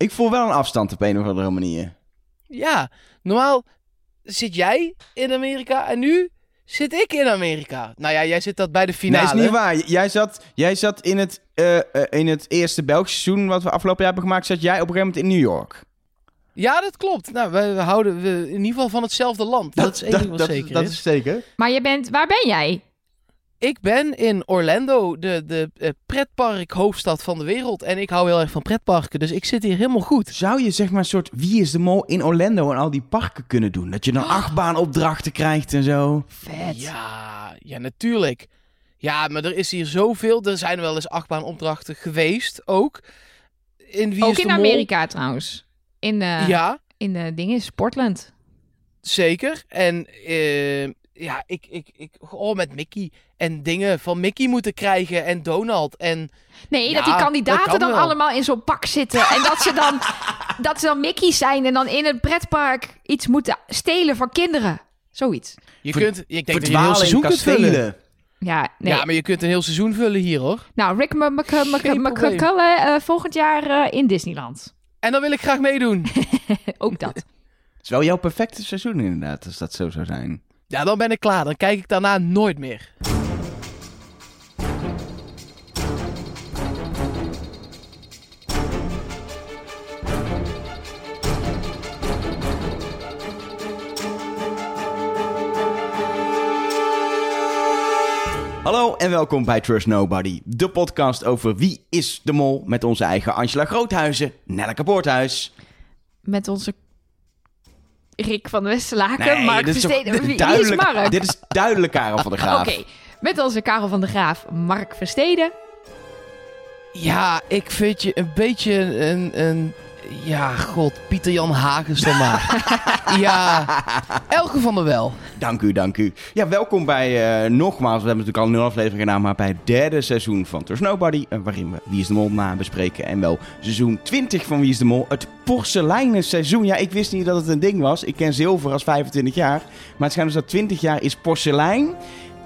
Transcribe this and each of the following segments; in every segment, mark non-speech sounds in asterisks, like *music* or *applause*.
Ik voel wel een afstand op een of andere manier. Ja, normaal zit jij in Amerika en nu zit ik in Amerika. Nou ja, jij zit dat bij de Nee, finale. is niet waar. Jij zat, jij zat in, het, eh, eh, in het eerste Belgisch seizoen wat we afgelopen jaar hebben gemaakt, zat jij op een gegeven moment in New York. Ja, dat klopt. Nou, we, we houden we, in ieder geval van hetzelfde land. Dat, is één ding wat dat, zeker dat is. is zeker. Maar je bent, waar ben jij? Ik ben in Orlando, de, de eh, pretpark hoofdstad van de wereld. En ik hou heel erg van pretparken, dus ik zit hier helemaal goed. Zou je zeg maar een soort Wie is de Mol in Orlando en al die parken kunnen doen? Dat je dan achtbaanopdrachten krijgt en zo. Vet. Ja, ja, natuurlijk. Ja, maar er is hier zoveel. Er zijn wel eens achtbaanopdrachten geweest, ook. In Wie Ook is de in Mol? Amerika trouwens. In de, Ja, in de dingen, Sportland. zeker. En eh, ja, ik, ik, ik, oh, met Mickey. En dingen van Mickey moeten krijgen en Donald. En Nee, Ja, dat die dat kandidaten kan dan wel. allemaal in zo'n pak zitten. En dat ze dan, *laughs* dat ze dan Mickey's zijn en dan in een pretpark iets moeten stelen voor kinderen. Zoiets. je Ver- kunt, ik denk dat je een heel seizoen kunt vullen. Ja, nee. Ja, maar je kunt een heel seizoen vullen hier, hoor. Nou, Rick. McCullough eh volgend jaar eh, in Disneyland. En dan wil ik graag meedoen. *laughs* Ook dat. Het is wel jouw perfecte seizoen inderdaad, als dat zo zou zijn. Ja, dan ben ik klaar. Dan kijk ik daarna nooit meer. Hallo en welkom bij Trust Nobody, de podcast over wie is de mol met onze eigen Angela Groothuizen, Nelleke Poorthuis. Met onze Rick van de Westerlaken. Mark is toch Versteden. Wie, wie is duidelijk, Mark? Dit is duidelijk Karel van der *laughs* Graaf. Oké, met onze Karel van der Graaf, Mark Versteden. Ja, ik vind je een beetje een... een ja, god, Pieter Jan Hagens dan maar. *laughs* ja, Elke van der Wel. Dank u, dank u. Ja, welkom bij, eh, nogmaals, we hebben natuurlijk al een nul aflevering gedaan, maar bij het derde seizoen van Trust Nobody, eh, waarin we Wie is de Mol na bespreken en wel seizoen 20 van Wie is de Mol, het porseleinen seizoen. Ja, ik wist niet dat het een ding was. Ik ken zilver als 25 jaar, maar het schijnt dus dat 20 jaar is porselein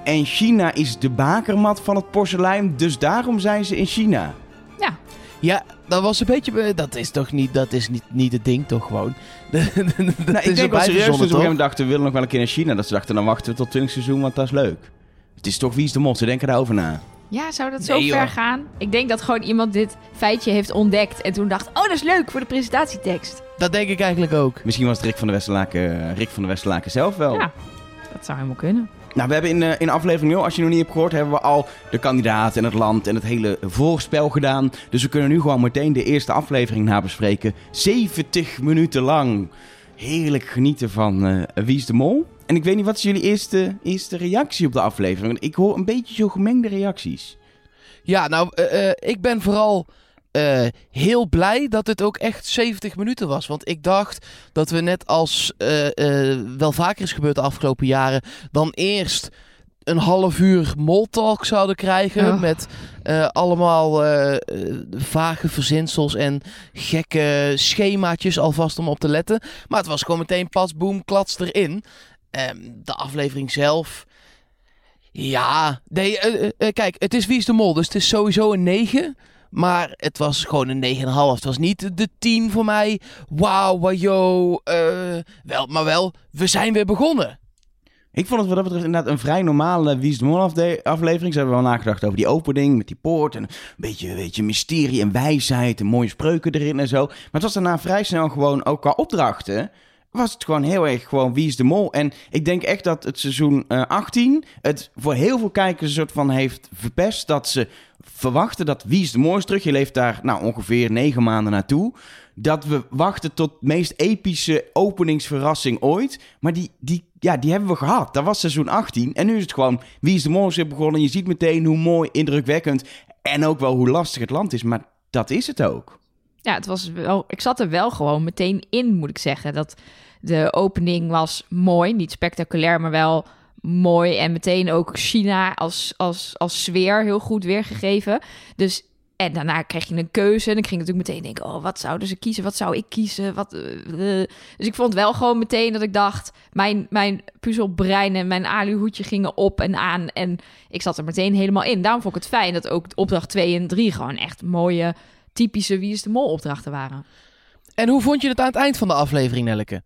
en China is de bakermat van het porselein, dus daarom zijn ze in China. Ja, Ja, dat was een beetje... be- Dat is toch niet, dat is niet, niet het ding toch gewoon? *laughs* dat Nou, ik is denk wel serieus dat ze op een gegeven dachten, we willen nog wel een keer naar China. Dat ze dachten, dan wachten we tot 20 seizoen, want dat is leuk. Het is toch Wie is de Mol, ze denken daarover na. ja zou dat zo Nee, ver joh. gaan? Ik denk dat gewoon iemand dit feitje heeft ontdekt en toen dacht, oh dat is leuk voor de presentatietekst. Dat denk ik eigenlijk ook. Misschien was het Rick van de Westerlaken, Rick van de Westerlaken zelf wel. Ja, dat zou helemaal kunnen. Nou, we hebben in, eh, in aflevering 0, als je nog niet hebt gehoord, hebben we al de kandidaat en het land en het hele voorspel gedaan. Dus we kunnen nu gewoon meteen de eerste aflevering nabespreken. 70 minuten lang. Heerlijk genieten van eh, Wie is de Mol. En ik weet niet, wat is jullie eerste, eerste reactie op de aflevering? Ik hoor een beetje zo gemengde reacties. Ja, nou, eh, ik ben vooral eh, heel blij dat het ook echt 70 minuten was. Want ik dacht dat we net als eh, eh, wel vaker is gebeurd de afgelopen jaren... dan eerst een half uur moltalk zouden krijgen... Met allemaal vage verzinsels en gekke schemaatjes alvast om op te letten. Maar het was gewoon meteen pas, boem, klats erin. Ehm, de aflevering zelf... Ja, nee, kijk, het is Wie is de Mol, dus het is sowieso een 9. Maar het was gewoon een 9,5. Het was niet de 10 voor mij. Wauw, wajo. eh wel, maar wel, we zijn weer begonnen. Ik vond het wat dat betreft inderdaad een vrij normale Wie is de Mol aflevering. Ze hebben wel nagedacht over die opening met die poort. En een beetje, beetje mysterie en wijsheid en mooie spreuken erin en zo. Maar het was daarna vrij snel gewoon, ook qua opdrachten, was het gewoon heel erg gewoon Wie is de Mol. En ik denk echt dat het seizoen eh, 18 het voor heel veel kijkers een soort van heeft verpest. Dat ze verwachten dat Wie is de Mol is terug. Je leeft daar nou, ongeveer negen maanden naartoe. Dat we wachten tot de meest epische openingsverrassing ooit. Maar die, die, ja, die hebben we gehad. Dat was seizoen 18. En nu is het gewoon Wie is de Mol is begonnen. Je ziet meteen hoe mooi, indrukwekkend en ook wel hoe lastig het land is. Maar dat is het ook. Ja, het was wel, ik zat er wel gewoon meteen in, moet ik zeggen. Dat de opening was mooi, niet spectaculair, maar wel mooi. En meteen ook China als, als, als sfeer heel goed weergegeven. Dus, en daarna kreeg je een keuze. En ik ging natuurlijk meteen denken, oh, wat zouden ze kiezen? Wat zou ik kiezen? Wat, eh, eh. Dus ik vond wel gewoon meteen dat ik dacht, mijn, mijn puzzelbrein en mijn aluhoedje gingen op en aan. En ik zat er meteen helemaal in. Daarom vond ik het fijn dat ook opdracht 2 en 3 gewoon echt mooie typische Wie is de Mol opdrachten waren. En hoe vond je het aan het eind van de aflevering, Nelleke?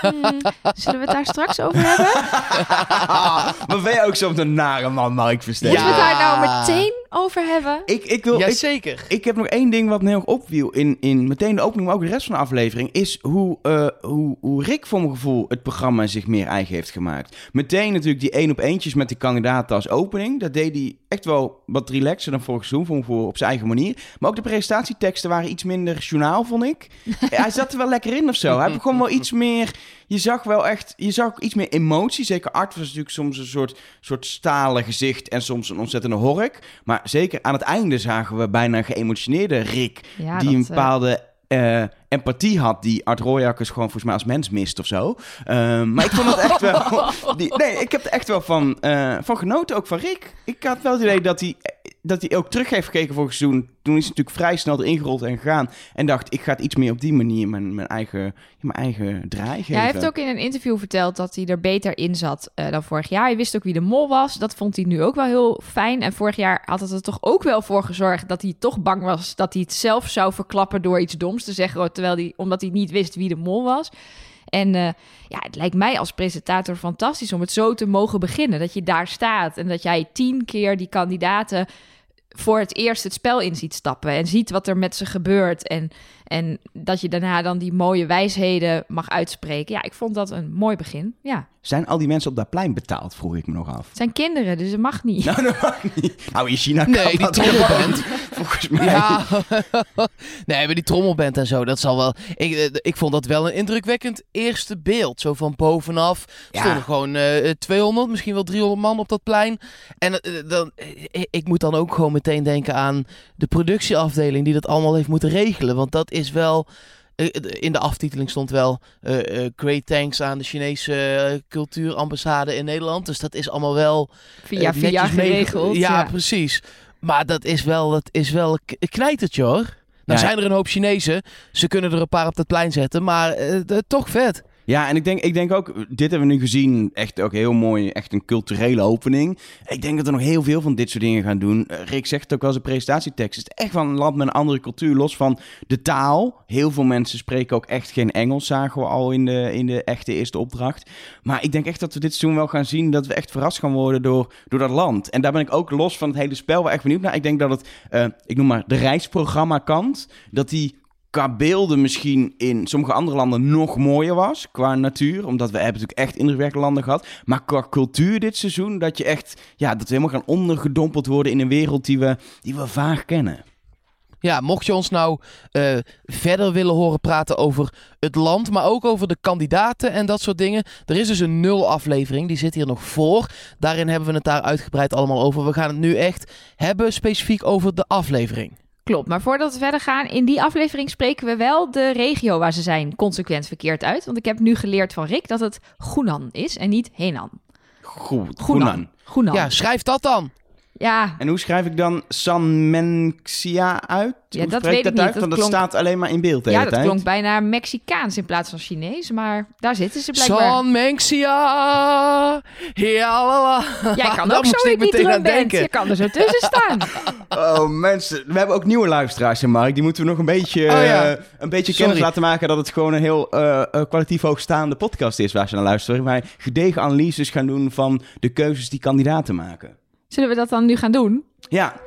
Hmm, zullen we het daar straks over hebben? *laughs* maar ben je ook zo'n nare man, Mark Verstegen? Moeten we daar nou Ja. meteen over hebben? Ik, ik, wil, ik, Jazeker. ik heb nog één ding wat me heel erg opviel in, in meteen de opening, maar ook de rest van de aflevering, is hoe, eh, hoe, hoe Rick voor mijn gevoel het programma zich meer eigen heeft gemaakt. Meteen natuurlijk die één op eentjes met die kandidaten als opening. Dat deed hij echt wel wat relaxer dan vorig seizoen, voor, voor op zijn eigen manier. Maar ook de presentatieteksten waren iets minder journaal, vond ik. *laughs* hij zat er wel lekker in of zo. Hij begon wel iets meer, je zag wel echt, je zag ook iets meer emotie. Zeker Art was natuurlijk soms een soort, soort stalen gezicht en soms een ontzettende hork. Maar zeker aan het einde zagen we bijna geëmotioneerde Rick. Ja, die dat, een eh, bepaalde eh, empathie had die Art Royakkers gewoon volgens mij als mens mist of zo. Ehm, maar ik vond het echt wel... *laughs* Die, nee, ik heb er echt wel van, eh, van genoten, ook van Rick. Ik had wel het idee dat hij, dat hij ook terug heeft gekeken voor het seizoen. Toen is hij natuurlijk vrij snel erin gerold en gegaan. En dacht, ik ga het iets meer op die manier mijn, mijn, eigen, mijn eigen draai geven. Ja, hij heeft ook in een interview verteld dat hij er beter in zat eh, dan vorig jaar. Hij wist ook wie de mol was. Dat vond hij nu ook wel heel fijn. En vorig jaar had het er toch ook wel voor gezorgd dat hij toch bang was dat hij het zelf zou verklappen door iets doms te zeggen, terwijl hij, omdat hij niet wist wie de mol was. En eh, ja, het lijkt mij als presentator fantastisch om het zo te mogen beginnen. Dat je daar staat en dat jij tien keer die kandidaten voor het eerst het spel in ziet stappen en ziet wat er met ze gebeurt. En, en dat je daarna dan die mooie wijsheden mag uitspreken. Ja, ik vond dat een mooi begin. Ja, Zijn al die mensen op dat plein betaald, vroeg ik me nog af. het zijn kinderen, dus het mag niet. Nou, dat mag niet. Nou, in China Nee, kan die dat trommelband. *laughs* Volgens mij. Ja, *laughs* nee, maar die trommelband en zo, dat zal wel. Ik, eh, ik vond dat wel een indrukwekkend eerste beeld. Zo van bovenaf Ja. stonden gewoon eh 200, misschien wel 300 man op dat plein. En eh, dan, eh, ik moet dan ook gewoon meteen denken aan de productieafdeling die dat allemaal heeft moeten regelen. Want dat is wel. Eh, In de aftiteling stond wel eh, eh, great thanks aan de Chinese eh, cultuurambassade in Nederland. Dus dat is allemaal wel via eh, via geregeld. Ja, Ja, precies. Maar dat is wel, dat is wel knijtertje hoor. Nou Ja. zijn er een hoop Chinezen. Ze kunnen er een paar op het plein zetten. Maar eh, toch vet. Ja, en ik denk, ik denk ook, dit hebben we nu gezien, echt ook heel mooi, echt een culturele opening. Ik denk dat er nog heel veel van dit soort dingen gaan doen. Eh, Rick zegt het ook als een presentatietekst. Het is echt van een land met een andere cultuur, los van de taal. Heel veel mensen spreken ook echt geen Engels, zagen we al in de, in de echte eerste opdracht. Maar ik denk echt dat we dit seizoen wel gaan zien, dat we echt verrast gaan worden door, door dat land. En daar ben ik ook los van het hele spel wel echt benieuwd naar. Ik denk dat het, eh, ik noem maar de reisprogramma kant, dat die qua beelden misschien in sommige andere landen nog mooier was. Qua natuur. Omdat we hebben natuurlijk echt indrukwekkende landen gehad. Maar qua cultuur dit seizoen. Dat je echt. Ja, dat we helemaal gaan ondergedompeld worden in een wereld die we, die we vaag kennen. Ja, mocht je ons nou eh, verder willen horen praten over het land, maar ook over de kandidaten en dat soort dingen. Er is dus een nul aflevering, die zit hier nog voor. Daarin hebben we het daar uitgebreid allemaal over. We gaan het nu echt hebben specifiek over de aflevering. Klopt. Maar voordat we verder gaan, in die aflevering spreken we wel de regio waar ze zijn consequent verkeerd uit. Want ik heb nu geleerd van Rick dat het Gunan is en niet Henan. Goed. Gunan. Ja, schrijf dat dan. Ja, En hoe schrijf ik dan Sanmenxia uit? Ja, Hoe dat ik weet ik uit? niet. Dat Want dat klonk- staat alleen maar in beeld de ja hele dat tijd. klonk bijna Mexicaans in plaats van Chinees. Maar daar zitten ze blijkbaar. San Mengxia. Ja. Jij kan *laughs* ook zo ik in die meteen aan denken. Je kan er zo tussen staan. *laughs* Oh, mensen. We hebben ook nieuwe luisteraars, hè, Mark. Die moeten we nog een beetje, Oh, ja. eh, een beetje kennis laten maken dat het gewoon een heel eh, eh, kwalitatief hoogstaande podcast is waar ze naar luisteren. Wij gedegen analyses gaan doen van de keuzes die kandidaten maken. Zullen we dat dan nu gaan doen? Ja,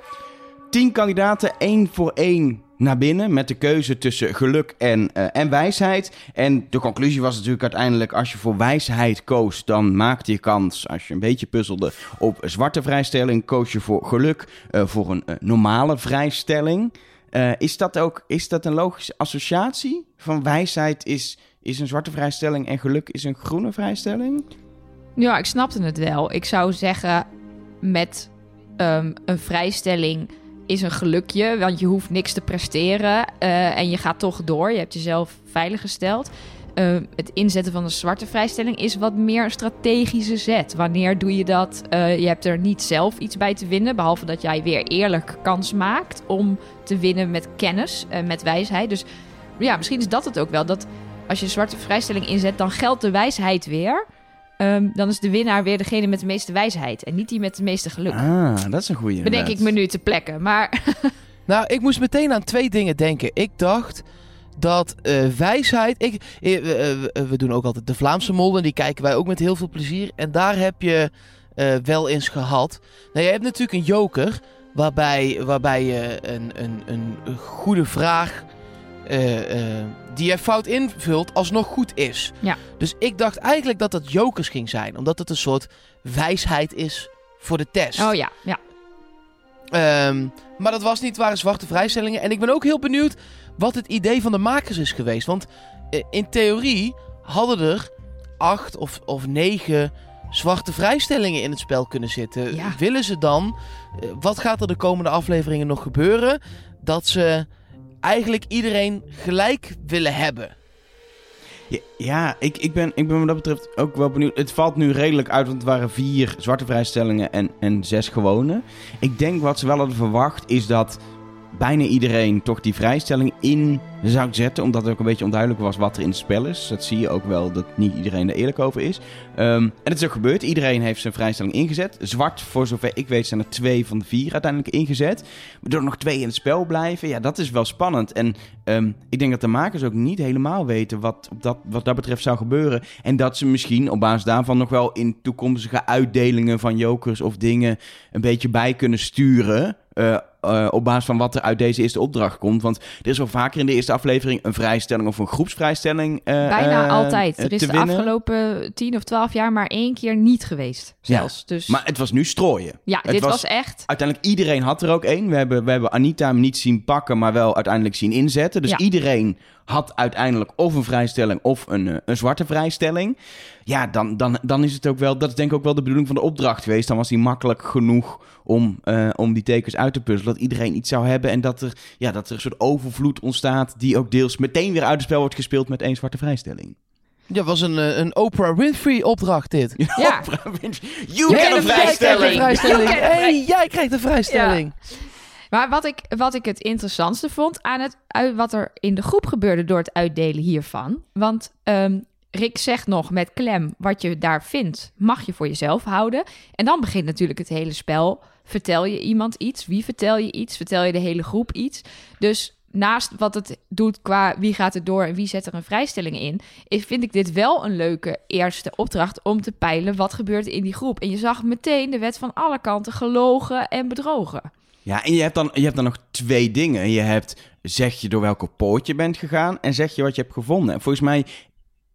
tien kandidaten, één voor één naar binnen met de keuze tussen geluk en, eh, en wijsheid. En de conclusie was natuurlijk uiteindelijk, als je voor wijsheid koos, dan maakte je kans, als je een beetje puzzelde, op een zwarte vrijstelling. Koos je voor geluk, eh, voor een eh, normale vrijstelling. Eh, is dat ook is dat een logische associatie? Van wijsheid is, is een zwarte vrijstelling en geluk is een groene vrijstelling? Ja, ik snapte het wel. Ik zou zeggen, met ehm, een vrijstelling is een gelukje, want je hoeft niks te presteren eh, en je gaat toch door. Je hebt jezelf veiliggesteld. Ehm, het inzetten van een zwarte vrijstelling is wat meer een strategische zet. Wanneer doe je dat? Eh, je hebt er niet zelf iets bij te winnen, behalve dat jij weer eerlijk kans maakt om te winnen met kennis, en met wijsheid. Dus ja, misschien is dat het ook wel. Dat als je een zwarte vrijstelling inzet, dan geldt de wijsheid weer. Ehm, dan is de winnaar weer degene met de meeste wijsheid. En niet die met de meeste geluk. Ah, dat is een goede. Bedenk ik me nu te plekken. Maar *laughs* Nou, ik moest meteen aan twee dingen denken. Ik dacht dat eh, wijsheid. Ik, eh, eh, we doen ook altijd de Vlaamse molden. Die kijken wij ook met heel veel plezier. En daar heb je eh, wel eens gehad. Nou, je hebt natuurlijk een joker. Waarbij, waarbij je een, een, een goede vraag. Eh, eh, die je fout invult. alsnog goed is. Ja. Dus ik dacht eigenlijk dat dat jokers ging zijn. Omdat het een soort wijsheid is voor de test. Oh ja, ja. Ehm, maar dat was niet, het waren zwarte vrijstellingen. En ik ben ook heel benieuwd wat het idee van de makers is geweest. Want eh, in theorie hadden er acht of, of negen zwarte vrijstellingen in het spel kunnen zitten. Ja. Willen ze dan, wat gaat er de komende afleveringen nog gebeuren? Dat ze eigenlijk iedereen gelijk willen hebben. Ja, ik, ik, ben, ik ben wat dat betreft ook wel benieuwd. Het valt nu redelijk uit, want het waren vier zwarte vrijstellingen en, en zes gewone. Ik denk wat ze wel hadden verwacht is dat bijna iedereen toch die vrijstelling in zou zetten. Omdat het ook een beetje onduidelijk was wat er in het spel is. Dat zie je ook wel dat niet iedereen er eerlijk over is. Ehm, en het is ook gebeurd. Iedereen heeft zijn vrijstelling ingezet. Zwart, voor zover ik weet, zijn er twee van de vier uiteindelijk ingezet. Waardoor er nog twee in het spel blijven. Ja, dat is wel spannend. En ehm, ik denk dat de makers ook niet helemaal weten wat, dat, wat dat betreft zou gebeuren. En dat ze misschien op basis daarvan nog wel in toekomstige uitdelingen van jokers of dingen een beetje bij kunnen sturen. Eh, eh, op basis van wat er uit deze eerste opdracht komt. Want er is wel vaker in de eerste aflevering een vrijstelling of een groepsvrijstelling. eh, Bijna altijd. Er is de winnen. afgelopen 10 of 12 jaar maar één keer niet geweest. Ja, Zelfs. Dus Maar het was nu strooien. ja, het dit was- was, echt. Uiteindelijk iedereen had er ook één. We hebben, we hebben Anita hem niet zien pakken, maar wel uiteindelijk zien inzetten. Dus Ja. iedereen had uiteindelijk of een vrijstelling of een, een zwarte vrijstelling. Ja, dan, dan, dan is het ook wel, dat is denk ik ook wel de bedoeling van de opdracht geweest. Dan was die makkelijk genoeg om, eh, om die tekens uit te puzzelen. Dat iedereen iets zou hebben en dat er, ja, dat er een soort overvloed ontstaat die ook deels meteen weer uit het spel wordt gespeeld met één zwarte vrijstelling. Ja, was een, eh, een Oprah Winfrey opdracht dit. *laughs* Ja. You Jij get a krijgt een vrijstelling! vrijstelling. You get a Hey, jij krijgt een vrijstelling. Maar wat ik, wat ik het interessantste vond aan het, uit, wat er in de groep gebeurde door het uitdelen hiervan. Want ehm, Rick zegt nog met klem, wat je daar vindt, mag je voor jezelf houden. En dan begint natuurlijk het hele spel. Vertel je iemand iets? Wie vertel je iets? Vertel je de hele groep iets? Dus naast wat het doet qua wie gaat er door en wie zet er een vrijstelling in, vind ik dit wel een leuke eerste opdracht om te peilen wat gebeurt in die groep. En je zag meteen de wet van alle kanten gelogen en bedrogen. Ja, en je hebt, dan, je hebt dan nog twee dingen. Je hebt, zeg je door welke poort je bent gegaan en zeg je wat je hebt gevonden. En volgens mij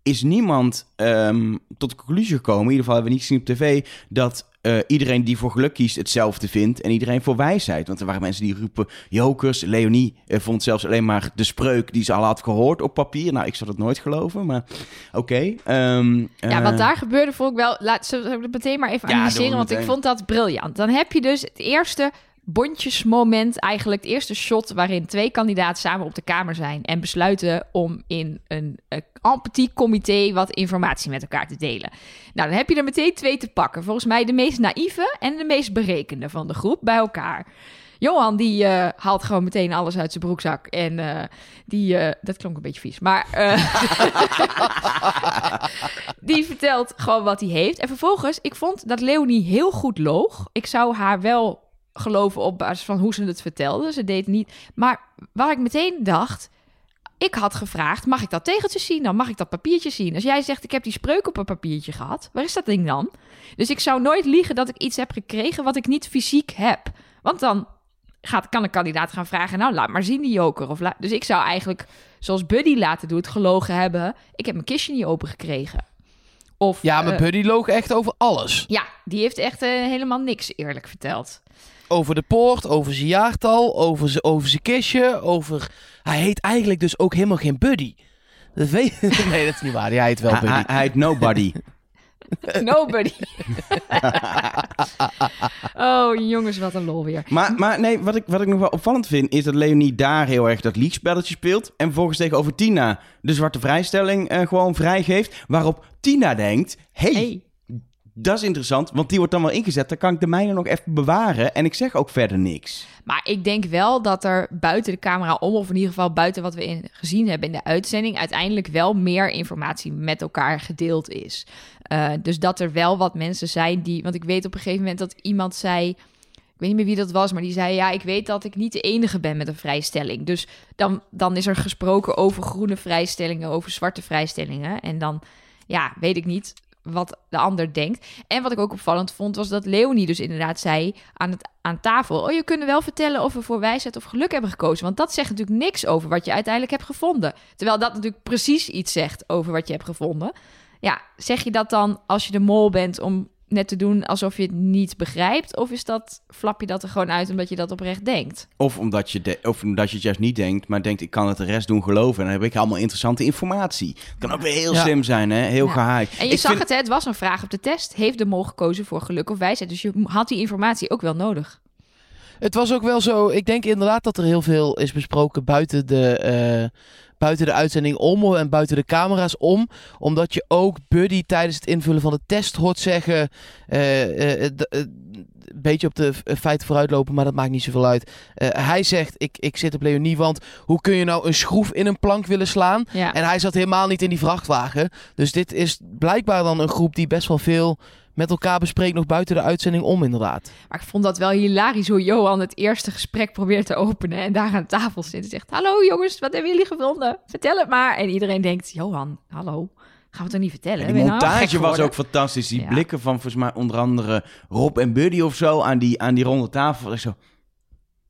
is niemand ehm, tot de conclusie gekomen, in ieder geval hebben we niet gezien op tv, dat eh, iedereen die voor geluk kiest hetzelfde vindt en iedereen voor wijsheid. Want er waren mensen die roepen jokers. Leonie eh, vond zelfs alleen maar de spreuk die ze al had gehoord op papier. Nou, ik zou dat nooit geloven, maar oké. ehm, Ja, eh, wat daar gebeurde vond ik wel... Laat ze meteen maar even Ja, analyseren, want ik vond dat briljant. Dan heb je dus het eerste bondjesmoment, eigenlijk het eerste shot... waarin twee kandidaten samen op de kamer zijn... en besluiten om in een uh, empathie comité wat informatie met elkaar te delen. Nou, dan heb je er meteen twee te pakken. Volgens mij de meest naïeve en de meest berekende van de groep bij elkaar. Johan, die eh, haalt gewoon meteen alles uit zijn broekzak. En eh, die, eh, dat klonk een beetje vies, maar eh, *laughs* die vertelt gewoon wat hij heeft. En vervolgens, ik vond dat Leonie heel goed loog. Ik zou haar wel geloven op basis van hoe ze het vertelde. Ze deed niet. Maar waar ik meteen dacht, ik had gevraagd, mag ik dat tegeltje zien? Dan mag ik dat papiertje zien. Als jij zegt, ik heb die spreuk op een papiertje gehad, waar is dat ding dan? Dus ik zou nooit liegen dat ik iets heb gekregen wat ik niet fysiek heb. Want dan gaat, kan een kandidaat gaan vragen, nou laat maar zien die joker. Of la- dus ik zou eigenlijk, zoals Buddy laten doet, gelogen hebben. Ik heb mijn kistje niet open gekregen. Of, Ja, maar eh, Buddy loog echt over alles. ja, die heeft echt eh, helemaal niks eerlijk verteld. Over de poort, over zijn jaartal, over zijn, over zijn kistje, over... Hij heet eigenlijk dus ook helemaal geen Buddy. Dat weet... *laughs* Nee, dat is niet waar. Hij heet wel Buddy. hij, hij heet Nobody. *laughs* Nobody. *laughs* oh, jongens, wat een lol weer. Maar, maar nee, wat ik, wat ik nog wel opvallend vind, is dat Leonie daar heel erg dat liegspelletje speelt. En vervolgens tegenover Tina de zwarte vrijstelling eh, gewoon vrijgeeft. Waarop Tina denkt, hey, Hey. Dat is interessant, want die wordt dan wel ingezet. Dan kan ik de mijne nog even bewaren en ik zeg ook verder niks. Maar ik denk wel dat er buiten de camera om, of in ieder geval buiten wat we in, gezien hebben in de uitzending, uiteindelijk wel meer informatie met elkaar gedeeld is. Uh, dus dat er wel wat mensen zijn die. Want ik weet op een gegeven moment dat iemand zei. Ik weet niet meer wie dat was, maar die zei: Ja, ik weet dat ik niet de enige ben met een vrijstelling. Dus dan, dan is er gesproken over groene vrijstellingen, over zwarte vrijstellingen. En dan, ja, weet ik niet wat de ander denkt. En wat ik ook opvallend vond, was dat Leonie dus inderdaad zei aan, het, aan tafel: Oh, je kunt wel vertellen of we voor wijsheid of geluk hebben gekozen. Want dat zegt natuurlijk niks over wat je uiteindelijk hebt gevonden. Terwijl dat natuurlijk precies iets zegt over wat je hebt gevonden. Ja, zeg je dat dan als je de mol bent om net te doen alsof je het niet begrijpt? Of is dat, flap je dat er gewoon uit omdat je dat oprecht denkt? Of omdat je, de, of omdat je het juist niet denkt, maar denkt ik kan het de rest doen geloven. En dan heb ik allemaal interessante informatie. Het kan ook weer heel Ja. slim zijn, hè? heel Ja. En je Ik zag vind- het, hè, het was een vraag op de test. Heeft de mol gekozen voor geluk of wijsheid? Dus je had die informatie ook wel nodig. Het was ook wel zo. Ik denk inderdaad dat er heel veel is besproken buiten de, eh, buiten de uitzending om en buiten de camera's om. Omdat je ook Buddy tijdens het invullen van de test hoort zeggen. eh, eh, eh, een beetje op de feiten vooruitlopen, maar dat maakt niet zoveel uit. Hij zegt: ik, ik zit op Leonie, want hoe kun je nou een schroef in een plank willen slaan? Ja. En hij zat helemaal niet in die vrachtwagen. Dus dit is blijkbaar dan een groep die best wel veel met elkaar bespreekt, nog buiten de uitzending om, inderdaad. Maar ik vond dat wel hilarisch hoe Johan het eerste gesprek probeert te openen. En daar aan tafel zit en zegt: Hallo jongens, wat hebben jullie gevonden? Vertel het maar. En iedereen denkt: Johan, hallo, gaan we het toch niet vertellen? Je nou montage was ook fantastisch. Die Ja. blikken van volgens mij onder andere Rob en Buddy of zo aan die, aan die ronde tafel. Ik zo,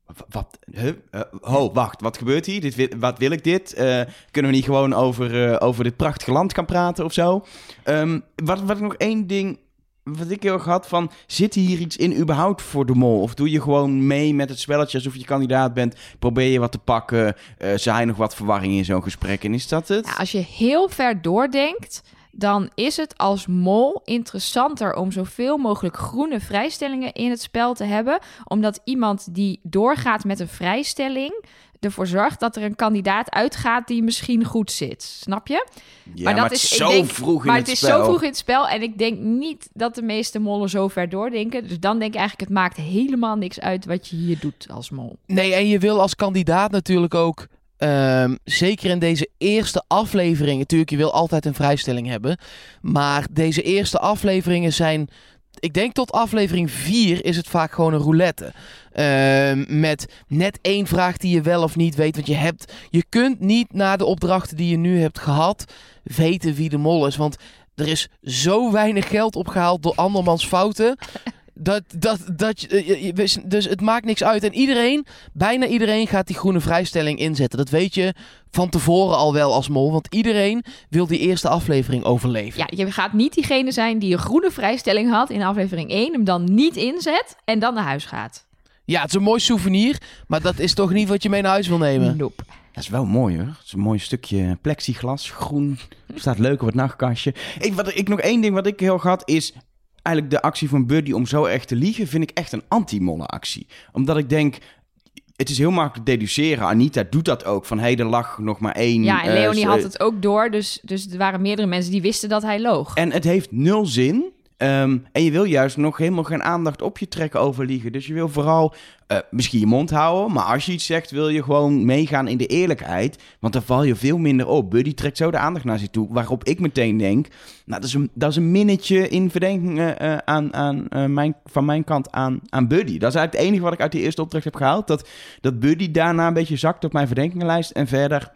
"Wa- wat? Huh? Ho, wacht, wat gebeurt hier? Dit, wat wil ik dit? Eh, kunnen we niet gewoon over, eh, over dit prachtige land gaan praten of zo? Ehm, wat, wat ik nog één ding, wat ik heel erg had van, zit hier iets in überhaupt voor de mol? Of doe je gewoon mee met het spelletje alsof je kandidaat bent? Probeer je wat te pakken? Eh zaai nog wat verwarring in zo'n gesprek? En is dat het? Ja, als je heel ver doordenkt, dan is het als mol interessanter om zoveel mogelijk groene vrijstellingen in het spel te hebben. Omdat iemand die doorgaat met een vrijstelling ervoor zorgt dat er een kandidaat uitgaat die misschien goed zit. Snap je? ja, maar maar, dat het is- is ik zo denk- vroeg in maar het het is spel. zo vroeg in het spel en ik denk niet dat de meeste mollen zo ver doordenken. Dus dan denk ik eigenlijk, het maakt helemaal niks uit wat je hier doet als mol. Nee, en je wil als kandidaat natuurlijk ook, ehm, zeker in deze eerste aflevering, natuurlijk, je wil altijd een vrijstelling hebben. Maar deze eerste afleveringen zijn, ik denk tot aflevering 4 is het vaak gewoon een roulette. Ehm, met net één vraag die je wel of niet weet. Want je, hebt, je kunt niet na de opdrachten die je nu hebt gehad weten wie de mol is. Want er is zo weinig geld opgehaald door andermans fouten. Dat, dat, dat, je- eh, dus het maakt niks uit. En iedereen, bijna iedereen gaat die groene vrijstelling inzetten. Dat weet je van tevoren al wel als mol. Want iedereen wil die eerste aflevering overleven. Ja, je gaat niet diegene zijn die een groene vrijstelling had in aflevering 1, hem dan niet inzet en dan naar huis gaat. Ja, het is een mooi souvenir. Maar dat is toch niet wat je mee naar huis wil nemen. Nope. Dat is wel mooi hoor. Het is een mooi stukje plexiglas, groen. Staat leuk op het nachtkastje. Ik, wat, ik nog één ding wat ik heel erg had is... Eigenlijk de actie van Buddy om zo echt te liegen... vind ik echt een anti-molle actie. Omdat ik denk... Het is heel makkelijk deduceren. Anita doet dat ook. Van, hé, hey, er lag nog maar één... Ja, en eh, Leonie had het ook door, dus, dus er waren meerdere mensen die wisten dat hij loog. En het heeft nul zin. Ehm, en je wil juist nog helemaal geen aandacht op je trekken over liegen. Dus je wil vooral eh, misschien je mond houden. Maar als je iets zegt, wil je gewoon meegaan in de eerlijkheid. Want dan val je veel minder op. Buddy trekt zo de aandacht naar zich toe. Waarop ik meteen denk, nou, dat is een, dat is een minnetje in verdenking eh, aan, aan, eh, mijn, van mijn kant aan, aan Buddy. Dat is eigenlijk het enige wat ik uit die eerste opdracht heb gehaald. Dat, dat Buddy daarna een beetje zakt op mijn verdenkingenlijst. En verder,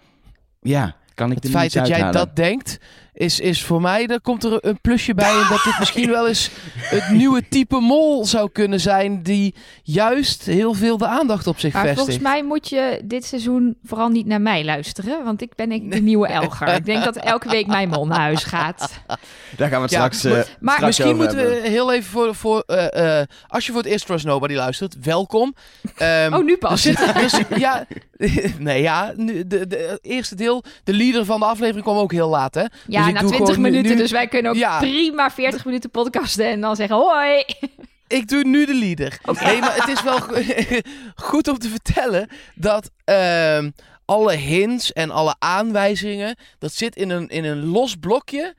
ja, kan ik Het feit dat jij dat denkt, is, is voor mij, daar komt er een plusje bij. En dat dit misschien wel eens *laughs* het nieuwe type mol zou kunnen zijn. Die juist heel veel de aandacht op zich Maar vestigt. volgens mij moet je dit seizoen vooral niet naar mij luisteren, want ik ben ik de nieuwe Elger. ik denk dat elke week mijn mol naar huis gaat. *laughs* Daar gaan we het Ja, straks, eh, maar straks Misschien over moeten hebben. we heel even voor, voor eh, eh, als je voor het eerst Trust Nobody luistert, welkom. Ehm, Oh, nu pas. zit- er zit- ja, *laughs* nee, ja, nu, de, eerste deel, de leader van de aflevering kwam ook heel laat, hè? Ja, Dus na doe 20 gewoon nu- minuten, nu- dus wij kunnen ook Ja. prima 40 minuten podcasten en dan zeggen hoi. Ik doe nu de leader. Nee, maar het is wel go- *laughs* goed om te vertellen dat ehm, alle hints en alle aanwijzingen, dat zit in een, in een los blokje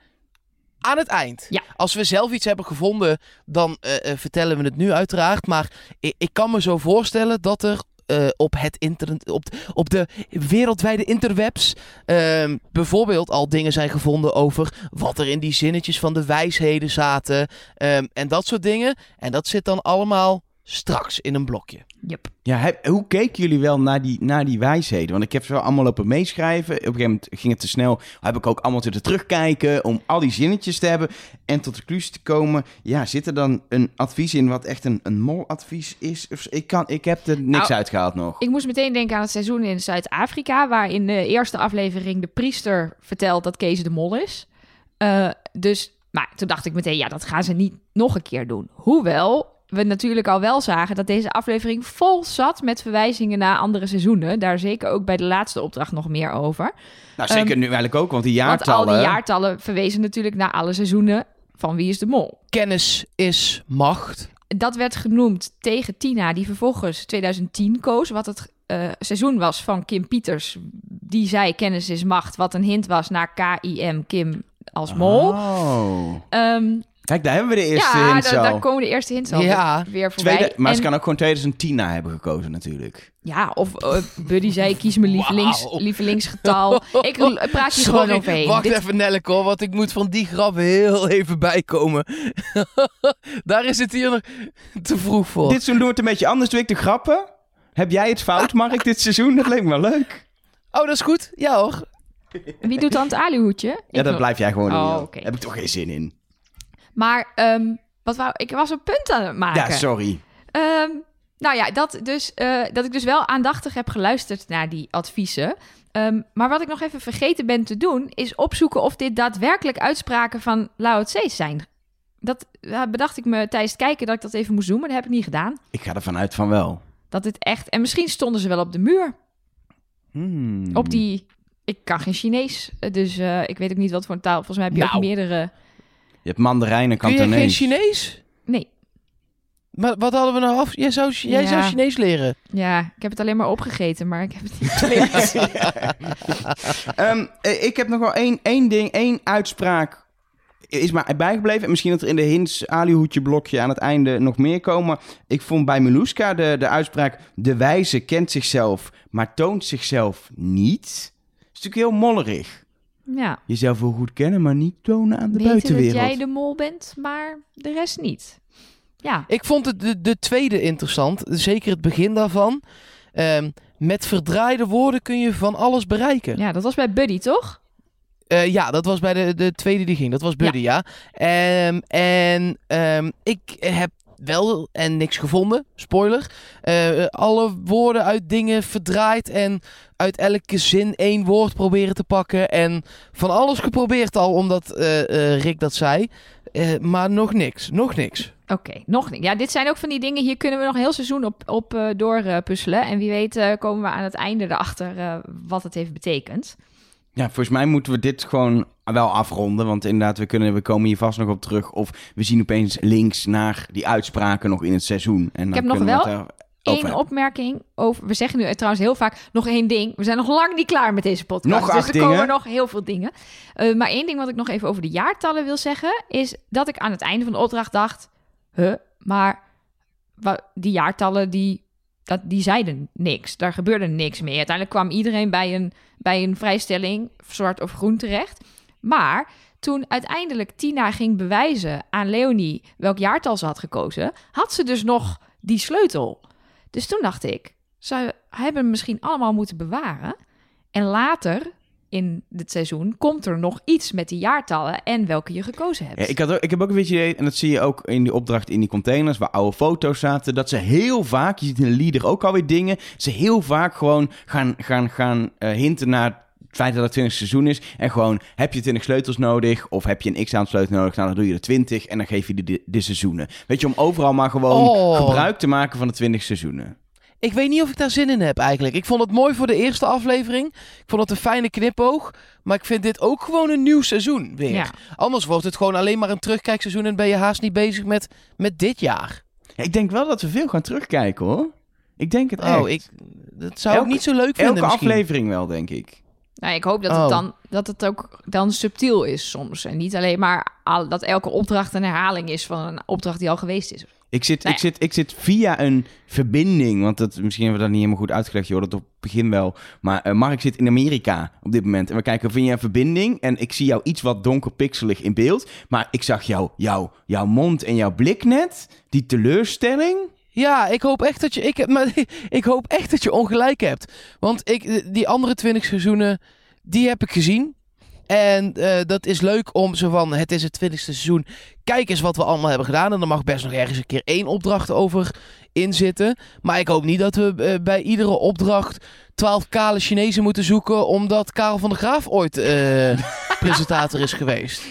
aan het eind. Ja. Als we zelf iets hebben gevonden, dan eh, eh, vertellen we het nu uiteraard. Maar ik, ik kan me zo voorstellen dat er eh, op, het internet, op, op de wereldwijde interwebs ehm, bijvoorbeeld al dingen zijn gevonden over wat er in die zinnetjes van de wijsheden zaten. ehm, en dat soort dingen. En dat zit dan allemaal straks in een blokje. Yep. Ja, heb- hoe keken jullie wel naar die, naar die wijsheden? Want ik heb ze wel allemaal lopen meeschrijven. Op een gegeven moment ging het te snel. Heb ik ook allemaal zitten terugkijken om al die zinnetjes te hebben. En tot de conclusie te komen. Ja, zit er dan een advies in wat echt een, een moladvies is? Of, ik, kan, ik heb er niks Nou, uitgehaald nog. Ik moest meteen denken aan het seizoen in Zuid-Afrika, waar in de eerste aflevering de priester vertelt dat Kees de mol is. Eh, dus, maar toen dacht ik meteen, ja, dat gaan ze niet nog een keer doen. Hoewel we natuurlijk al wel zagen dat deze aflevering vol zat met verwijzingen naar andere seizoenen. Daar zeker ook bij de laatste opdracht nog meer over. Nou, zeker ehm, nu eigenlijk ook, want die jaartallen... Want al die jaartallen verwezen natuurlijk naar alle seizoenen van Wie is de Mol. Kennis is macht. Dat werd genoemd tegen Tina, die vervolgens 2010 koos. Wat het eh, seizoen was van Kim Pieters. Die zei kennis is macht. Wat een hint was naar KIM Kim als mol. Oh. Ehm, Kijk, daar hebben we de eerste ja, da- al. daar komen de eerste hints al Ja. weer voorbij. Tweede, maar ze kan ook gewoon 2010 hebben gekozen natuurlijk. Ja, of eh, Buddy zei kies mijn lievelings, Wauw. lievelingsgetal. Ik *laughs* praat hier gewoon overheen. wacht Dit- even Nelleke hoor, want ik moet van die grap heel even bijkomen. *laughs* Daar is het hier nog te vroeg voor. Dit seizoen doen we het een beetje anders. Doe ik de grappen. Heb jij het fout, Mark, dit seizoen? Dat leek me wel leuk. Oh, dat is goed. Ja hoor. Wie doet dan het aluhoedje? Ja, dat nog. blijf jij gewoon doen. Oh, oké. Heb ik toch geen zin in. Maar ehm, wat wou, ik was een punt aan het maken. Ja, sorry. Ehm, nou ja, dat, dus, eh, dat ik dus wel aandachtig heb geluisterd naar die adviezen. Ehm, maar wat ik nog even vergeten ben te doen, is opzoeken of dit daadwerkelijk uitspraken van Lao Tse zijn. Dat eh, bedacht ik me tijdens het kijken dat ik dat even moest doen, maar dat heb ik niet gedaan. Ik ga ervan uit van wel. Dat het echt... En misschien stonden ze wel op de muur. Hmm. Op die... Ik kan geen Chinees, eh, dus ik weet ook niet wat voor een taal. Volgens mij heb je ook Nou. meerdere... Je hebt Mandarijn en Kun je geen Kantonees. Chinees? Nee, Maar wat hadden we nou af? Jij zou, jij Ja. zou Chinees leren. ja, ik heb het alleen maar opgegeten, maar ik heb het niet *laughs* geleerd. *laughs* Ehm, eh, ik heb nog wel één, één ding, één uitspraak is maar bijgebleven. En misschien dat er in de hints alihoedje blokje aan het einde nog meer komen. Ik vond bij Meluska de, de uitspraak... De wijze kent zichzelf, maar toont zichzelf niet. Dat is natuurlijk heel mollerig. Ja. Jezelf wel goed kennen, maar niet tonen aan de Weten dat buitenwereld. jij de mol bent, maar de rest niet. Ja, Ik vond het de, de tweede interessant. Zeker het begin daarvan. Ehm, met verdraaide woorden kun je van alles bereiken. ja dat was bij Buddy, toch? Eh, ja, dat was bij de, de tweede die ging. Dat was Buddy, ja. Ehm, en ehm, ik heb wel en niks gevonden. Spoiler. Eh, alle woorden uit dingen verdraaid en uit elke zin één woord proberen te pakken. En van alles geprobeerd al, omdat eh, eh, Rick dat zei. Maar nog niks. Nog niks. Oké, nog niet. Ja, dit zijn ook van die dingen, hier kunnen we nog een heel seizoen op, op doorpuzzelen. en wie weet komen we aan het einde erachter wat het heeft betekend. Ja, volgens mij moeten we dit gewoon wel afronden. Want inderdaad, we, kunnen, we komen hier vast nog op terug. Of we zien opeens links naar die uitspraken nog in het seizoen. En dan heb nog we wel hebben. opmerking over. We zeggen nu trouwens heel vaak nog één ding. We zijn nog lang niet klaar met deze podcast. Nog dus er komen nog heel veel dingen. Eh, maar één ding wat ik nog even over de jaartallen wil zeggen. Is dat ik aan het einde van de opdracht dacht. Huh, maar die jaartallen die, dat, die zeiden niks. Daar gebeurde niks meer. Uiteindelijk kwam iedereen bij een, bij een vrijstelling, zwart of groen terecht. Maar toen uiteindelijk Tina ging bewijzen aan Leonie welk jaartal ze had gekozen, had ze dus nog die sleutel. Dus toen dacht ik, ze hebben hem misschien allemaal moeten bewaren. En later in het seizoen komt er nog iets met die jaartallen en welke je gekozen hebt. Ja, ik, had ook, ik heb ook een beetje idee, en dat zie je ook in die opdracht in die containers, waar oude foto's zaten, dat ze heel vaak, je ziet in de leader ook alweer dingen, ze heel vaak gewoon gaan, gaan, gaan eh, hinten naar het feit dat het 20 seizoen is. En gewoon, heb je 20 sleutels nodig, of heb je een x-aantal sleutels nodig, nou dan doe je er 20 en dan geef je de, de, de seizoenen. Weet je, om overal maar gewoon Oh. gebruik te maken van de 20 seizoenen. Ik weet niet of ik daar zin in heb eigenlijk. Ik vond het mooi voor de eerste aflevering. Ik vond het een fijne knipoog. Maar ik vind dit ook gewoon een nieuw seizoen weer. Ja. Anders wordt het gewoon alleen maar een terugkijkseizoen en ben je haast niet bezig met, met dit jaar. Ja, ik denk wel dat we veel gaan terugkijken hoor. Ik denk het echt. Oh, ik, dat zou Elke- ik niet zo leuk vinden Elke misschien. aflevering wel, denk ik. Nou, ik hoop dat, Oh. het dan, dat het ook dan subtiel is soms. En niet alleen maar al, dat elke opdracht een herhaling is van een opdracht die al geweest is. Ik zit, Nou ik, zit, ik zit via een verbinding, want dat, misschien hebben we dat niet helemaal goed uitgelegd, joh, dat op het begin wel. Maar eh, Mark zit in Amerika op dit moment en we kijken via een verbinding en ik zie jou iets wat donker pixelig in beeld, maar ik zag jou, jou, jouw mond en jouw blik net, die teleurstelling. Ja, ik hoop echt dat je. Ik, *laughs* maar, ik hoop echt dat je ongelijk hebt. Want ik, die andere 20 seizoenen, die heb ik gezien. En eh, dat is leuk om zo van, het is het twintigste seizoen. Kijk eens wat we allemaal hebben gedaan. En er mag best nog ergens een keer één opdracht over inzitten. Maar ik hoop niet dat we eh, bij iedere opdracht 12 kale Chinezen moeten zoeken. Omdat Karel van der Graaf ooit eh, *laughs* presentator is geweest.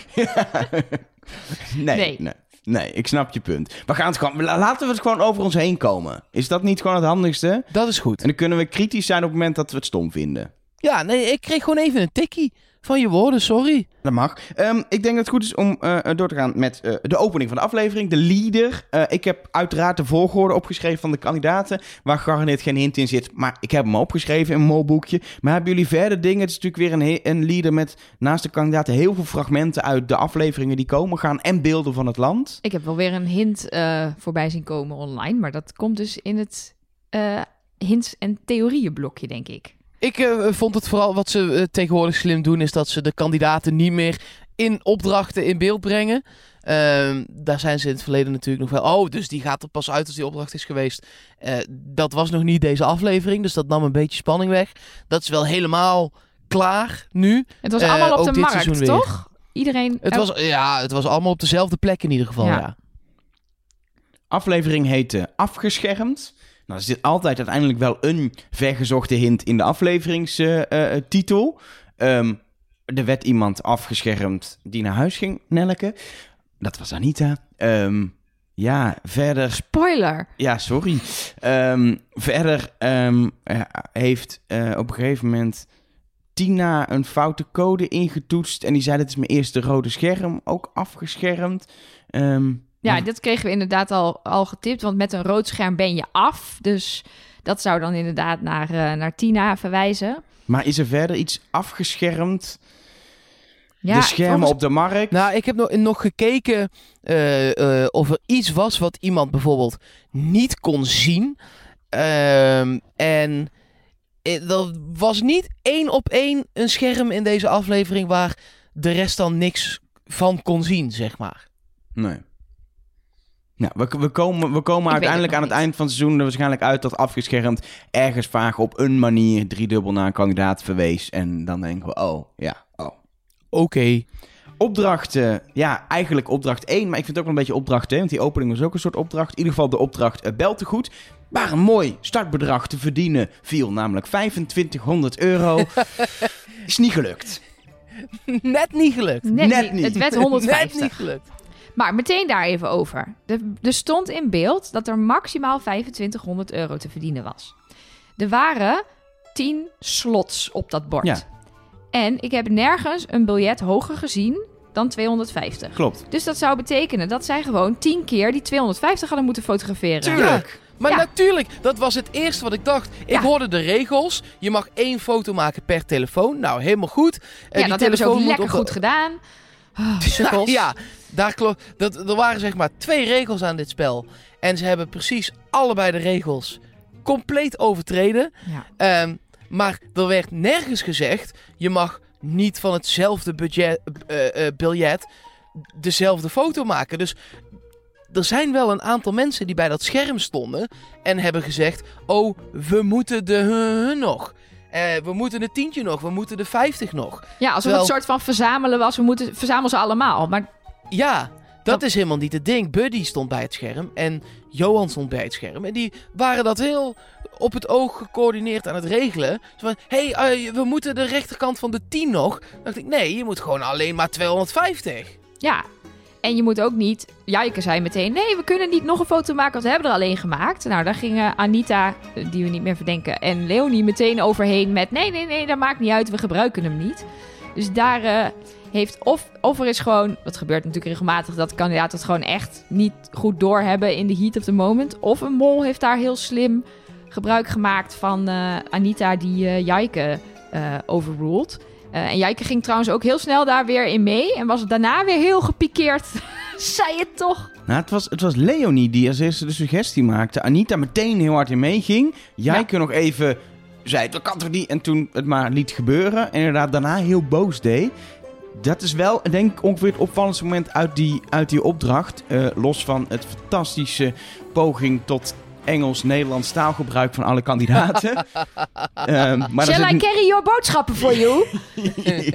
nee, Nee. nee. Nee, ik snap je punt. We gaan het gewoon, laten we het gewoon over ons heen komen. Is dat niet gewoon het handigste? Dat is goed. En dan kunnen we kritisch zijn op het moment dat we het stom vinden. Ja, nee, ik kreeg gewoon even een tikkie van je woorden, sorry. Dat mag. Ehm, ik denk dat het goed is om eh, door te gaan met eh, de opening van de aflevering. De leader. Eh, ik heb uiteraard de volgorde opgeschreven van de kandidaten. Waar garandeerd geen hint in zit. Maar ik heb hem opgeschreven in een molboekje. Maar hebben jullie verder dingen? Het is natuurlijk weer een, een leader met naast de kandidaten heel veel fragmenten uit de afleveringen die komen gaan. En beelden van het land. Ik heb wel weer een hint eh, voorbij zien komen online, maar dat komt dus in het eh, hints- en theorieënblokje, denk ik. Ik eh, vond het vooral wat ze eh, tegenwoordig slim doen, is dat ze de kandidaten niet meer in opdrachten in beeld brengen. Ehm, daar zijn ze in het verleden natuurlijk nog wel. Oh, dus die gaat er pas uit als die opdracht is geweest. Eh, dat was nog niet deze aflevering, dus dat nam een beetje spanning weg. Dat is wel helemaal klaar nu. Het was allemaal op ook de dit markt, weer. toch? Iedereen... Het was, ja, het was allemaal op dezelfde plek in ieder geval. Ja. Ja. Aflevering heette Afgeschermd. Nou, er zit altijd uiteindelijk wel een vergezochte hint in de afleveringstitel. Ehm er werd iemand afgeschermd die naar huis ging, Nelleke. Dat was Anita. Ehm, ja, verder... Spoiler! Ja, sorry. Ehm, verder eh, heeft eh, op een gegeven moment Tina een foute code ingetoetst. En die zei, dit is mijn eerste rode scherm. Ook afgeschermd. Ehm, Ja, maar- dit kregen we inderdaad al, al getipt, want met een rood scherm ben je af. Dus dat zou dan inderdaad naar, eh, naar Tina verwijzen. Maar is er verder iets afgeschermd? Ja, de schermen volgens- op de markt? Nou, ik heb nog, nog gekeken eh, eh, of er iets was wat iemand bijvoorbeeld niet kon zien. Ehm, en er was niet één op één een scherm in deze aflevering waar de rest dan niks van kon zien, zeg maar. Nee. Nou, we, we komen, we komen uiteindelijk het aan het eind van het seizoen er waarschijnlijk uit dat afgeschermd ergens vaag op een manier driedubbel naar een kandidaat verwees. En dan denken we, oh, ja, oh. Oké. Opdracht, eh, ja, eigenlijk opdracht 1, maar ik vind het ook wel een beetje opdracht 2, want die opening was ook een soort opdracht. In ieder geval de opdracht uh, bel te goed. Waar een mooi startbedrag te verdienen viel, namelijk 2500 euro. *laughs* Is niet gelukt. Net niet gelukt. Net, Net niet. niet. Het werd *laughs* Net 150. niet gelukt. Maar meteen daar even over. Er stond in beeld dat er maximaal 2500 euro te verdienen was. Er waren 10 slots op dat bord. Ja. En ik heb nergens een biljet hoger gezien dan 250. Klopt. Dus dat zou betekenen dat zij gewoon 10 keer die 250 hadden moeten fotograferen. Tuurlijk. Maar Ja. natuurlijk, dat was het eerste wat ik dacht. Ik Ja. hoorde de regels. Je mag één foto maken per telefoon. Nou, helemaal goed. Ja, die dat hebben ze ook telefoon moet lekker op goed gedaan. Oh, *laughs* sukkels. Ja, daar klopt. Dat, er waren zeg maar twee regels aan dit spel. En ze hebben precies allebei de regels compleet overtreden. Ja. Ehm, maar er werd nergens gezegd: je mag niet van hetzelfde budget, eh, eh, biljet dezelfde foto maken. Dus er zijn wel een aantal mensen die bij dat scherm stonden en hebben gezegd: Oh, we moeten de huh nog. Eh, we moeten de tientje nog, we moeten de 50 nog. Ja, alsof Terwijl- het een soort van verzamelen was. We moeten verzamelen ze allemaal. Maar Ja, dat, Dat- is helemaal niet het ding. Buddy stond bij het scherm en Johan stond bij het scherm. En die waren dat heel op het oog gecoördineerd aan het regelen. Zo van, hé, hey, eh, we moeten de rechterkant van de 10 nog. Dan dacht ik, nee, je moet gewoon alleen maar 250. ja. En je moet ook niet... Jijke zei meteen... Nee, we kunnen niet nog een foto maken, want we hebben er alleen gemaakt. Nou, daar gingen Anita, eh, die we niet meer verdenken... en Leonie meteen overheen met... Nee, nee, nee, dat maakt niet uit. We gebruiken hem niet. Dus daar eh, heeft... Of, of er is gewoon... Dat gebeurt natuurlijk regelmatig... dat kandidaten het gewoon echt niet goed doorhebben... in de heat of the moment. Of een mol heeft daar heel slim gebruik gemaakt van eh, Anita... die eh Jijke overruled... Eh, en Jijke ging trouwens ook heel snel daar weer in mee. En was daarna weer heel gepikeerd. *laughs* Zei het toch? Nou, het was, het was Leonie die als eerste de suggestie maakte. Anita meteen heel hard in meeging. Jijke nog even zei, dat kan toch niet? En toen het maar liet gebeuren. En inderdaad daarna heel boos deed. Dat is wel, denk ik, ongeveer het opvallendste moment uit die, uit die opdracht. Eh, los van het fantastische poging tot Engels, Nederlands taalgebruik van alle kandidaten. *laughs* Ehm, maar Shall I carry your boodschappen for you?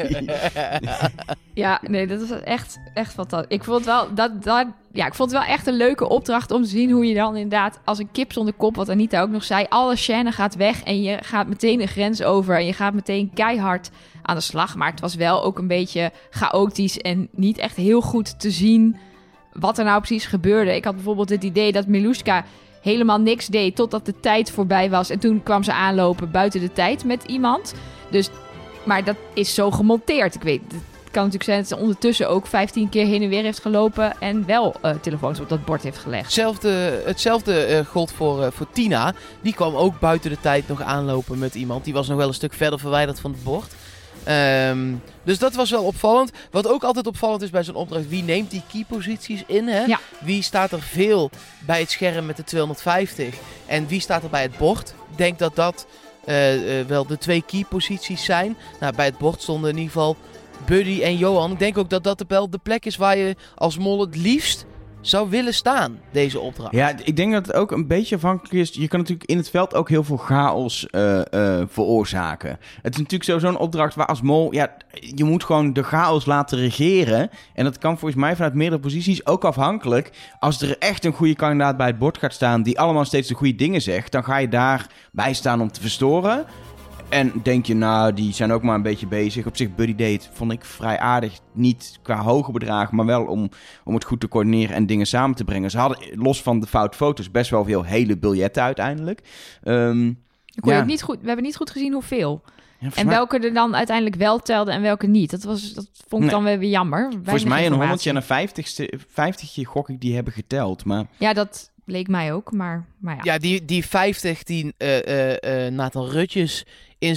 *laughs* ja, nee, dat was echt, echt fantastisch. Ik vond, wel, dat, dat, ja, ik vond het wel echt een leuke opdracht om te zien hoe je dan inderdaad als een kip zonder kop, wat Anita ook nog zei, alle chaîne gaat weg en je gaat meteen de grens over en je gaat meteen keihard aan de slag. Maar het was wel ook een beetje chaotisch en niet echt heel goed te zien wat er nou precies gebeurde. Ik had bijvoorbeeld het idee dat Miluska helemaal niks deed totdat de tijd voorbij was. En toen kwam ze aanlopen buiten de tijd met iemand. Dus, maar dat is zo gemonteerd. Ik weet, het kan natuurlijk zijn dat ze ondertussen ook 15 keer heen en weer heeft gelopen en wel eh, telefoons op dat bord heeft gelegd. Hetzelfde, hetzelfde eh, voor, eh, voor Tina. Die kwam ook buiten de tijd nog aanlopen met iemand. Die was nog wel een stuk verder verwijderd van het bord. Ehm, dus dat was wel opvallend. Wat ook altijd opvallend is bij zo'n opdracht, wie neemt die keyposities in? Hè? Ja. Wie staat er veel bij het scherm met de 250 en wie staat er bij het bord? Ik denk dat dat eh, eh, wel de twee keyposities zijn. Nou, bij het bord stonden in ieder geval Buddy en Johan. Ik denk ook dat dat wel de plek is waar je als mol het liefst zou willen staan, deze opdracht. Ja, ik denk dat het ook een beetje afhankelijk is. Je kan natuurlijk in het veld ook heel veel chaos eh, eh, veroorzaken. Het is natuurlijk zo- zo'n opdracht waar als mol... Ja, je moet gewoon de chaos laten regeren. En dat kan volgens mij vanuit meerdere posities ook afhankelijk. Als er echt een goede kandidaat bij het bord gaat staan... die allemaal steeds de goede dingen zegt... dan ga je daarbij staan om te verstoren... En denk je, nou, die zijn ook maar een beetje bezig. Op zich, Buddy Date vond ik vrij aardig. Niet qua hoge bedragen, maar wel om, om het goed te coördineren en dingen samen te brengen. Ze hadden, los van de fout foto's, best wel veel hele biljetten uiteindelijk. Ik kon Ja. ook niet goed, we hebben niet goed gezien hoeveel. ja, En mij- welke er dan uiteindelijk wel telden en welke niet. Dat, was, dat vond ik Nee. dan weer weer jammer. Volgens mij een. 100 en een 50, 50 gok ik die hebben geteld. Maar Ja, dat leek mij ook, maar, maar ja. Ja, die, die 50 die eh, eh, eh, Nathan Rutjes in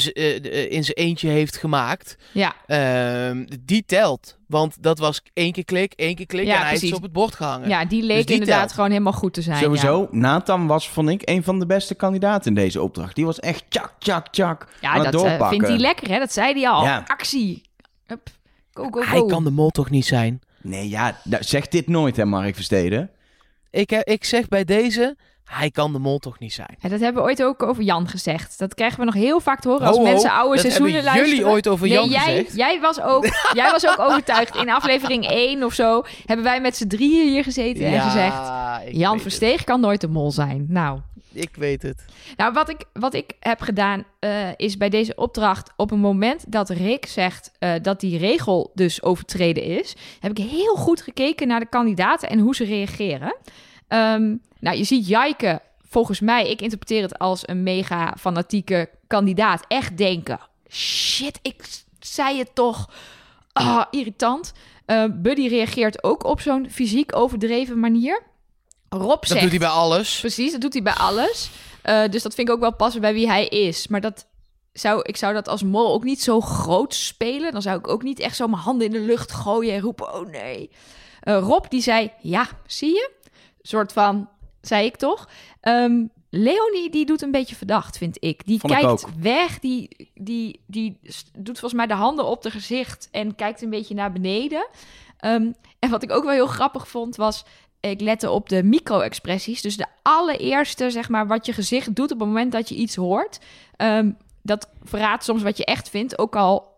zijn eentje heeft gemaakt, Ja, ehm, die telt. Want dat was één keer klik, één keer klik Ja, en hij precies. ze op het bord gehangen. ja die leek Dus die inderdaad telt. gewoon helemaal goed te zijn. sowieso, Nathan was, vond ik, een van de beste kandidaten in deze opdracht. Die was echt tjak, tjak, tjak Ja, aan ja het dat doorpakken. vindt hij lekker, hè? Dat zei hij al. Ja. Actie. Hup. Go, go, go. Hij kan de mol toch niet zijn? Nee, ja, nou, zeg dit nooit hè, Mark Versteden. Ik, eh, ik zeg bij deze, hij kan de mol toch niet zijn. Ja, dat hebben we ooit ook over Jan gezegd. Dat krijgen we nog heel vaak te horen als Ho, ho, mensen oude seizoenen luisteren. jullie ooit over nee, Jan jij, gezegd? Jij was, ook, *laughs* jij was ook overtuigd. In aflevering 1 of zo hebben wij met z'n drieën hier gezeten en gezegd... Jan Versteeg kan nooit de mol zijn. Nou. Ik weet het. nou wat, ik, wat ik heb gedaan eh, is bij deze opdracht... op een moment dat Rick zegt eh, dat die regel dus overtreden is... heb ik heel goed gekeken naar de kandidaten en hoe ze reageren. Ehm, nou, je ziet Jaike, volgens mij, ik interpreteer het als een mega fanatieke kandidaat. Echt denken, shit, ik zei het toch. Ah, irritant. Eh, Buddy reageert ook op zo'n fysiek overdreven manier. Rob Dat zegt... doet hij bij alles. Precies, dat doet hij bij alles. Eh, dus dat vind ik ook wel passen bij wie hij is. Maar dat zou, ik zou dat als mol ook niet zo groot spelen. Dan zou ik ook niet echt zo mijn handen in de lucht gooien en roepen: oh nee. Eh, Rob die zei: ja, zie je? soort van, zei ik toch? Ehm, Leonie die doet een beetje verdacht, vind ik. Die Vond ik kijkt ook. weg, die, die, die doet volgens mij de handen op de gezicht en kijkt een beetje naar beneden. Ehm, en wat ik ook wel heel grappig vond was, ik lette op de micro-expressies. Dus de allereerste, zeg maar, wat je gezicht doet op het moment dat je iets hoort. Ehm, dat verraadt soms wat je echt vindt, ook al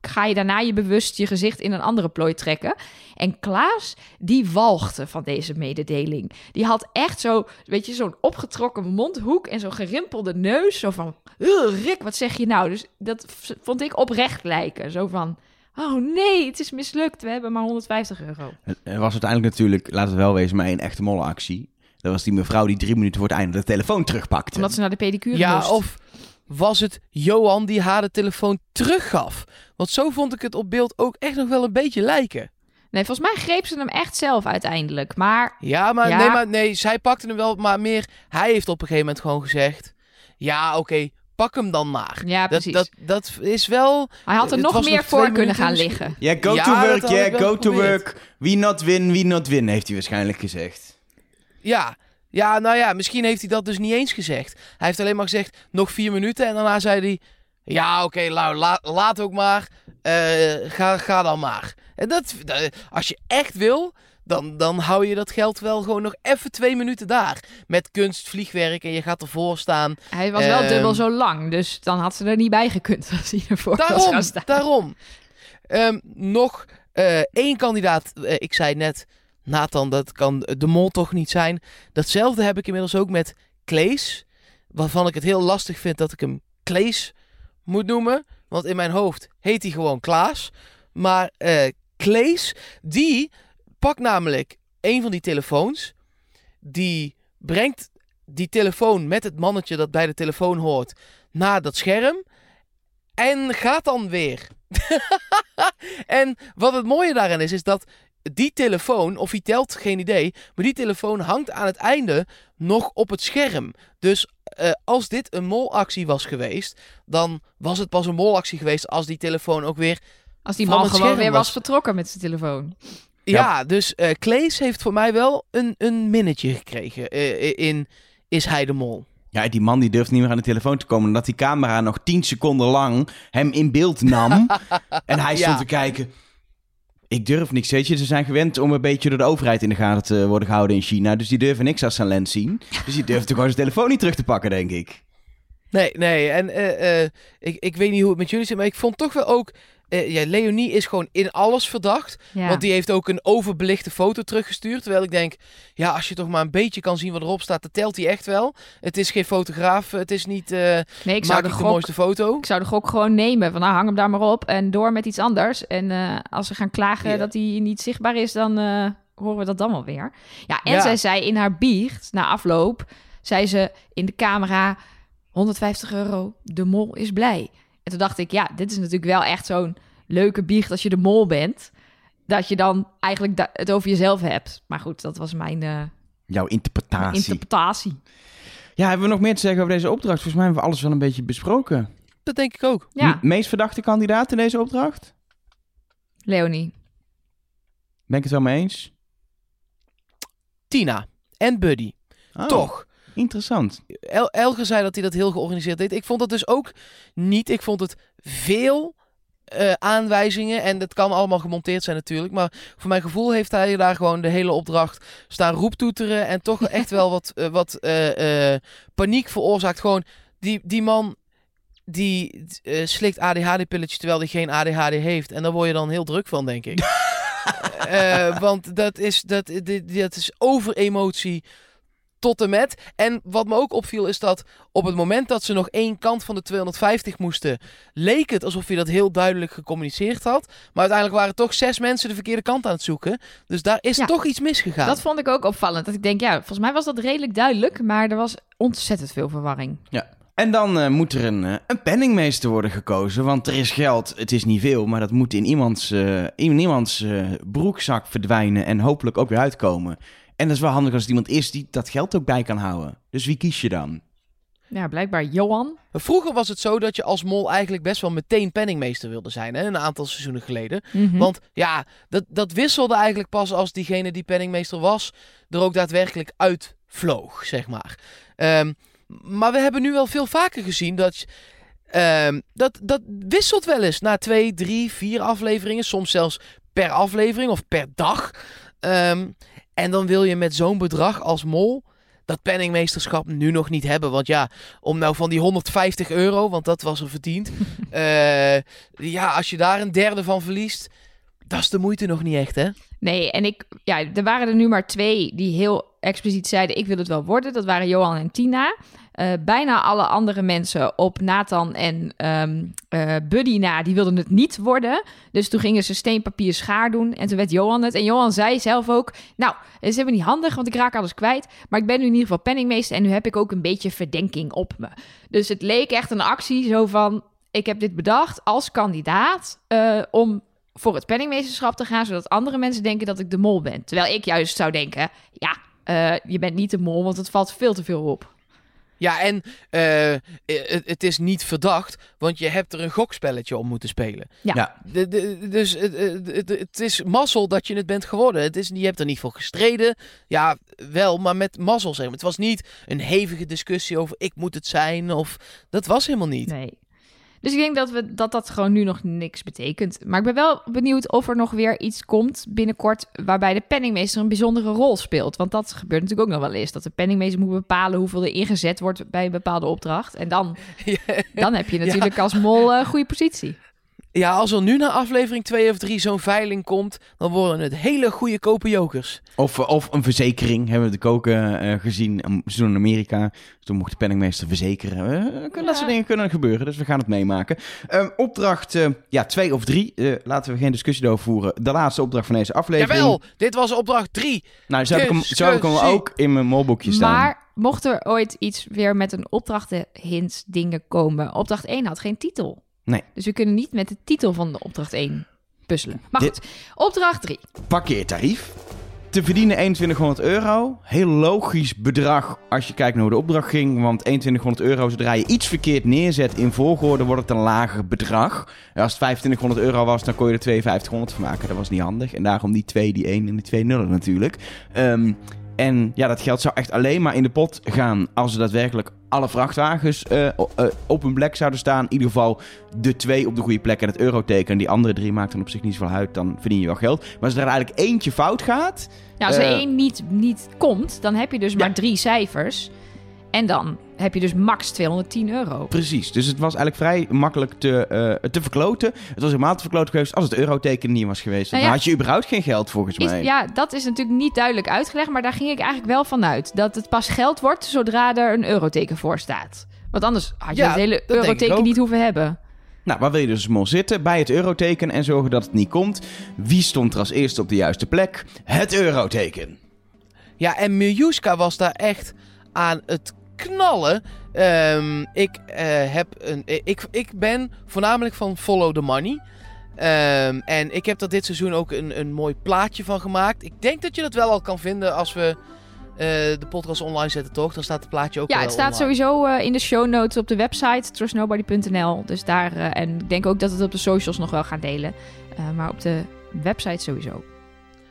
ga je daarna je bewust je gezicht in een andere plooi trekken. En Klaas, die walgde van deze mededeling. Die had echt zo, weet je, zo'n opgetrokken mondhoek en zo'n gerimpelde neus. Zo van, "Ugh, Rick, wat zeg je nou? Dus dat vond ik oprecht lijken. Zo van, oh nee, het is mislukt. We hebben maar 150 euro. Er was uiteindelijk natuurlijk, laten we wel wezen, maar één echte mollenactie. Dat was die mevrouw die drie minuten voor het einde de telefoon terugpakte. Omdat ze naar de pedicure Ja, moest. of was het Johan die haar de telefoon teruggaf? Want zo vond ik het op beeld ook echt nog wel een beetje lijken. Nee, volgens mij greep ze hem echt zelf uiteindelijk. Maar Ja, maar, Ja. Nee, maar nee, zij pakte hem wel, maar meer... Hij heeft op een gegeven moment gewoon gezegd... Ja, oké, pak hem dan maar. ja, Dat, precies. dat, dat is wel... Hij had er nog meer nog voor kunnen gaan liggen. Ja, go Ja, to work, yeah, go to work. We not win, we not win, heeft hij waarschijnlijk gezegd. Ja, ja, nou ja, misschien heeft hij dat dus niet eens gezegd. Hij heeft alleen maar gezegd, nog vier minuten. En daarna zei hij, ja, oké, Lau, la- laat ook maar. Eh, ga, ga dan maar. En dat, dat- als je echt wil, dan, dan hou je dat geld wel gewoon nog even twee minuten daar. Met kunstvliegwerk en je gaat ervoor staan. Hij was wel Ehm. dubbel zo lang, dus dan had ze er niet bij gekund *laughs* als hij ervoor Daarom, staan. daarom. Ehm, nog eh, één kandidaat. Eh, ik zei net, Nathan, dat kan de mol toch niet zijn. Datzelfde heb ik inmiddels ook met Klees. Waarvan ik het heel lastig vind dat ik hem Klees moet noemen. Want in mijn hoofd heet hij gewoon Klaas. Maar Klees, die pakt namelijk een van die telefoons. Die brengt die telefoon met het mannetje dat bij de telefoon hoort naar dat scherm. En gaat dan weer. *laughs* en wat het mooie daarin is, is dat die telefoon, of hij telt, geen idee, maar die telefoon hangt aan het einde nog op het scherm. Dus eh, als dit een molactie was geweest, dan was het pas een molactie geweest als die telefoon ook weer... Als die man gewoon weer was vertrokken met zijn telefoon. Ja, dus eh Klees heeft voor mij wel een, een minnetje gekregen eh, in Is Hij de Mol. Ja, die man die durft niet meer aan de telefoon te komen. Omdat die camera nog 10 seconden lang hem in beeld nam. *laughs* en hij stond Ja. te kijken. Ik durf niks, weet je. Ze zijn gewend om een beetje door de overheid in de gaten te worden gehouden in China. Dus die durven niks als zijn lens zien. Dus die durft gewoon zijn telefoon niet terug te pakken, denk ik. Nee, nee. En eh, eh, ik, ik weet niet hoe het met jullie zit, maar ik vond toch wel ook... eh, ja, Leonie is gewoon in alles verdacht. Ja. Want die heeft ook een overbelichte foto teruggestuurd. Terwijl ik denk, ja, als je toch maar een beetje kan zien wat erop staat, dan telt hij echt wel. Het is geen fotograaf, het is niet, eh nee, ik zou, maak de gok, mooiste foto. ik zou de gok gewoon nemen. Van nou, hang hem daar maar op en door met iets anders. En eh, als ze gaan klagen Ja. dat hij niet zichtbaar is, dan horen we dat dan wel weer. Ja, en zij zei in haar biecht, na afloop, zei ze in de camera... 150 euro, de mol is blij. En toen dacht ik, ja, dit is natuurlijk wel echt zo'n leuke biecht als je de mol bent. Dat je dan eigenlijk het over jezelf hebt. Maar goed, dat was mijn eh, Jouw interpretatie. interpretatie. ja, hebben we nog meer te zeggen over deze opdracht? Volgens mij hebben we alles wel een beetje besproken. Dat denk ik ook. Ja, M- meest verdachte kandidaat in deze opdracht? Leonie. Ben ik het wel mee eens? Tina en Buddy. Oh, Toch. Interessant. El Elge zei dat hij dat heel georganiseerd deed. Ik vond dat dus ook niet. Ik vond het veel eh, aanwijzingen. En dat kan allemaal gemonteerd zijn natuurlijk. Maar voor mijn gevoel heeft hij daar gewoon de hele opdracht staan roeptoeteren. En toch *laughs* echt wel wat, eh, wat eh, paniek veroorzaakt. Gewoon die, die man die slikt ADHD-pilletjes terwijl hij geen ADHD heeft. En daar word je dan heel druk van, denk ik. *laughs* Want dat is, dat, dit, dat is overemotie tot en met. En wat me ook opviel is dat op het moment dat ze nog één kant van de 250 moesten, leek het alsof je dat heel duidelijk gecommuniceerd had. Maar uiteindelijk waren toch zes mensen de verkeerde kant aan het zoeken. Dus daar is Ja. toch iets misgegaan. Dat vond ik ook opvallend. Dat ik denk, ja, volgens mij was dat redelijk duidelijk. Maar er was ontzettend veel verwarring. En dan eh, moet er een, eh, een penningmeester worden gekozen. Want er is geld, het is niet veel, maar dat moet in iemands, eh, in iemands eh, broekzak verdwijnen en hopelijk ook weer uitkomen. En dat is wel handig als het iemand is die dat geld ook bij kan houden. Dus wie kies je dan? Ja, blijkbaar Johan. Vroeger was het zo dat je als mol eigenlijk best wel meteen penningmeester wilde zijn. Hè? Een aantal seizoenen geleden. Mhm. Want ja, dat, dat wisselde eigenlijk pas als diegene die penningmeester was er ook daadwerkelijk uitvloog, zeg maar. Ehm, maar we hebben nu wel veel vaker gezien dat, ehm, dat dat wisselt wel eens na twee, drie, vier afleveringen. Soms zelfs per aflevering of per dag. Ehm, en dan wil je met zo'n bedrag als mol dat penningmeesterschap nu nog niet hebben. Want ja, om nou van die 150 euro, want dat was er verdiend. *laughs* eh, ja, als je daar een derde van verliest, dat is de moeite nog niet echt, hè? Nee, en ik, ja, er waren er nu maar twee die heel expliciet zeiden: Ik wil het wel worden. Dat waren Johan en Tina. Eh, bijna alle andere mensen op Nathan en eh, Buddy na, die wilden het niet worden. Dus toen gingen ze steen, papier, schaar doen. En toen werd Johan het. En Johan zei zelf ook: Nou, het is helemaal niet handig, want ik raak alles kwijt. Maar ik ben nu in ieder geval penningmeester en nu heb ik ook een beetje verdenking op me. Dus het leek echt een actie zo van: Ik heb dit bedacht als kandidaat eh, om voor het penningmeesterschap te gaan, zodat andere mensen denken dat ik de mol ben. Terwijl ik juist zou denken, ja, eh, je bent niet de mol, want het valt veel te veel op. Ja, en eh, het, het is niet verdacht, want je hebt er een gokspelletje om moeten spelen. Ja. Ja. De, de- dus het, het, het- het is mazzel dat je het bent geworden. Het is, je hebt er niet voor gestreden. Ja, wel, maar met mazzel zeg maar. Het was niet een hevige discussie over ik moet het zijn of... Dat was helemaal niet. Nee. Dus ik denk dat, we, dat dat gewoon nu nog niks betekent. Maar ik ben wel benieuwd of er nog weer iets komt binnenkort... waarbij de penningmeester een bijzondere rol speelt. Want dat gebeurt natuurlijk ook nog wel eens. Dat de penningmeester moet bepalen hoeveel er ingezet wordt bij een bepaalde opdracht. En dan, *laughs* dan heb je natuurlijk als mol een goede positie. Ja, als er nu naar aflevering 2 of 3 zo'n veiling komt, dan worden het hele goede kopen jokers. Of, eh, of een verzekering, hebben we de koken uh, gezien. Ze doen in Amerika. Dus toen mocht de penningmeester verzekeren. Uh, ja. Dat soort dingen kunnen gebeuren, dus we gaan het meemaken. Uh, opdracht uh, ja, twee of drie. laten we geen discussie over voeren. De laatste opdracht van deze aflevering. Jawel, dit was opdracht drie. Nou, zo heb, ik hem, zo heb ik hem ook in mijn molboekje staan. Maar mocht er ooit iets weer met een opdrachtenhint dingen komen. Opdracht 1 had geen titel. Nee. Dus we kunnen niet met de titel van de opdracht 1 puzzelen. Maar goed, opdracht 3. Parkeertarief. Te verdienen 2100 euro. Heel logisch bedrag als je kijkt naar hoe de opdracht ging. Want 2100 euro, zodra je iets verkeerd neerzet in volgorde, wordt het een lager bedrag. Als het 2500 euro was, dan kon je er 5200 van maken. Dat was niet handig. En daarom die 2, die 1 en die 2 nullen natuurlijk. Um, en ja, dat geld zou echt alleen maar in de pot gaan als er daadwerkelijk alle vrachtwagens uh, uh, op een plek zouden staan. In ieder geval de twee op de goede plek en het euroteken. Die andere drie maakt dan op zich niet zoveel uit. Dan verdien je wel geld. Maar als er eigenlijk eentje fout gaat... Ja, als er uh, één niet, niet komt, dan heb je dus maar drie cijfers. En dan heb je dus max 210 euro. Precies, dus het was eigenlijk vrij makkelijk te, uh, te verkloten. Het was helemaal te verkloten geweest als het euroteken niet was geweest. Nou ja, dan had je überhaupt geen geld volgens mij. Is, ja, dat is natuurlijk niet duidelijk uitgelegd, maar daar ging ik eigenlijk wel vanuit. Dat het pas geld wordt zodra er een euroteken voor staat. Want anders had je ja, het hele euroteken niet hoeven hebben. Nou, waar wil je dus mol zitten? Bij het euroteken en zorgen dat het niet komt. Wie stond er als eerste op de juiste plek? Het euroteken. Ja, en Miljuska was daar echt aan het knallen. Um, ik, uh, heb een, ik, ik ben voornamelijk van Follow the Money. Um, en ik heb er dit seizoen ook een, een mooi plaatje van gemaakt. Ik denk dat je dat wel al kan vinden als we uh, de podcast online zetten, toch? Dan staat het plaatje ook Ja, het staat online. sowieso uh, in de show notes op de website trustnobody.nl. Dus daar, en ik denk ook dat het op de socials nog wel gaan delen. maar op de website sowieso.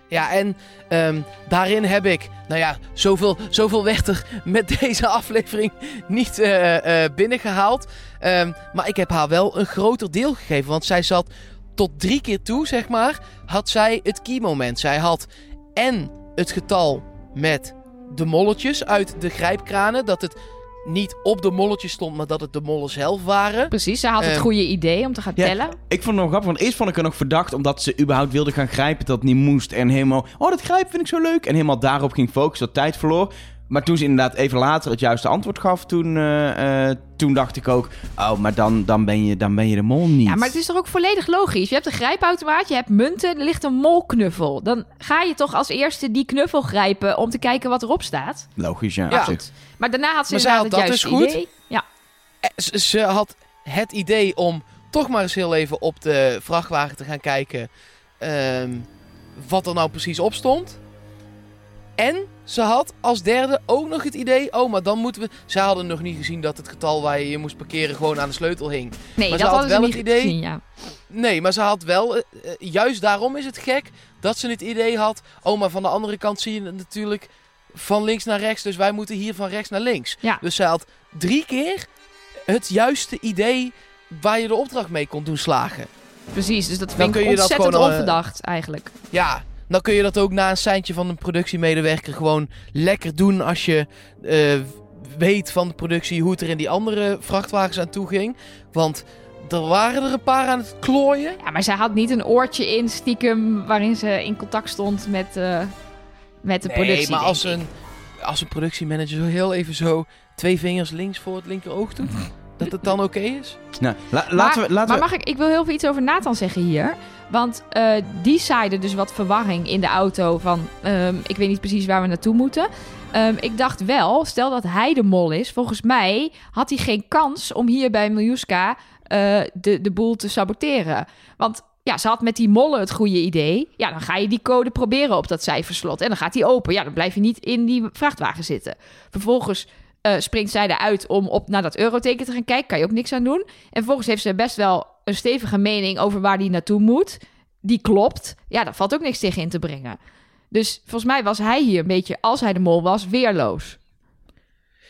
Ja, en um, daarin heb ik, nou ja, zoveel, zoveel werd er met deze aflevering niet uh, uh, binnengehaald. Um, maar ik heb haar wel een groter deel gegeven, want zij zat tot drie keer toe, zeg maar, had zij het key moment. Zij had en het getal met de molletjes uit de grijpkranen, dat het niet op de molletjes stond, maar dat het de mollen zelf waren. Precies, ze had het um, goede idee om te gaan ja, tellen. Ik vond het nog grappig, want eerst vond ik er nog verdacht... omdat ze überhaupt wilde gaan grijpen dat het niet moest. En helemaal, oh dat grijpen vind ik zo leuk. En helemaal daarop ging focussen, dat tijd verloor. Maar toen ze inderdaad even later het juiste antwoord gaf... toen, uh, uh, toen dacht ik ook, oh, maar dan, dan, ben je, dan ben je de mol niet. Ja, maar het is toch ook volledig logisch? Je hebt een grijpautomaat, je hebt munten, er ligt een molknuffel. Dan ga je toch als eerste die knuffel grijpen... om te kijken wat erop staat? Logisch, ja. Ja. Maar daarna had ze Maar inderdaad had het juiste dus goed. idee. Ja. Eh, Ze, ze had het idee om toch maar eens heel even op de vrachtwagen te gaan kijken... ehm, wat er nou precies op stond. En ze had als derde ook nog het idee... oh, maar dan moeten we... Ze hadden nog niet gezien dat het getal waar je je moest parkeren... gewoon aan de sleutel hing. Nee, Maar dat ze had hadden ze wel niet het idee- gezien, ja. Nee, maar ze had wel... eh, eh, juist daarom is het gek dat ze het idee had... oh, maar van de andere kant zie je het natuurlijk van links naar rechts... dus wij moeten hier van rechts naar links. Ja. Dus ze had drie keer het juiste idee... waar je de opdracht mee kon doen slagen. Precies, dus dat vind ik je dat ontzettend gewoon, eh, onverdacht eigenlijk. Ja, dan kun je dat ook na een seintje van een productiemedewerker gewoon lekker doen als je eh, weet van de productie hoe het er in die andere vrachtwagens aan toe ging. Want er waren er een paar aan het klooien. Ja, maar zij had niet een oortje in stiekem waarin ze in contact stond met, eh, met de productie. nee, maar als een, als een productiemanager zo heel even zo twee vingers links voor het linker oog doet, *laughs* dat het dan oké is. Nou, la- Maar, laten we... Laten maar we... mag ik, ik wil heel veel iets over Nathan zeggen hier. Want eh, die zaaide dus wat verwarring in de auto van... ehm, ik weet niet precies waar we naartoe moeten. Ehm, ik dacht wel, stel dat hij de mol is... volgens mij had hij geen kans om hier bij Miljuska eh, de, de boel te saboteren. Want ja, ze had met die mollen het goede idee. Ja, dan ga je die code proberen op dat cijferslot. En dan gaat die open. Ja, dan blijf je niet in die vrachtwagen zitten. Vervolgens eh, springt zij eruit om op naar dat euroteken te gaan kijken. Kan je ook niks aan doen. En vervolgens heeft ze best wel een stevige mening over waar die naartoe moet. Die klopt. Ja, daar valt ook niks tegen in te brengen. Dus volgens mij was hij hier een beetje, als hij de mol was, weerloos.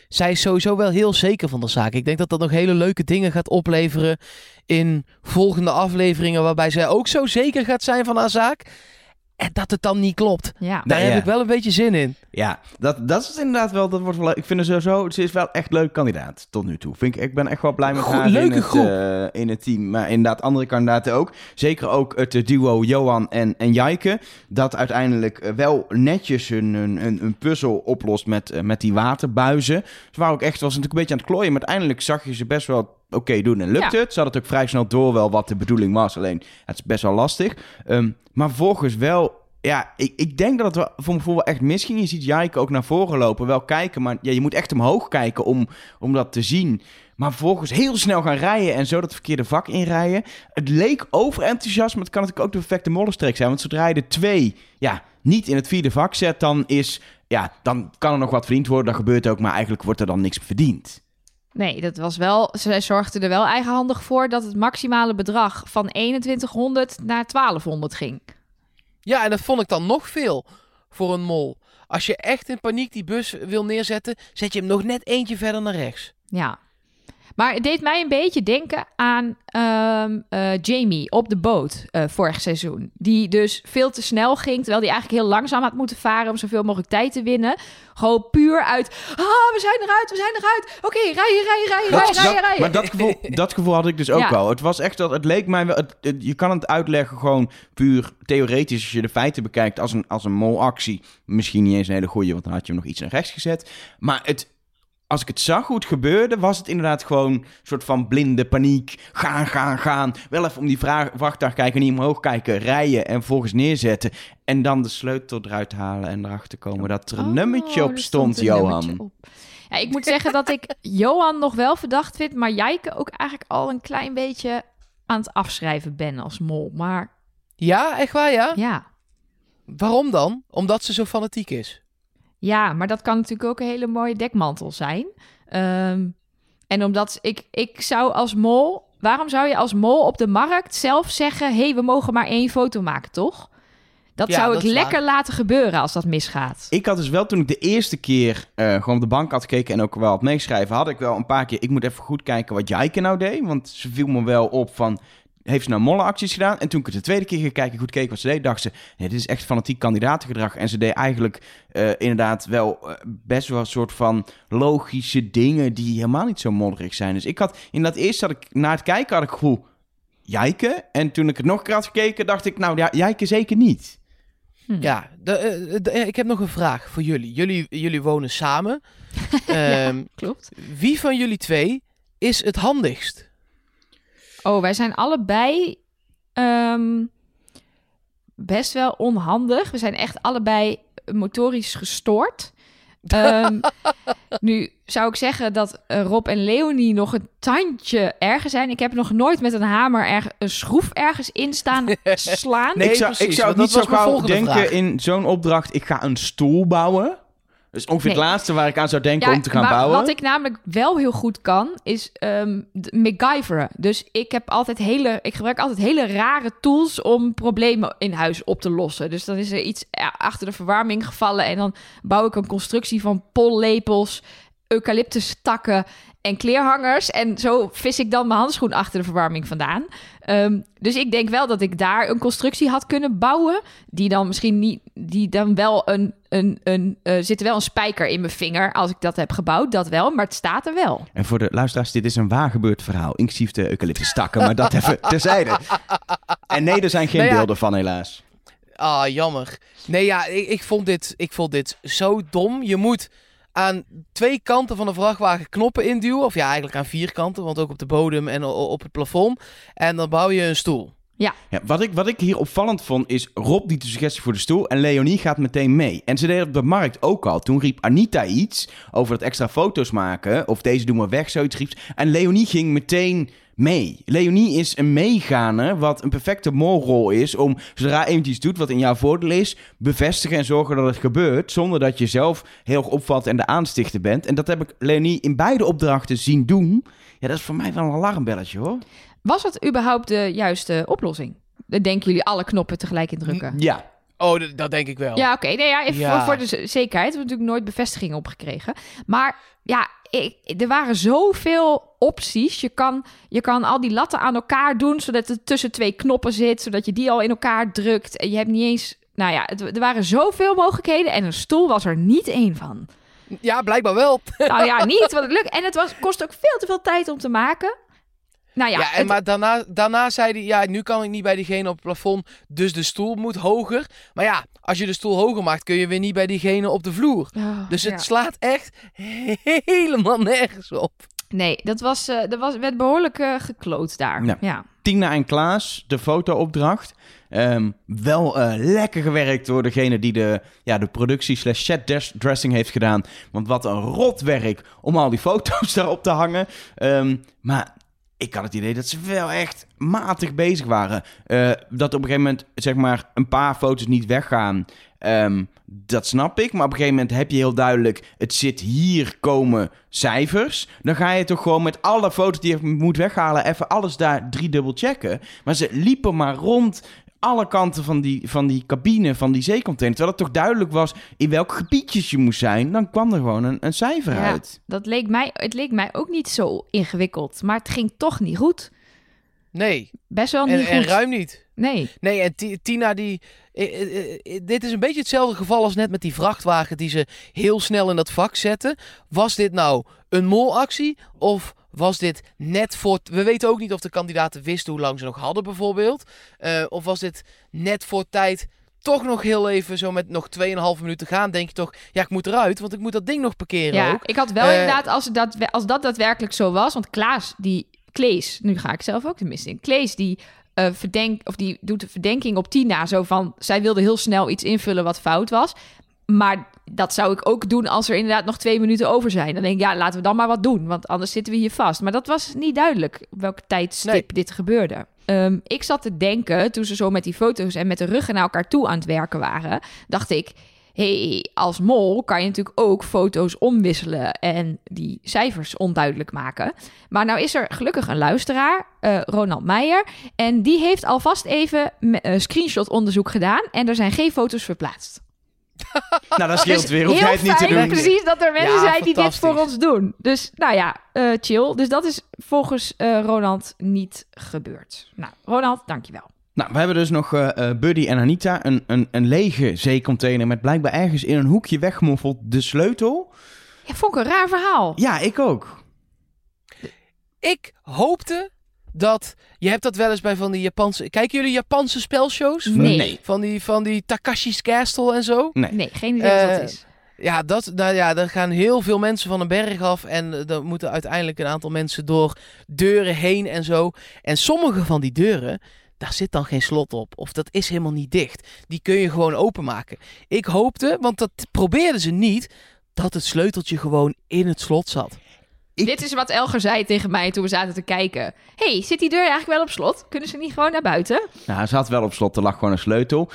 Zij is sowieso wel heel zeker van de zaak. Ik denk dat dat nog hele leuke dingen gaat opleveren in volgende afleveringen, waarbij zij ook zo zeker gaat zijn van haar zaak. En dat het dan niet klopt. Ja. Daar heb ja. ik wel een beetje zin in. Ja, dat, dat is inderdaad wel, dat wordt wel leuk. Ik vind haar sowieso, ze is wel echt een leuk kandidaat tot nu toe. Vind ik, ik ben echt wel blij met Goed, haar in leuke het, groep. eh, in het team. Maar inderdaad, andere kandidaten ook. Zeker ook het duo Johan en, en Jijke. Dat uiteindelijk eh, wel netjes een, een, een, een puzzel oplost met, eh, met die waterbuizen. Ze waren ook echt, was natuurlijk een beetje aan het klooien. Maar uiteindelijk zag je ze best wel oké doen en lukt Ja. het. Ze hadden het ook vrij snel door wel wat de bedoeling was. Alleen, het is best wel lastig. Ehm, maar volgens wel ja, ik, ik denk dat het voor mijn gevoel wel echt misging. Je ziet Jaiken ook naar voren lopen, wel kijken. Maar ja, je moet echt omhoog kijken om, om dat te zien. Maar vervolgens heel snel gaan rijden en zo dat verkeerde vak inrijden. Het leek overenthousiast, maar het kan natuurlijk ook de perfecte mollenstreek zijn. Want zodra je de twee ja, niet in het vierde vak zet, dan, is, ja, dan kan er nog wat verdiend worden. Dat gebeurt ook, maar eigenlijk wordt er dan niks verdiend. Nee, dat was wel. Zij zorgden er wel eigenhandig voor dat het maximale bedrag van 2100 naar 1200 ging. Ja, en dat vond ik dan nog veel voor een mol. Als je echt in paniek die bus wil neerzetten, zet je hem nog net eentje verder naar rechts. Ja. Maar het deed mij een beetje denken aan ehm, eh, Jamie op de boot eh, vorig seizoen. Die dus veel te snel ging, terwijl hij eigenlijk heel langzaam had moeten varen om zoveel mogelijk tijd te winnen. Gewoon puur uit, ah, we zijn eruit, we zijn eruit. Oké, rijden, rijden, rijden, Dat- rijden, dat- rijden, rijden. Maar dat gevoel, *laughs* dat gevoel had ik dus ook Ja. al. Het was echt dat het leek mij wel. het- het- je kan het uitleggen gewoon puur theoretisch als je de feiten bekijkt als een, als een molactie. Misschien niet eens een hele goede, want dan had je hem nog iets naar rechts gezet. Maar het, als ik het zag hoe het gebeurde, was het inderdaad gewoon een soort van blinde paniek. Gaan, gaan, gaan. Wel even om die vraag, vrachtwagen kijken, niet omhoog kijken, rijden en vervolgens neerzetten. En dan de sleutel eruit halen en erachter komen dat er een Oh, nummertje op stond, Johan. op. Ja, ik moet zeggen dat ik Johan nog wel verdacht vind, maar Jijke ook eigenlijk al een klein beetje aan het afschrijven ben als mol. Maar Ja, echt waar, ja? ja, Waarom dan? Omdat ze zo fanatiek is. Ja maar dat kan natuurlijk ook een hele mooie dekmantel zijn. Ehm, en omdat ik, ik zou als mol, waarom zou je als mol op de markt zelf zeggen, hé, hey, we mogen maar één foto maken, toch? Dat Ja, zou dat ik waar. lekker laten gebeuren als dat misgaat. Ik had dus wel toen ik de eerste keer eh, gewoon op de bank had gekeken en ook wel had meeschrijven, had ik wel een paar keer. Ik moet even goed kijken wat Jaiken nou deed, want ze viel me wel op van. Heeft ze nou mollenacties gedaan? En toen ik het de tweede keer ging kijken, goed keek wat ze deed, dacht ze: nee, dit is echt fanatiek kandidatengedrag. En ze deed eigenlijk eh, inderdaad wel eh, best wel een soort van logische dingen die helemaal niet zo modderig zijn. Dus ik had inderdaad eerst had ik na het kijken had ik gevoel Jaiken. En toen ik het nog een keer had gekeken, dacht ik: nou ja, Jaiken zeker niet. Hm. Ja, de, eh, de- ik heb nog een vraag voor jullie. Jullie, jullie wonen samen. *laughs* Ehm, Klopt. Wie van jullie twee is het handigst? Oh, wij zijn allebei ehm, best wel onhandig. We zijn echt allebei motorisch gestoord. Ehm, *laughs* nu zou ik zeggen dat eh, Rob en Leonie nog een tandje erger zijn. Ik heb nog nooit met een hamer erg, een schroef ergens in staan *laughs* slaan. Nee, ik zou, precies, ik zou niet zo gauw denken vraag. in zo'n opdracht, ik ga een stoel bouwen. Is ongeveer Nee. het laatste waar ik aan zou denken Ja, om te gaan maar bouwen. Wat ik namelijk wel heel goed kan, is de- MacGyveren. Dus ik heb altijd hele, ik gebruik altijd hele rare tools om problemen in huis op te lossen. Dus dan is er iets eh, achter de verwarming gevallen en dan bouw ik een constructie van pollepels, eucalyptustakken en kleerhangers. En zo vis ik dan mijn handschoen achter de verwarming vandaan. Ehm, dus ik denk wel dat ik daar een constructie had kunnen bouwen. Die dan misschien niet, die dan wel een, een, een eh, zit er wel een spijker in mijn vinger als ik dat heb gebouwd. Dat wel, maar het staat er wel. En voor de luisteraars, dit is een waar gebeurd verhaal. Inclusief de eucalyptustakken, maar dat even *laughs* terzijde. En nee, er zijn geen Nou ja. beelden van helaas. Ah, jammer. Nee, ja, ik, ik, vond dit, ik vond dit zo dom. Je moet aan twee kanten van de vrachtwagen knoppen induwen. Of ja, eigenlijk aan vier kanten, want ook op de bodem en op het plafond. En dan bouw je een stoel. Ja, wat, ik, wat ik hier opvallend vond is, Rob die de suggestie voor de stoel en Leonie gaat meteen mee. En ze deden op de markt ook al. Toen riep Anita iets over dat extra foto's maken, of deze doen we weg, zoiets riep. En Leonie ging meteen mee. Leonie is een meeganer, wat een perfecte molrol is om, zodra iets doet wat in jouw voordeel is, bevestigen en zorgen dat het gebeurt, zonder dat je zelf heel erg opvalt en de aanstichter bent. En dat heb ik Leonie in beide opdrachten zien doen. Ja, dat is voor mij wel een alarmbelletje hoor. Was het überhaupt de juiste oplossing? Denken jullie alle knoppen tegelijk indrukken? Ja, Oh, d- dat denk ik wel. Ja, oké. Nee, ja, even Ja. Voor, voor de z- zekerheid. We hebben natuurlijk nooit bevestigingen opgekregen. Maar ja, ik, er waren zoveel opties. Je kan, je kan al die latten aan elkaar doen, zodat het tussen twee knoppen zit, zodat je die al in elkaar drukt. En je hebt niet eens... Nou ja, het- er waren zoveel mogelijkheden en een stoel was er niet één van. Ja, blijkbaar wel. Nou ja, *laughs* niet wat het lukt. En het was, kost ook veel te veel tijd om te maken. Nou ja, Ja, en het- maar daarna, daarna zei hij, ja, nu kan ik niet bij diegene op het plafond, dus de stoel moet hoger. Maar ja, als je de stoel hoger maakt, kun je weer niet bij diegene op de vloer. Oh, Dus het ja. slaat echt helemaal nergens op. Nee, dat was, eh er was, werd behoorlijk eh, gekloot daar. Ja. ja. Tina en Klaas, de fotoopdracht. Ehm, wel eh, lekker gewerkt door degene die de, ja, de productie slash set dressing heeft gedaan. Want wat een rot werk om al die foto's *laughs* daarop te hangen. Ehm, maar ik had het idee dat ze wel echt matig bezig waren. Eh, dat op een gegeven moment zeg maar een paar foto's niet weggaan. ehm, dat snap ik. Maar op een gegeven moment heb je heel duidelijk... het zit hier komen cijfers. Dan ga je toch gewoon met alle foto's die je moet weghalen... even alles daar driedubbel checken. Maar ze liepen maar rond alle kanten van die, van die cabine, van die zeecontainer. Terwijl het toch duidelijk was in welk gebiedjes je moest zijn. Dan kwam er gewoon een, een cijfer Ja. uit. Dat leek mij, het leek mij ook niet zo ingewikkeld. Maar het ging toch niet goed. Nee, Best wel niet en, en goed. ruim niet. Nee. Nee, en Ti- Tina die... dit is een beetje hetzelfde geval als net met die vrachtwagen die ze heel snel in dat vak zetten. Was dit nou een molactie of was dit net voor... We weten ook niet of de kandidaten wisten hoe lang ze nog hadden bijvoorbeeld. Eh, of was dit net voor tijd toch nog heel even zo met nog 2,5 minuten gaan, denk je toch... Ja, ik moet eruit, want ik moet dat ding nog parkeren Ja, ook. ik had wel Eh, inderdaad, als, dat, als dat daadwerkelijk zo was... Want Klaas, die... Klees, nu ga ik zelf ook de mist in. Klees, die... eh verdenk, of die doet de verdenking op Tina. Zo van, zij wilde heel snel iets invullen wat fout was. Maar dat zou ik ook doen als er inderdaad nog twee minuten over zijn. Dan denk ik, ja, laten we dan maar wat doen. Want anders zitten we hier vast. Maar dat was niet duidelijk op welke tijdstip Nee. dit gebeurde. Ehm, ik zat te denken, toen ze zo met die foto's en met de ruggen naar elkaar toe aan het werken waren... dacht ik, hey, als mol kan je natuurlijk ook foto's omwisselen... en die cijfers onduidelijk maken. Maar nou is er gelukkig een luisteraar, eh, Ronald Meijer... en die heeft alvast even een screenshot-onderzoek gedaan... en er zijn geen foto's verplaatst. Nou, dat scheelt Dus weer. Hoef heel jij het niet te doen. Precies, dat er mensen Ja, zijn die dit voor ons doen. Dus nou ja, eh, chill. Dus dat is volgens eh, Ronald niet gebeurd. Nou, Ronald, dankjewel. Nou, we hebben dus nog eh, eh, Buddy en Anita. Een, een, een lege zeecontainer met blijkbaar ergens in een hoekje weggemoffeld de sleutel. Ja, vond ik een raar verhaal. Ja, ik ook. Ik hoopte dat... Je hebt dat wel eens bij van die Japanse... Kijken jullie Japanse spelshows? Nee. Nee. Van die, van die Takashi's Castle en zo? Nee, geen idee wat Eh, dat is. Ja, dat, nou ja, daar gaan heel veel mensen van een berg af. En eh, er moeten uiteindelijk een aantal mensen door deuren heen en zo. En sommige van die deuren, daar zit dan geen slot op. Of dat is helemaal niet dicht. Die kun je gewoon openmaken. Ik hoopte, want dat probeerden ze niet, dat het sleuteltje gewoon in het slot zat. Ik- Dit is wat Elger zei tegen mij toen we zaten te kijken. hey, zit die deur eigenlijk wel op slot? Kunnen ze niet gewoon naar buiten? Nou, ze had wel op slot, er lag gewoon een sleutel.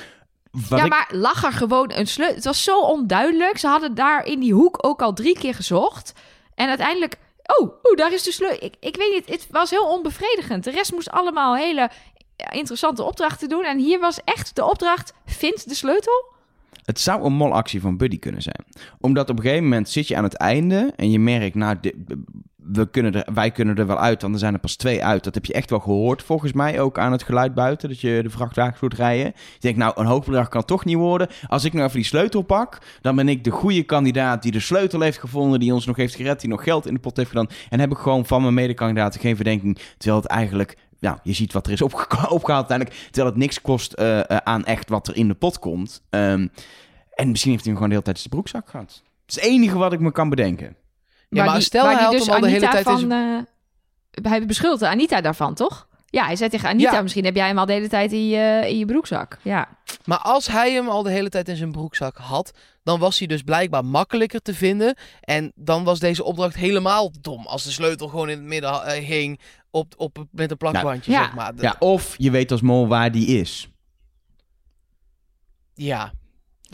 Wat ja, ik- maar lag er gewoon een sleutel? Het was zo onduidelijk. Ze hadden daar in die hoek ook al drie keer gezocht. En uiteindelijk... Oh, oh daar is de sleutel. Ik, ik weet niet, het was heel onbevredigend. De rest moest allemaal hele interessante opdrachten doen. En hier was echt de opdracht, vind de sleutel. Het zou een molactie van Buddy kunnen zijn. Omdat op een gegeven moment zit je aan het einde en je merkt, nou, we kunnen er, wij kunnen er wel uit, want er zijn er pas twee uit. Dat heb je echt wel gehoord, volgens mij, ook aan het geluid buiten, dat je de vrachtwagens moet rijden. Je denkt, nou, een hoog bedrag kan toch niet worden. Als ik nou even die sleutel pak, dan ben ik de goede kandidaat die de sleutel heeft gevonden, die ons nog heeft gered, die nog geld in de pot heeft gedaan. En heb ik gewoon van mijn medekandidaten geen verdenking, terwijl het eigenlijk... Nou, je ziet wat er is opge- *laughs* opgehaald uiteindelijk. Terwijl het niks kost eh, eh, aan echt wat er in de pot komt. Ehm, en misschien heeft hij hem gewoon de hele tijd in zijn broekzak gehad. Dat is het enige wat ik me kan bedenken. Ja, maar die, stel, hij had dus hem al de hele tijd in van... eh, hij beschuldigde Anita daarvan, toch? Ja, hij zei tegen Anita, Ja. misschien heb jij hem al de hele tijd in je, in je broekzak. Ja. Maar als hij hem al de hele tijd in zijn broekzak had, dan was hij dus blijkbaar makkelijker te vinden. En dan was deze opdracht helemaal dom. Als de sleutel gewoon in het midden eh, hing op, op, met een plakbandje, Ja. zeg maar. Ja, of je weet als mol waar die is. ja,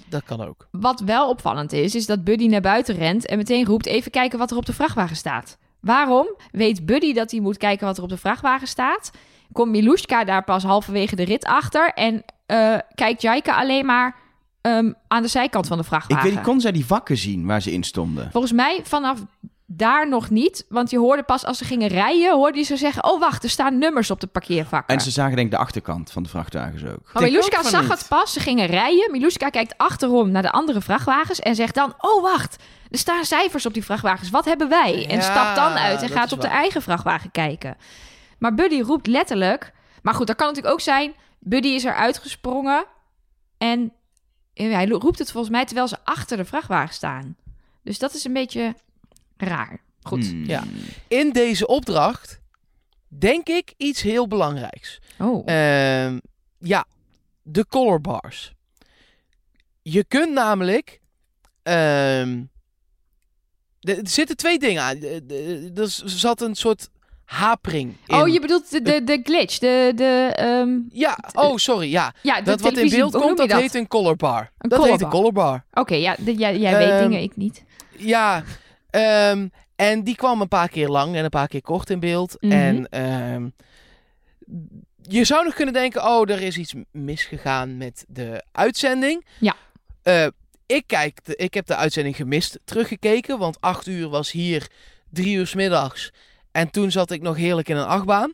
dat kan ook. Wat wel opvallend is, is dat Buddy naar buiten rent en meteen roept: even kijken wat er op de vrachtwagen staat. Waarom weet Buddy dat hij moet kijken wat er op de vrachtwagen staat? Komt Milushka daar pas halverwege de rit achter en eh, kijkt Jaika alleen maar ehm, aan de zijkant van de Ik vrachtwagen. weet niet, kon zij die vakken zien waar ze in stonden? Volgens mij vanaf daar nog niet. Want je hoorde pas als ze gingen rijden, hoorde je ze zeggen... oh, wacht, er staan nummers op de parkeervakken. En ze zagen denk ik de achterkant van de vrachtwagens ook. Maar Miluska zag niet. het pas. Ze gingen rijden. Miluska kijkt achterom naar de andere vrachtwagens en zegt dan: Oh, wacht. Er staan cijfers op die vrachtwagens. Wat hebben wij? En Ja, stapt dan uit en gaat op de eigen vrachtwagen kijken. Maar Buddy roept letterlijk. Maar goed, dat kan natuurlijk ook zijn. Buddy is er uitgesprongen. En hij roept het volgens mij terwijl ze achter de vrachtwagen staan. Dus dat is een beetje raar. Goed. Hmm. Ja. In deze opdracht denk ik iets heel belangrijks. Oh. Ehm, ja, de color bars. Je kunt namelijk. ehm, er zitten twee dingen aan. Er zat een soort hapering in. oh, je bedoelt de, de, de glitch. De, de, ehm, Ja, oh, sorry. Ja, ja, dat wat in beeld komt, dat, heet een color bar. Een dat color heet een color bar. Oké, ja, jij, weet Ehm, dingen, ik niet. Ja, ehm, en die kwam een paar keer lang en een paar keer kort in beeld. Mhm. En je zou nog kunnen denken, oh, er is iets misgegaan met de uitzending. Ja. Eh, ik, kijk de, ik heb de uitzending gemist teruggekeken, want acht uur was hier drie uur 's middags. En toen zat ik nog heerlijk in een achtbaan.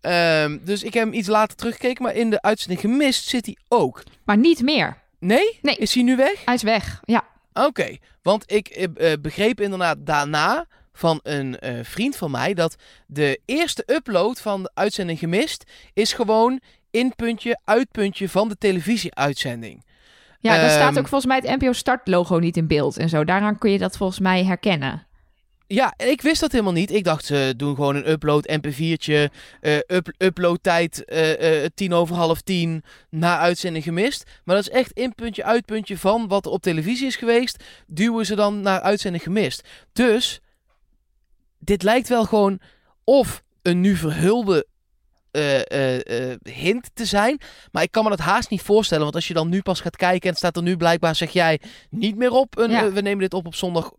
Ehm, dus ik heb hem iets later teruggekeken, maar in de uitzending gemist zit hij ook. Maar niet meer. Nee? Nee. Is hij nu weg? Hij is weg. Ja. Oké, want ik eh, eh, begreep inderdaad daarna van een eh, vriend van mij dat de eerste upload van de uitzending gemist is gewoon inpuntje, uitpuntje van de televisieuitzending. Ja, daar Ehm, staat ook volgens mij het NPO Start logo niet in beeld en zo. Daaraan kun je dat volgens mij herkennen. Ja, ik wist dat helemaal niet. Ik dacht ze doen gewoon een upload mp4'tje, eh up, uploadtijd eh, eh, tien over half tien na uitzending gemist. Maar dat is echt inpuntje, uitpuntje van wat er op televisie is geweest, duwen ze dan naar uitzending gemist. Dus dit lijkt wel gewoon of een nu verhulde hint te zijn. Maar ik kan me dat haast niet voorstellen. Want als je dan nu pas gaat kijken en het staat er nu blijkbaar, zeg jij, niet meer op. Een, Ja. we nemen dit op op zondag,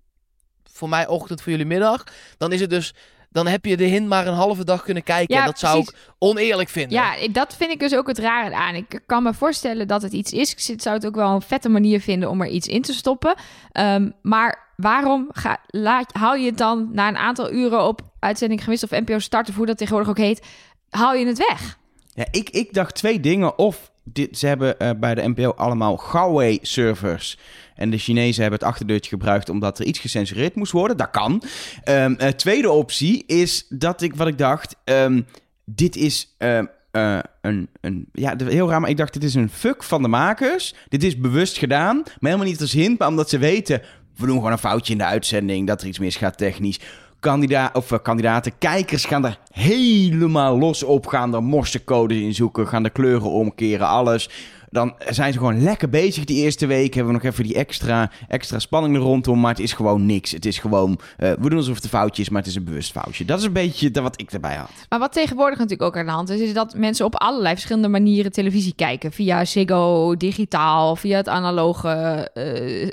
voor mij ochtend, voor jullie middag. Dan is het dus, dan heb je de hint maar een halve dag kunnen kijken. Ja, en dat zou ik oneerlijk vinden. Ja, dat vind ik dus ook het rare aan. Ik kan me voorstellen dat het iets is. Ik zit- zou het ook wel een vette manier vinden om er iets in te stoppen. Ehm, maar waarom ga, laat, haal je het dan na een aantal uren op uitzending gemist of NPO Start of hoe dat tegenwoordig ook heet, haal je het weg? Ja, ik, ik dacht twee dingen. Of dit, ze hebben eh, bij de NPO allemaal Huawei-servers. En de Chinezen hebben het achterdeurtje gebruikt omdat er iets gecensureerd moest worden. Dat kan. Ehm, eh, tweede optie is dat ik, wat ik dacht, ehm, dit is ehm, eh, een, een, ja, heel raar, maar ik dacht, dit is een fuck van de makers. Dit is bewust gedaan, maar helemaal niet als hint, maar omdat ze weten, we doen gewoon een foutje in de uitzending, dat er iets misgaat technisch. Kandidaat, of eh, kandidaten, kijkers gaan er helemaal los op, gaan er morsecodes in zoeken, gaan de kleuren omkeren, alles. Dan zijn ze gewoon lekker bezig die eerste week. Hebben we nog even die extra, extra spanning er rondom. Maar het is gewoon niks. Het is gewoon, eh, we doen alsof het een foutje is, maar het is een bewust foutje. Dat is een beetje wat ik erbij had. Maar wat tegenwoordig natuurlijk ook aan de hand is, is dat mensen op allerlei verschillende manieren televisie kijken. Via Ziggo, digitaal, via het analoge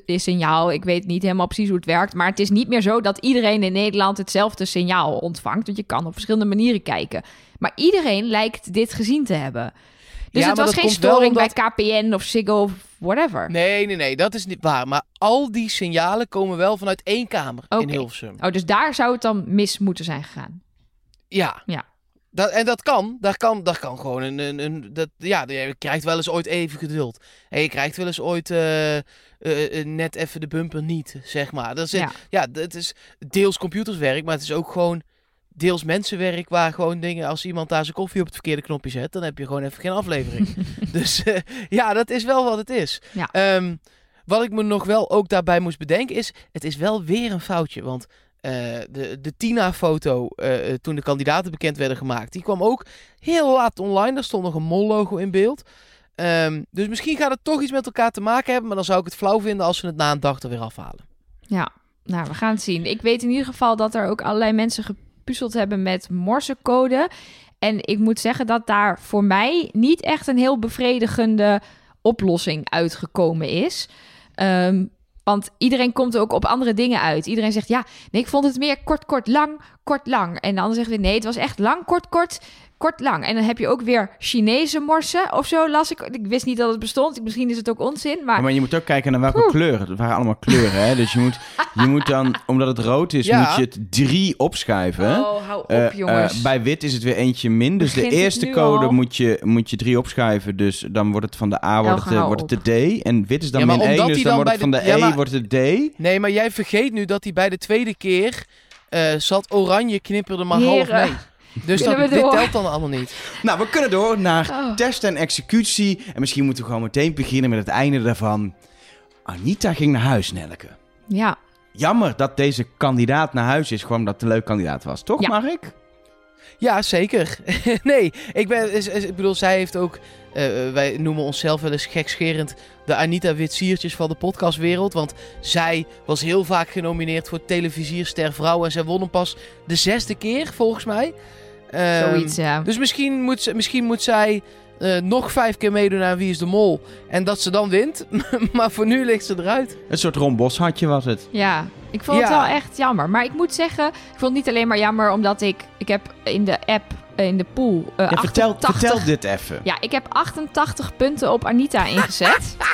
eh, signaal. Ik weet niet helemaal precies hoe het werkt. Maar het is niet meer zo dat iedereen in Nederland hetzelfde signaal ontvangt. Want je kan op verschillende manieren kijken. Maar iedereen lijkt dit gezien te hebben. Dus Ja, het was dat geen storing omdat- bij KPN of Ziggo of whatever. Nee, nee, nee, dat is niet waar. Maar al die signalen komen wel vanuit één kamer in. Hilversum. Oh, dus daar zou het dan mis moeten zijn gegaan. Ja. Ja. Dat, en dat kan. Daar kan, daar kan gewoon een... een, een dat, ja, je krijgt wel eens ooit even geduld. En je krijgt wel eens ooit eh, eh, eh, net even de bumper niet, zeg maar. Dat is, Ja. ja. het is deels computerswerk, maar het is ook gewoon deels mensenwerk waar gewoon dingen... Als iemand daar zijn koffie op het verkeerde knopje zet, dan heb je gewoon even geen aflevering. *laughs* dus eh, ja, dat is wel wat het is. Ja. Ehm, wat ik me nog wel ook daarbij moest bedenken is... Het is wel weer een foutje, want... eh, de, de Tina-foto, eh, toen de kandidaten bekend werden gemaakt, die kwam ook heel laat online. Daar stond nog een mol-logo in beeld. Ehm, dus misschien gaat het toch iets met elkaar te maken hebben. Maar dan zou ik het flauw vinden als ze het na een dag er weer afhalen. Ja, nou, we gaan het zien. Ik weet in ieder geval dat er ook allerlei mensen gepuzzeld hebben met morsecode. En ik moet zeggen dat daar voor mij niet echt een heel bevredigende oplossing uitgekomen is. Ehm, want iedereen komt ook op andere dingen uit. Iedereen zegt ja, nee, ik vond het meer kort, kort, lang, kort, lang. En de ander zegt weer nee, het was echt lang, kort, kort, kort lang. En dan heb je ook weer Chinese morsen of zo, las ik. Ik wist niet dat het bestond. Misschien is het ook onzin, maar... Ja, maar je moet ook kijken naar welke kleuren. Het waren allemaal kleuren, hè? Dus je moet, je *laughs* moet dan, omdat het rood is, Ja. moet je het drie opschuiven. Oh, hou op, Eh, jongens. eh, bij wit is het weer eentje min. Dus Begint de eerste code al? moet je, moet je drie opschuiven. Dus dan wordt het van de A wordt Elge, het, de- hou wordt het de D. En wit is dan Ja, min 1. omdat Dus dan dan wordt het van de, E maar- wordt het de D. Nee, maar jij vergeet nu dat hij bij de tweede keer eh, zat oranje knipperde maar half mee. Dus dat, dit telt dan allemaal niet. *laughs* Nou, we kunnen door naar Oh. test en executie. En misschien moeten we gewoon meteen beginnen met het einde daarvan. Anita ging naar huis, Nelke. Ja, Jammer dat deze kandidaat naar huis is, gewoon omdat het een leuk kandidaat was. Toch, Ja. Mark? Ja, zeker. *laughs* nee, ik, ben, ik bedoel, zij heeft ook... eh, wij noemen onszelf wel eens gekscherend de Anita Witsiertjes van de podcastwereld. Want zij was heel vaak genomineerd voor televisierster vrouw. En zij won hem pas de zesde keer, volgens mij. Ehm, zoiets, ja. Dus misschien moet, ze- misschien moet zij eh, nog vijf keer meedoen aan Wie is de Mol. En dat ze dan wint. *laughs* maar voor nu ligt ze eruit. Een soort Ron Boshartje was het. Ja, ik vond het wel echt jammer. Maar ik moet zeggen, ik vond het niet alleen maar jammer omdat ik... Ik heb in de app, eh, in de pool... eh, Ja, vertel, 88 vertel dit even. Ja, ik heb 88 punten op Anita ingezet. *laughs*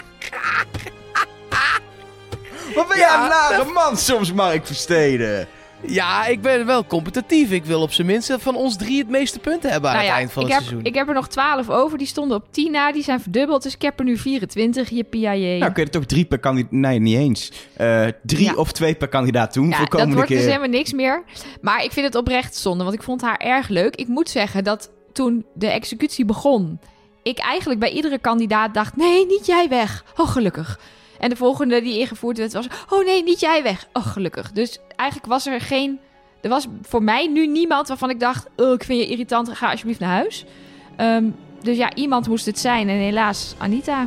Wat ben Ja, jij een nare man soms, Mark Versteden? Ja, ik ben wel competitief. Ik wil op zijn minst van ons drie het meeste punten hebben aan nou het eind van het heb, seizoen. ik heb er nog 12 over. Die stonden op 10 na. Die zijn verdubbeld. Dus ik heb er nu 24. Je PIA. Nou, kun je er toch drie per kandidaat... Nee, niet eens. Eh, drie Ja. of twee per kandidaat doen Ja, voor dat komende wordt keer. dus helemaal niks meer. Maar ik vind het oprecht zonde, want ik vond haar erg leuk. Ik moet zeggen dat toen de executie begon, ik eigenlijk bij iedere kandidaat dacht: nee, niet jij weg. Oh, gelukkig. En de volgende die ingevoerd werd was: oh nee, niet jij weg. Oh, gelukkig. Dus eigenlijk was er geen. Er was voor mij nu niemand waarvan ik dacht: oh, ik vind je irritant, ga alsjeblieft naar huis. Ehm, dus ja, iemand moest het zijn. En helaas, Anita.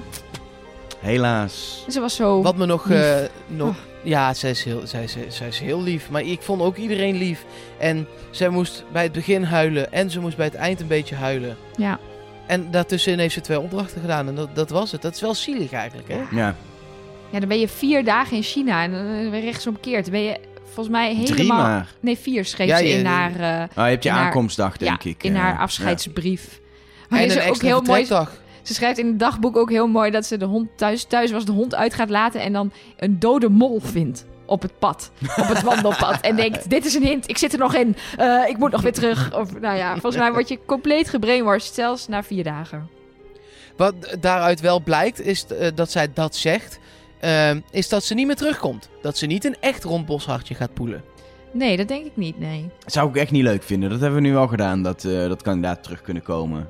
Helaas. Ze was zo. Wat me nog... lief. eh, nog Oh. Ja, zij is, heel, zij, is, zij is heel lief. Maar ik vond ook iedereen lief. En zij moest bij het begin huilen. En ze moest bij het eind een beetje huilen. Ja. En daartussenin heeft ze twee opdrachten gedaan. En dat, dat was het. Dat is wel zielig eigenlijk, hè? Ja, Ja, dan ben je vier dagen in China en dan ben je rechtsomkeerd. Dan ben je volgens mij helemaal... drie maar. Nee, vier schreef Ja, ze je- in haar, eh, Oh, je hebt je In haar- aankomstdag, denk ja, ik. in eh, haar ja. afscheidsbrief. *laughs* Maar en is een ook heel mooi. Ze schrijft in het dagboek ook heel mooi dat ze de hond thuis, thuis was, de hond uit gaat laten en dan een dode mol vindt op het pad, op het wandelpad. en denkt, *laughs* dit is een hint, ik zit er nog in, Eh, ik moet nog weer terug. Of nou ja, volgens mij word je compleet gebrainwashed, zelfs na vier dagen. Wat daaruit wel blijkt, is eh, dat zij dat zegt. Eh, is dat ze niet meer terugkomt. Dat ze niet een echt rond boshartje gaat poelen. Nee, dat denk ik niet, nee. Zou ik echt niet leuk vinden. Dat hebben we nu al gedaan, dat, eh dat kandidaten terug kunnen komen.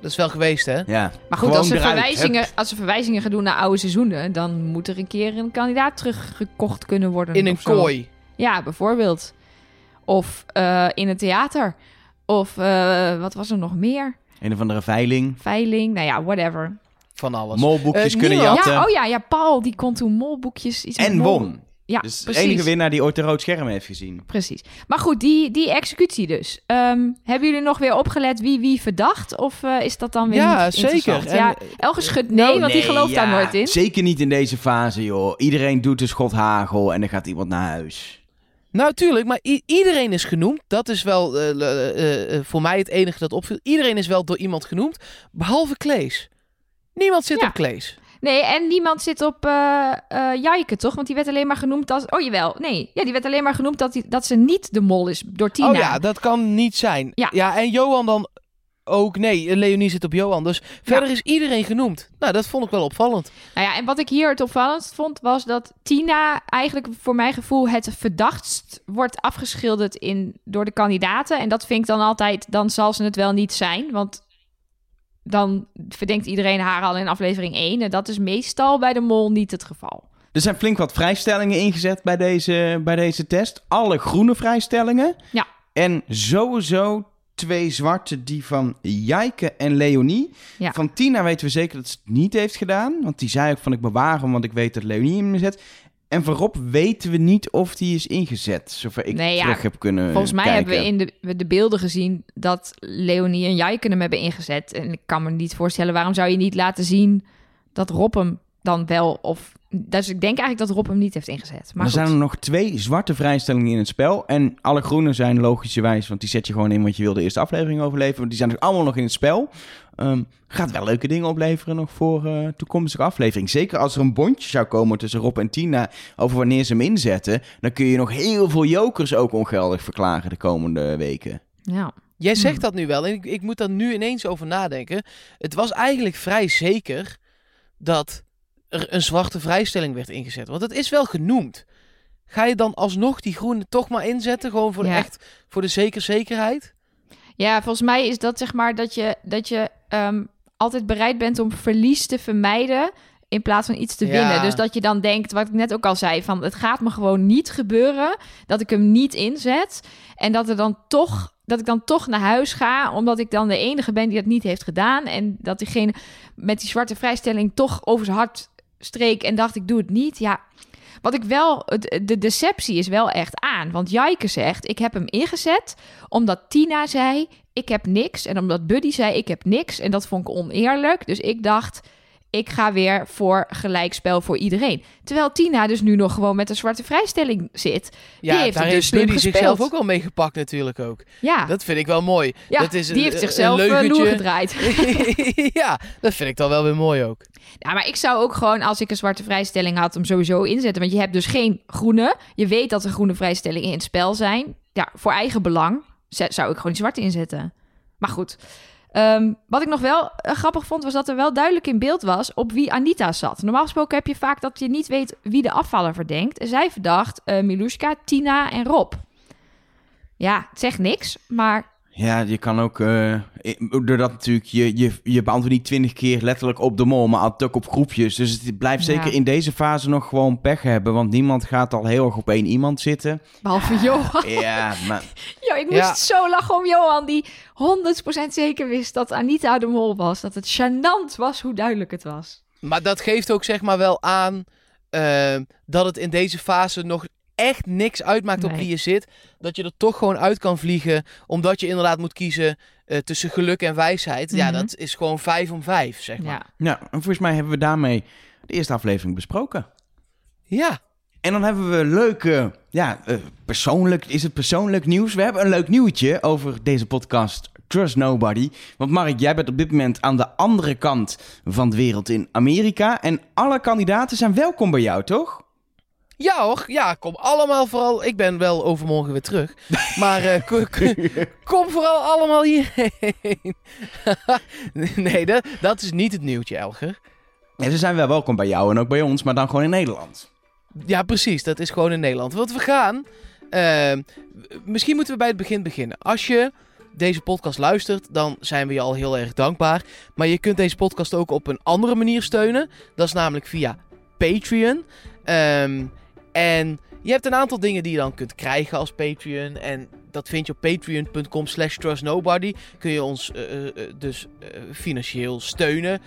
Dat is wel geweest, hè? Ja. Maar goed, als ze, eruit. verwijzingen, als ze verwijzingen gaan doen naar oude seizoenen, dan moet er een keer een kandidaat teruggekocht kunnen worden. In een kooi. Ja, bijvoorbeeld. Of eh, in een theater. Of eh, wat was er nog meer? Een of andere veiling. Veiling, nou ja, whatever. Van alles. Molboekjes Eh, kunnen jatten. Ja, oh ja, ja, Paul die kon toen molboekjes. Iets en mol- won. Ja, dus de precies. enige winnaar die ooit een rood scherm heeft gezien. Precies. Maar goed, die, die executie dus. Ehm, hebben jullie nog weer opgelet wie wie verdacht? Of eh, is dat dan weer Ja, niet zeker. interessant? En- ja, Elge schudt nee, Nou, want die gelooft daar nooit in. Zeker niet in deze fase, joh. Iedereen doet een schot hagel en dan gaat iemand naar huis. Nou, tuurlijk, maar iedereen is genoemd. Dat is wel eh, voor mij het enige dat opviel. Iedereen is wel door iemand genoemd, behalve Klees. Niemand zit Ja. op Klees. Nee, en niemand zit op Jaike, toch? Want die werd alleen maar genoemd als... Oh, jawel. Nee, ja, die werd alleen maar genoemd dat, die, dat ze niet de mol is door Tina. Oh ja, dat kan niet zijn. Ja. en Johan dan ook. Nee, Leonie zit op Johan. Dus verder is iedereen genoemd. Nou, dat vond ik wel opvallend. Nou ja, en wat ik hier het opvallendst vond, was dat Tina eigenlijk voor mijn gevoel het verdachtst wordt afgeschilderd in, door de kandidaten. En dat vind ik dan altijd, dan zal ze het wel niet zijn. Want dan verdenkt iedereen haar al in aflevering 1. En dat is meestal bij de mol niet het geval. Er zijn flink wat vrijstellingen ingezet bij deze, bij deze test. Alle groene vrijstellingen. Ja. En sowieso twee zwarte, die van Jijke en Leonie. Ja. Van Tina weten we zeker dat ze het niet heeft gedaan. Want die zei ook van ik bewaar hem, want ik weet dat Leonie hem zet. En voor Rob weten we niet of die is ingezet. Zover ik Nee, ja. terug heb kunnen Volgens mij kijken. hebben we in de, de beelden gezien dat Leonie en Jaike hem hebben ingezet. En ik kan me niet voorstellen, waarom zou je niet laten zien dat Rob hem dan wel of Dus ik denk eigenlijk dat Rob hem niet heeft ingezet. Maar er goed. zijn er nog twee zwarte vrijstellingen in het spel. En alle groene zijn logischerwijs, want die zet je gewoon in, want je wil de eerste aflevering overleven. Want die zijn dus allemaal nog in het spel. Ehm, gaat wel leuke dingen opleveren nog voor eh, toekomstige aflevering. Zeker als er een bondje zou komen tussen Rob en Tina over wanneer ze hem inzetten. Dan kun je nog heel veel jokers ook ongeldig verklaren de komende weken. Ja. Jij zegt Hmm. dat nu wel en ik, ik moet daar nu ineens over nadenken. Het was eigenlijk vrij zeker dat er een zwarte vrijstelling werd ingezet. Want het is wel genoemd. Ga je dan alsnog die groene toch maar inzetten? Gewoon voor Ja. echt voor de zeker zekerheid? Ja, volgens mij is dat zeg maar dat je, dat je ehm, altijd bereid bent om verlies te vermijden in plaats van iets te Ja. winnen. Dus dat je dan denkt, wat ik net ook al zei, van het gaat me gewoon niet gebeuren dat ik hem niet inzet en dat er dan toch dat ik dan toch naar huis ga, omdat ik dan de enige ben die dat niet heeft gedaan en dat diegene met die zwarte vrijstelling toch over zijn hart streek en dacht ik doe het niet. Ja, wat ik wel, de deceptie is wel echt aan. Want Jaike zegt, ik heb hem ingezet omdat Tina zei, ik heb niks. En omdat Buddy zei, ik heb niks. En dat vond ik oneerlijk. Dus ik dacht, ik ga weer voor gelijkspel voor iedereen. Terwijl Tina dus nu nog gewoon met een zwarte vrijstelling zit. Ja, heeft daar heeft dus zichzelf ook wel mee gepakt natuurlijk ook. Ja, Dat vind ik wel mooi. ja dat is die een- heeft zichzelf een leugentje. loer gedraaid. *laughs* ja, dat vind ik dan wel weer mooi ook. Ja, maar ik zou ook gewoon, als ik een zwarte vrijstelling had, hem sowieso inzetten. Want je hebt dus geen groene. Je weet dat er groene vrijstellingen in het spel zijn. Ja, voor eigen belang zou ik gewoon die zwarte inzetten. Maar goed. Ehm, wat ik nog wel eh, grappig vond, was dat er wel duidelijk in beeld was op wie Anita zat. Normaal gesproken heb je vaak dat je niet weet wie de afvaller verdenkt. En zij verdacht eh Miluska, Tina en Rob. Ja, het zegt niks, maar Ja, je kan ook, eh, i- doordat natuurlijk, je, je, je beantwoordt niet twintig keer letterlijk op de mol, maar ook op groepjes. Dus het blijft Ja. zeker in deze fase nog gewoon pech hebben, want niemand gaat al heel erg op één iemand zitten. behalve Johan. *laughs* Ja, maar *laughs* Yo, ik moest Ja. zo lachen om Johan, die 100% zeker wist dat Anita de mol was. Dat het gênant was hoe duidelijk het was. Maar dat geeft ook zeg maar wel aan eh, dat het in deze fase nog echt niks uitmaakt op Nee. wie je zit. Dat je er toch gewoon uit kan vliegen. Omdat je inderdaad moet kiezen eh, tussen geluk en wijsheid. Ja, Mhm. dat is gewoon vijf om vijf, zeg maar. Ja. nou, en volgens mij hebben we daarmee de eerste aflevering besproken. Ja. En dan hebben we leuke, ja, eh, persoonlijk, is het persoonlijk nieuws? We hebben een leuk nieuwtje over deze podcast Trust Nobody. Want Mark, jij bent op dit moment aan de andere kant van de wereld in Amerika. En alle kandidaten zijn welkom bij jou, toch? Ja hoor, ja, kom allemaal vooral. Ik ben wel overmorgen weer terug. Maar eh, ko- ko- *laughs* kom vooral allemaal hierheen. *laughs* nee, dat, dat is niet het nieuwtje, Elger. Ze zijn wel welkom bij jou en ook bij ons, maar dan gewoon in Nederland. Ja, precies. Dat is gewoon in Nederland. Want we gaan. eh, misschien moeten we bij het begin beginnen. Als je deze podcast luistert, dan zijn we je al heel erg dankbaar. Maar je kunt deze podcast ook op een andere manier steunen. Dat is namelijk via Patreon. Ehm, en je hebt een aantal dingen die je dan kunt krijgen als Patreon. En dat vind je op patreon.com slash trustnobody. Kun je ons eh, eh, eh, dus financieel steunen.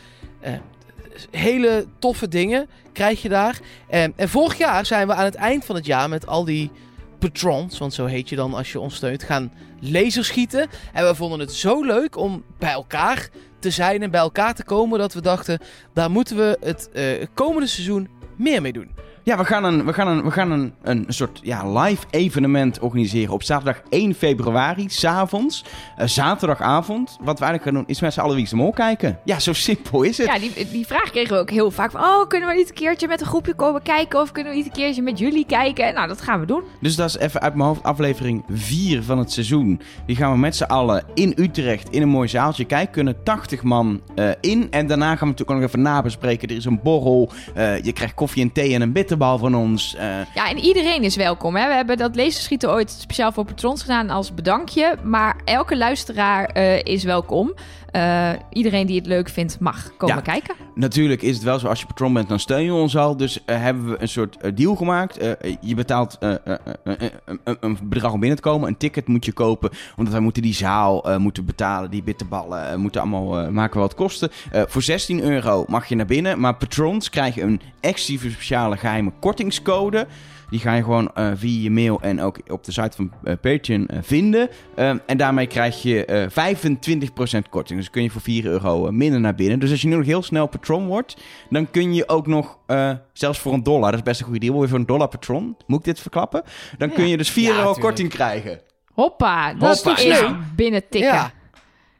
Hele toffe dingen krijg je daar. En, en vorig jaar zijn we aan het eind van het jaar met al die patrons, want zo heet je dan als je ons steunt, gaan laserschieten. En we vonden het zo leuk om bij elkaar te zijn en bij elkaar te komen dat we dachten, daar moeten we het komende seizoen meer mee doen. Ja, we gaan een, we gaan een, we gaan een, een soort ja, live evenement organiseren op zaterdag 1 februari, s'avonds. Eh zaterdagavond. Wat we eigenlijk gaan doen, is met z'n allen Wie de Mol kijken. Ja, zo simpel is het. Ja, die, die vraag kregen we ook heel vaak. Van, oh, kunnen we niet een keertje met een groepje komen kijken? Of kunnen we niet een keertje met jullie kijken? Nou, dat gaan we doen. Dus dat is even uit mijn hoofd aflevering 4 van het seizoen. Die gaan we met z'n allen in Utrecht in een mooi zaaltje kijken. Kunnen 80 man eh, in. En daarna gaan we natuurlijk ook nog even nabespreken. Er is een borrel. eh, je krijgt koffie en thee en een bitterbal van ons. eh, Ja, en iedereen is welkom. Hè? We hebben dat laserschieten ooit speciaal voor patrons gedaan als bedankje. Maar elke luisteraar eh, is welkom. Eh, iedereen die het leuk vindt mag komen Ja. kijken. Natuurlijk is het wel zo, als je patron bent, dan steun je ons al. Dus eh, hebben we een soort eh, deal gemaakt. Je betaalt een- bedrag om binnen te komen. Een ticket moet je kopen, omdat wij moeten die zaal moeten betalen. Die bitterballen moeten allemaal maken wat kosten. Voor 16 euro mag je naar binnen. Maar patrons krijgen een exclusieve speciale geheime kortingscode. Die ga je gewoon eh, via je mail en ook op de site van eh, Patreon eh, vinden. Ehm, en daarmee krijg je eh 25% korting. Dus kun je voor 4 euro minder naar binnen. Dus als je nu nog heel snel patron wordt, dan kun je ook nog, eh, zelfs voor een dollar, dat is best een goede deal, weer voor een dollar patron, moet ik dit verklappen? Dan kun je dus 4 Ja, euro tuurlijk. korting krijgen. Hoppa, dat Hoppa, is ja. binnen tikken.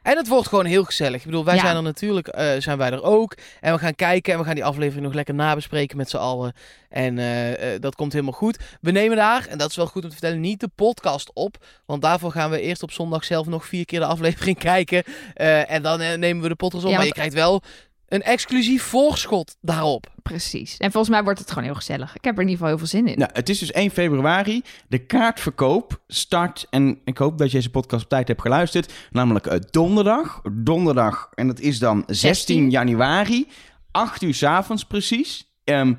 En het wordt gewoon heel gezellig. Ik bedoel, wij Ja. zijn er natuurlijk, eh, zijn wij er ook. En we gaan kijken en we gaan die aflevering nog lekker nabespreken met z'n allen. En eh, eh, dat komt helemaal goed. We nemen daar, en dat is wel goed om te vertellen, niet de podcast op. Want daarvoor gaan we eerst op zondag zelf nog vier keer de aflevering *laughs* kijken. En dan nemen we de podcast op. Ja, maar je krijgt wel een exclusief voorschot daarop. Precies. En volgens mij wordt het gewoon heel gezellig. Ik heb er in ieder geval heel veel zin in. Nou, het is dus 1 februari. De kaartverkoop start. En ik hoop dat je deze podcast op tijd hebt geluisterd. Namelijk eh, donderdag. Donderdag. En dat is dan 16, 16. januari. 8 uur 's avonds precies. Ehm,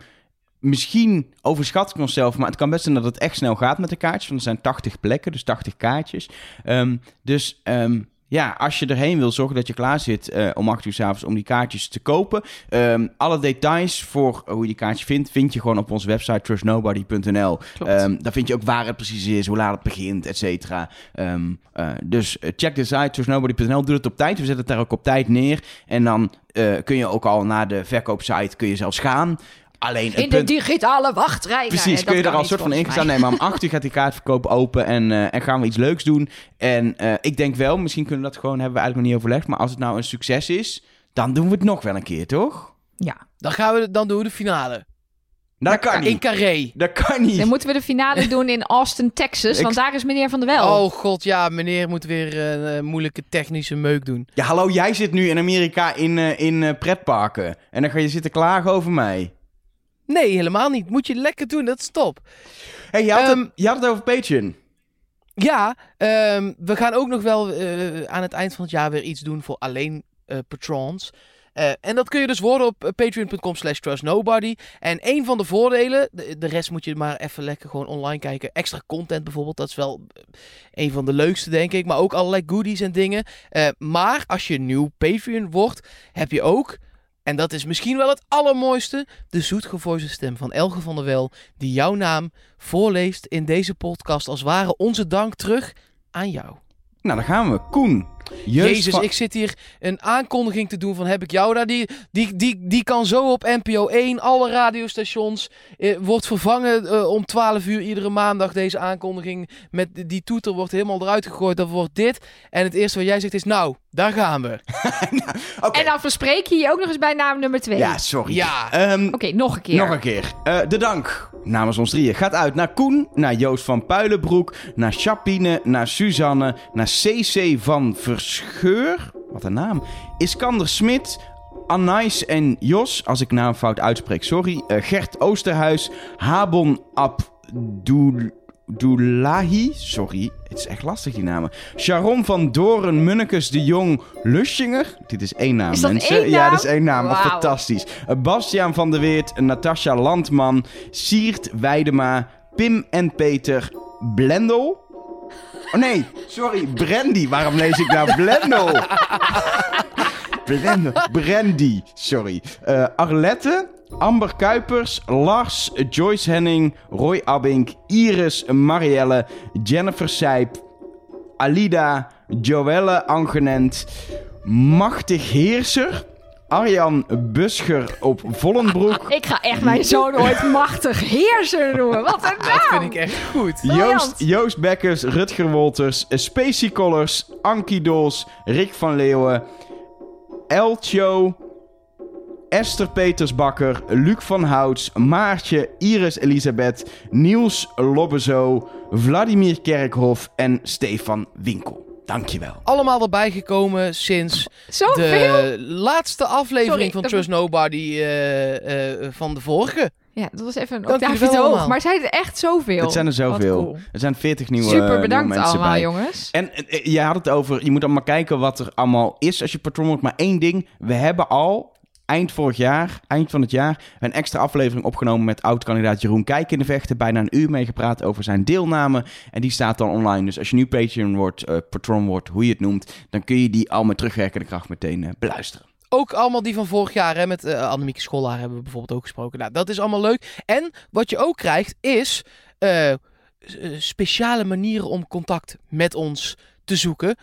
misschien overschat ik onszelf. Maar het kan best zijn dat het echt snel gaat met de kaartjes. Want er zijn 80 plekken. Dus 80 kaartjes. Ehm, dus. ehm, ja, als je erheen wil, zorg dat je klaar zit eh, om 8 uur 's avonds om die kaartjes te kopen. Ehm, alle details voor hoe je die kaartjes vindt, vind je gewoon op onze website trustnobody.nl. Klopt. Ehm, daar vind je ook waar het precies is, hoe laat het begint, et cetera. Ehm, eh, dus eh, check de site trustnobody.nl. Doe het op tijd. We zetten het daar ook op tijd neer. En dan eh, kun je ook al naar de verkoopsite kun je zelfs gaan. Alleen in de punt... digitale wachtrij. Precies, kun je dat er kan al soort van ingestaan. Nee, maar om *laughs* 8 uur gaat die kaartverkoop open en, eh, en gaan we iets leuks doen. En eh, ik denk wel, misschien kunnen we dat gewoon, hebben we eigenlijk nog niet overlegd. Maar als het nou een succes is, dan doen we het nog wel een keer, toch? Ja. Dan gaan we, dan doen we de finale. Dat kan In niet. Carré. Dat kan niet. Dan moeten we de finale *laughs* doen in Austin, Texas. Ik- Want daar is meneer Van der Wel. Oh god, ja, meneer moet weer een eh, moeilijke technische meuk doen. Ja, hallo, jij zit nu in Amerika in, in pretparken. En dan ga je zitten klagen over mij. Nee, helemaal niet. Moet je lekker doen, dat is top. hey, je, had Ehm, het, je had het over Patreon. Ja, ehm, we gaan ook nog wel eh, aan het eind van het jaar weer iets doen voor alleen eh, patrons. Eh, en dat kun je dus worden op patreon.com slash trustnobody. En een van de voordelen, de, de rest moet je maar even lekker gewoon online kijken. Extra content bijvoorbeeld, dat is wel een van de leukste denk ik. Maar ook allerlei goodies en dingen. Maar als je nieuw Patreon wordt, heb je ook... En dat is misschien wel het allermooiste. De zoetgevoelige stem van Elge van der Wel. Die jouw naam voorleest in deze podcast. Als ware onze dank terug aan jou. Nou, dan gaan we. Koen. Jezus, ik zit hier een aankondiging te doen van heb ik jou daar. Die, die, die, die kan zo op NPO 1, alle radiostations. Eh, wordt vervangen eh, om 12 uur iedere maandag deze aankondiging. Met die- die toeter wordt helemaal eruit gegooid. Dat wordt dit. En het eerste wat jij zegt is nou, daar gaan we. *laughs* Oké. En dan verspreek je je ook nog eens bij naam nummer twee. Ja, sorry. Ja. Ehm, Oké, nog een keer. Nog een keer. Eh, de dank namens ons drieën gaat uit naar Koen, naar Joost van Puilenbroek, naar Chapine, naar Suzanne, naar CC van Verscheur. Wat een naam. Iskander Smit. Anais en Jos, als ik naam fout uitspreek, sorry. Eh, Gert Oosterhuis, Habon Abdoulahi, sorry, het is echt lastig die namen. Sharon van Doren, Munnekes de Jong, Luschinger. Dit is één naam, Is dat mensen. één Ja, naam? dat is één naam. Fantastisch. Bastiaan van der Weert, Natasja Landman, Siert Weidema, Pim en Peter Blendel. Oh nee, sorry, Brandy. Waarom lees ik nou Blendel? *laughs* Blendel. Brandy, sorry. Eh, Arlette, Amber Kuipers, Lars, Joyce Henning, Roy Abink, Iris, Marielle, Jennifer Sijp, Alida, Joelle Angenent, Machtig Heerser, Arjan Buscher op Vollenbroek, *laughs* Ik ga echt mijn zoon ooit machtig heerser noemen. Wat een naam. Dat vind ik echt goed. Joost, Joost Bekkers, Rutger Wolters, Spacey Collars, Ankie Dols, Rick van Leeuwen, Eltjo, Esther Petersbakker, Luc van Houts, Maartje, Iris Elisabeth, Niels Lobbezo, Vladimir Kerkhoff en Stefan Winkel. Dankjewel. Allemaal erbij gekomen sinds Zoveel? de laatste aflevering Sorry, van Trust Nobody eh, eh, van de vorige. Ja, dat was even een octaafje te hoog. Maar zijn er echt zoveel? Het zijn er zoveel. cool. Er zijn 40 nieuwe, Super nieuwe bedankt mensen allemaal, bij. jongens. En eh, je had het over, je moet allemaal kijken wat er allemaal is als je patron wordt. Maar één ding, we hebben al eind vorig jaar, eind van het jaar, een extra aflevering opgenomen met oud-kandidaat Jeroen Kijk in de Vechten. Bijna een uur meegepraat over zijn deelname. En die staat dan online. Dus als je nu Patreon wordt, eh, patron wordt, hoe je het noemt, dan kun je die al met terugwerkende kracht meteen eh, beluisteren. ook allemaal die van vorig jaar. Hè, met uh, Annemieke Schollaar hebben we bijvoorbeeld ook gesproken. Nou, dat is allemaal leuk. En wat je ook krijgt is speciale manieren om contact met ons te zoeken.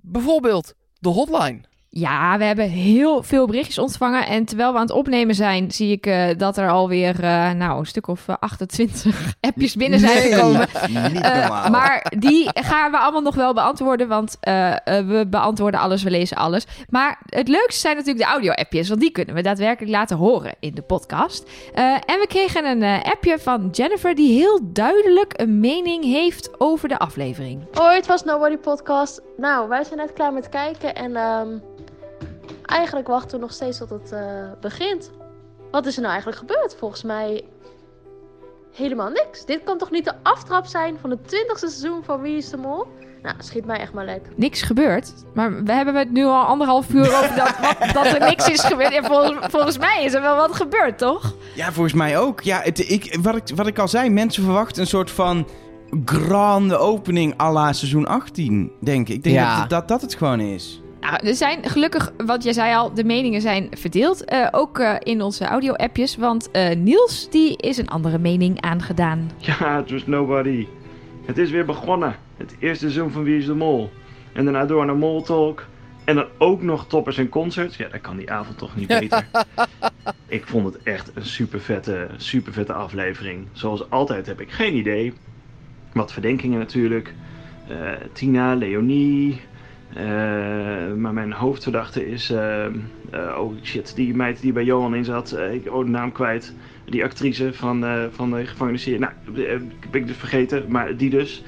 Bijvoorbeeld de hotline. Ja, we hebben heel veel berichtjes ontvangen. En terwijl we aan het opnemen zijn, zie ik uh, dat er alweer uh, nou, een stuk of 28 *laughs* appjes binnen zijn Nee, gekomen. niet Eh, normaal. maar die gaan we allemaal nog wel beantwoorden, want eh, eh, we beantwoorden alles, we lezen alles. Maar het leukste zijn natuurlijk de audio-appjes, want die kunnen we daadwerkelijk laten horen in de podcast. Eh, en we kregen een eh, appje van Jennifer die heel duidelijk een mening heeft over de aflevering. Hoi, het was Nobody Podcast. Nou, wij zijn net klaar met kijken en ehm, eigenlijk wachten we nog steeds tot het eh, begint. Wat is er nou eigenlijk gebeurd? Volgens mij helemaal niks. Dit kan toch niet de aftrap zijn van het 20e seizoen van Wie is de Mol? Nou, schiet mij echt maar lek. Niks gebeurd, maar we hebben het nu al anderhalf uur over dat, wat- *laughs* dat er niks is gebeurd. En volgens, volgens mij is er wel wat gebeurd, toch? Ja, volgens mij ook. Ja, het, ik, wat, ik, wat ik al zei, mensen verwachten een soort van grande opening à la seizoen 18, denk ik. Ik denk Ja. dat, dat dat het gewoon is. Nou, er zijn gelukkig, want jij zei al, de meningen zijn verdeeld. eh, ook eh, in onze audio-appjes. Want eh, Niels, die is een andere mening aangedaan. Ja, Trust Nobody. Het is weer begonnen. Het eerste seizoen van Wie is de Mol. En daarna door naar Mol Talk. En dan ook nog toppers en concerts. Ja, dat kan die avond toch niet beter. *laughs* ik vond het echt een super vette, super vette aflevering. Zoals altijd heb ik geen idee. Wat verdenkingen natuurlijk. Eh, Tina, Leonie. Eh, maar mijn hoofdverdachte is. eh, eh, oh shit, die meid die bij Johan in zat. ik oh de naam kwijt. Die actrice van, van de gevangenisserie. Nou, ben ik dus vergeten. Maar die dus.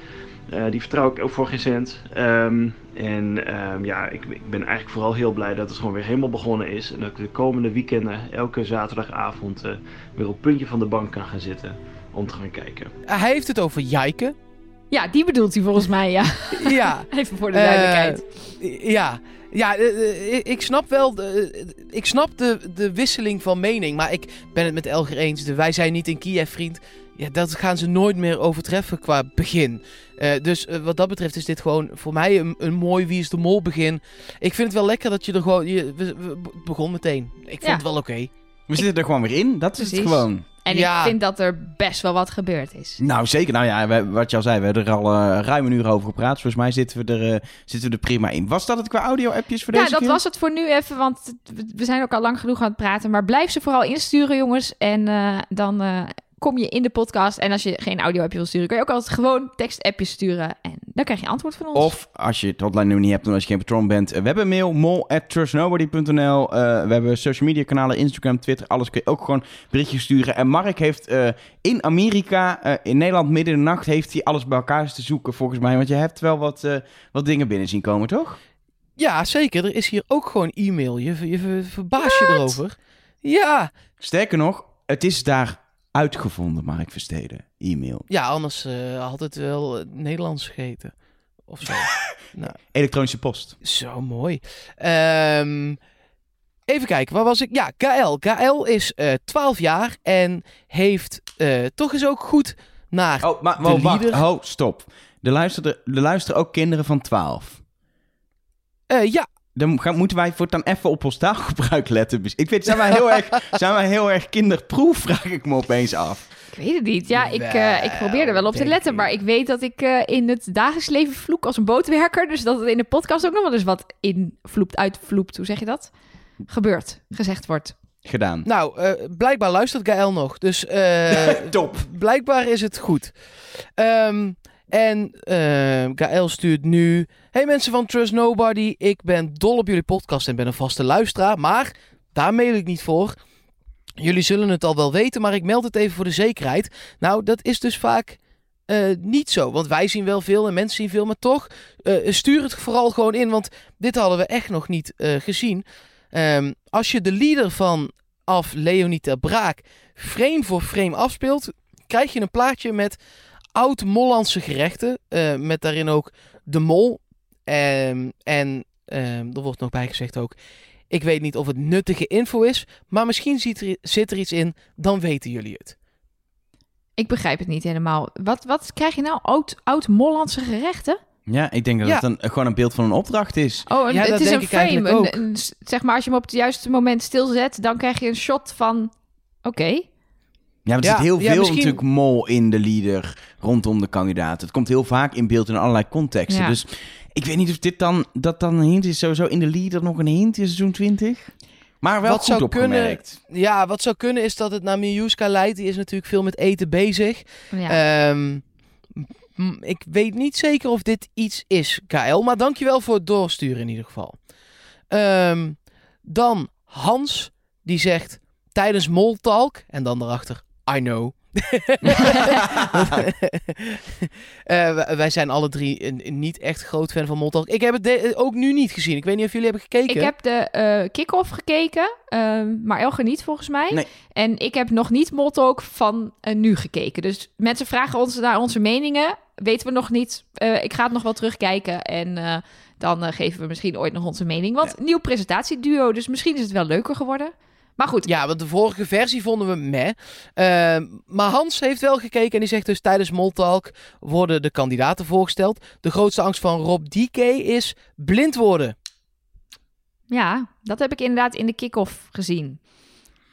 Die vertrouw ik ook voor geen cent. Ehm, en ehm, ja, ik, ik ben eigenlijk vooral heel blij dat het gewoon weer helemaal begonnen is. En dat ik de komende weekenden, elke zaterdagavond, weer op het puntje van de bank kan gaan zitten om te gaan kijken. Hij heeft het over Jijke. Ja, die bedoelt hij volgens mij, ja. ja. *laughs* Even voor de duidelijkheid. Eh, ja, ja eh, eh, ik snap wel, de, ik snap de, de wisseling van mening, maar ik ben het met Elger eens. De wij zijn niet in Kiev, vriend. Ja, dat gaan ze nooit meer overtreffen qua begin. Dus wat dat betreft is dit gewoon voor mij een, een mooi Wie is de Mol begin. Ik vind het wel lekker dat je er gewoon... Je, we, we- het begon meteen. Ik vond Ja. het wel oké. We zitten er gewoon weer in. Dat is het Precies. gewoon. En Ja. ik vind dat er best wel wat gebeurd is. Nou, zeker. Nou ja, we- wat je al zei, we hebben er al eh, ruim een uur over gepraat. Volgens mij zitten we er, eh, zitten we er prima in. Was dat het qua audio-appjes voor Ja, deze dat keer? was het voor nu even, want we zijn ook al lang genoeg aan het praten. Maar blijf ze vooral insturen, jongens. En eh, dan eh, kom je in de podcast. En als je geen audio-appje wil sturen, kun je ook altijd gewoon tekst-appjes sturen. En dan krijg je antwoord van ons. Of als je het hotline nummer niet hebt en als je geen patron bent. eh, We hebben mail, mol.trustnobody.nl. Eh, we hebben social media kanalen, Instagram, Twitter. Alles kun je ook gewoon berichtjes sturen. En Mark heeft eh, in Amerika, eh, in Nederland, midden in de nacht... heeft hij alles bij elkaar te zoeken volgens mij. Want je hebt wel wat, eh, wat dingen binnen zien komen, toch? Ja, zeker. Er is hier ook gewoon e-mail. Je, je ver- verbaas je erover. Ja. Sterker nog, het is daar uitgevonden, Mark Versteden. E-mail. Ja, anders eh, had het wel eh, Nederlands gegeten. Of zo. *laughs* nou, Elektronische post. Zo mooi. Ehm, even kijken, waar was ik? Ja, KL. KL is eh 12 jaar en heeft toch eens ook goed naar. Oh, maar De oh, wacht. Oh, stop. Er luisteren, er luisteren ook kinderen van 12. Eh, ja, Dan gaan, moeten wij voortaan even op ons taalgebruik letten. Ik weet, zijn wij heel erg, zijn wij heel erg kinderproef, vraag ik me opeens af. Ik weet het niet. Ja, ik, eh, ik probeer er wel op te letten. ik. Maar ik weet dat ik eh, in het dagelijks leven vloek als een bootwerker. Dus dat het in de podcast ook nog wel eens wat invloept, uitvloept. Hoe zeg je dat? Gebeurt, gezegd wordt. Gedaan. nou, eh, blijkbaar luistert KL nog. Dus eh, *laughs* Top. blijkbaar is het goed. Ehm, en KL stuurt nu... Hey mensen van Trust Nobody, ik ben dol op jullie podcast en ben een vaste luisteraar. Maar daar mail ik niet voor. Jullie zullen het al wel weten, maar ik meld het even voor de zekerheid. Nou, dat is dus vaak eh, niet zo. Want wij zien wel veel en mensen zien veel, maar toch eh, stuur het vooral gewoon in. Want dit hadden we echt nog niet eh, gezien. Ehm, als je de leader van af, Leonie ter Braak, frame voor frame afspeelt, krijg je een plaatje met oud-Mollandse gerechten. eh, met daarin ook de mol. Ehm, en ehm, er wordt nog bijgezegd ook. Ik weet niet of het nuttige info is, maar misschien zit er, zit er iets in, dan weten jullie het. Ik begrijp het niet helemaal. Wat, wat krijg je nou? Oud, oud Mollandse gerechten? Ja, ik denk dat Ja. het een, gewoon een beeld van een opdracht is. Oh, en Ja, het dat is denk een ik eigenlijk frame. een- zeg maar, als je hem op het juiste moment stilzet, dan krijg je een shot van... Oké. Ja, maar er Ja, zit heel ja, veel misschien- natuurlijk mol in de leader rondom de kandidaat. Het komt heel vaak in beeld in allerlei contexten. Ja. Dus ik weet niet of dit dan, dat dan een hint is. Sowieso in de leader nog een hint in seizoen 20. Maar wel Wat goed zou kunnen- opgemerkt. Ja, wat zou kunnen is dat het naar Miljuska leidt. Die is natuurlijk veel met eten bezig. Ja. Ehm, ik weet niet zeker of dit iets is, KL. Maar dankjewel voor het doorsturen in ieder geval. Ehm, dan Hans, die zegt tijdens Moltalk. En dan daarachter, I know. *laughs* Eh, wij- zijn alle drie een, een niet echt groot fan van Moltalk. Ik heb het de- ook nu niet gezien. Ik weet niet of jullie hebben gekeken. Ik heb de eh kick-off gekeken, ehm, maar Elger niet volgens mij. Nee. En ik heb nog niet Moltalk van eh, nu gekeken. Dus mensen vragen ons naar onze meningen. Weten we nog niet. Eh, ik ga het nog wel terugkijken en eh, dan geven we misschien ooit nog onze mening. Want nieuw presentatieduo, dus misschien is het wel leuker geworden. Maar goed, Ja, want de vorige versie vonden we meh. Ehm, maar Hans heeft wel gekeken en die zegt dus tijdens Moltalk worden de kandidaten voorgesteld. De grootste angst van Rob DK is blind worden. Ja, dat heb ik inderdaad in de kick-off gezien.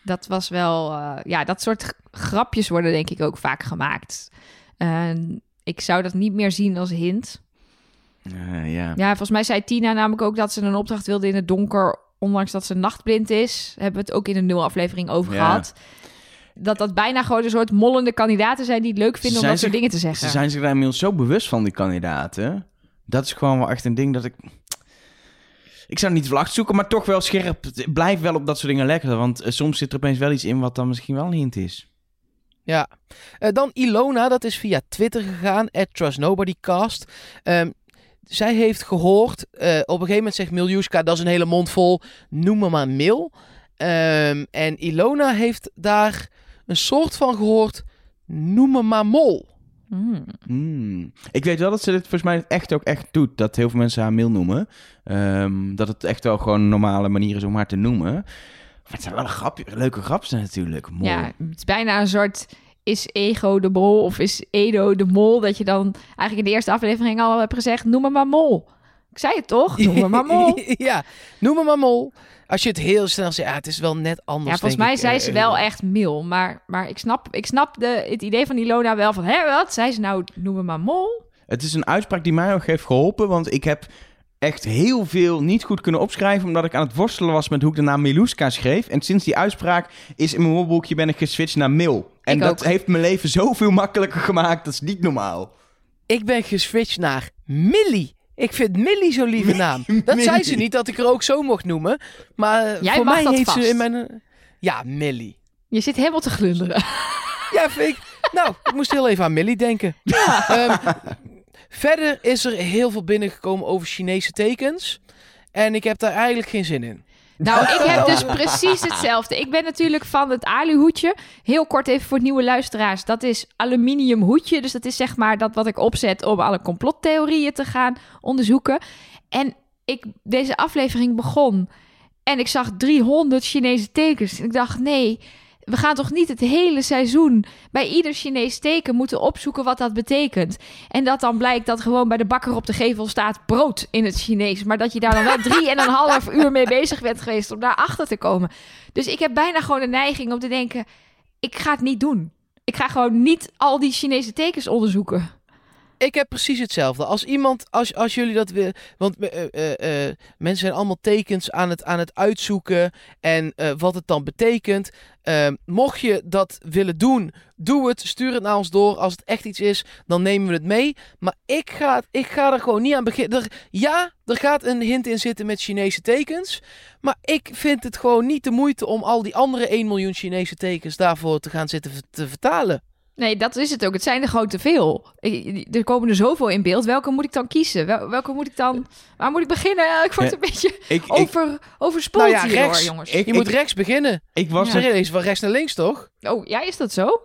Dat was wel, eh, ja, dat soort grapjes worden denk ik ook vaak gemaakt. En ik zou dat niet meer zien als hint. Eh, ja. Ja, volgens mij zei Tina namelijk ook dat ze een opdracht wilde in het donker, ondanks dat ze nachtblind is. Hebben we het ook in een nul aflevering over Ja. gehad. Dat dat bijna gewoon een soort mollende kandidaten zijn die het leuk vinden om zijn dat soort dingen te zeggen. Ze zijn zich daar inmiddels zo bewust van, die kandidaten. Dat is gewoon wel echt een ding dat ik... Ik zou niet vlak zoeken, maar toch wel scherp. Blijf wel op dat soort dingen lekker. Want eh, soms zit er opeens wel iets in wat dan misschien wel een hint is. Ja. Eh, dan Ilona, dat is via Twitter gegaan, at TrustNobodyCast. Ehm, zij heeft gehoord, eh, op een gegeven moment zegt Miljuska, dat is een hele mond vol, noem me maar Mil. Ehm, en Ilona heeft daar een soort van gehoord, noem me maar Mol. Hmm. Hmm. Ik weet wel dat ze dit volgens mij echt ook echt doet. Dat heel veel mensen haar mail noemen. Ehm, dat het echt wel gewoon een normale manier is om haar te noemen. Maar het zijn wel een grapje, leuke grapjes natuurlijk. Mol. Ja, het is bijna een soort is Ego de mol of is Edo de mol? Dat je dan eigenlijk in de eerste aflevering al hebt gezegd, noem me maar mol. Ik zei het toch? Noem me maar mol. *laughs* ja, noem me maar Mol. Als je het heel snel zegt, ja, het is wel net anders. Ja, volgens denk mij ik. zei Eh, ze wel echt mil. Maar, maar ik snap, ik snap de, het idee van Ilona wel van... Hé, wat? Zei ze nou, noem me maar mol? Het is een uitspraak die mij ook heeft geholpen. Want ik heb echt heel veel niet goed kunnen opschrijven. Omdat ik aan het worstelen was met hoe ik de naam Miluska schreef. En sinds die uitspraak is in mijn woordenboekje ben ik geswitcht naar Mil. En Ik dat ook. heeft mijn leven zoveel makkelijker gemaakt. Dat is niet normaal. Ik ben geswitcht naar Millie. Ik vind Millie zo'n lieve *laughs* naam. Dat zei ze niet dat ik er ook zo mocht noemen. Maar Jij voor mag mij dat heet vast. ze in mijn... Ja, Millie. Je zit helemaal te glunderen. Ja, vind ik... Nou, ik moest heel even aan Millie denken. Ehm, verder is er heel veel binnengekomen over Chinese tekens. En ik heb daar eigenlijk geen zin in. Nou, ik heb dus *laughs* precies hetzelfde. Ik ben natuurlijk van het aluhoedje. Heel kort even voor nieuwe luisteraars. Dat is aluminium hoedje. Dus dat is zeg maar dat wat ik opzet om alle complottheorieën te gaan onderzoeken. En ik, deze aflevering begon en ik zag 300 Chinese tekens. En ik dacht, nee, we gaan toch niet het hele seizoen bij ieder Chinees teken moeten opzoeken wat dat betekent. En dat dan blijkt dat gewoon bij de bakker op de gevel staat brood in het Chinees. Maar dat je daar dan wel *laughs* drie en een half uur mee bezig bent geweest om daar achter te komen. Dus ik heb bijna gewoon de neiging om te denken, ik ga het niet doen. Ik ga gewoon niet al die Chinese tekens onderzoeken. Ik heb precies hetzelfde. Als iemand, als, als jullie dat willen. Want eh, eh, eh, mensen zijn allemaal tekens aan het, aan het uitzoeken. En wat het dan betekent. Eh, mocht je dat willen doen, doe het. Stuur het naar ons door. Als het echt iets is, dan nemen we het mee. Maar ik ga, ik ga er gewoon niet aan beginnen. Ja, er gaat een hint in zitten met Chinese tekens. Maar ik vind het gewoon niet de moeite om al die andere 1 miljoen Chinese tekens daarvoor te gaan zitten te vertalen. Nee, dat is het ook. Het zijn er gewoon te veel. Er komen er zoveel in beeld. Welke moet ik dan kiezen? Wel- welke moet ik dan... Waar moet ik beginnen? *laughs* Ik word Ja, een beetje Ik, ik, over, overspoeld Nou ja, hierdoor, rechts. jongens. ik, Je moet rechts beginnen. ik was Zeg er- van rechts naar links, toch? Oh, ja, is dat zo?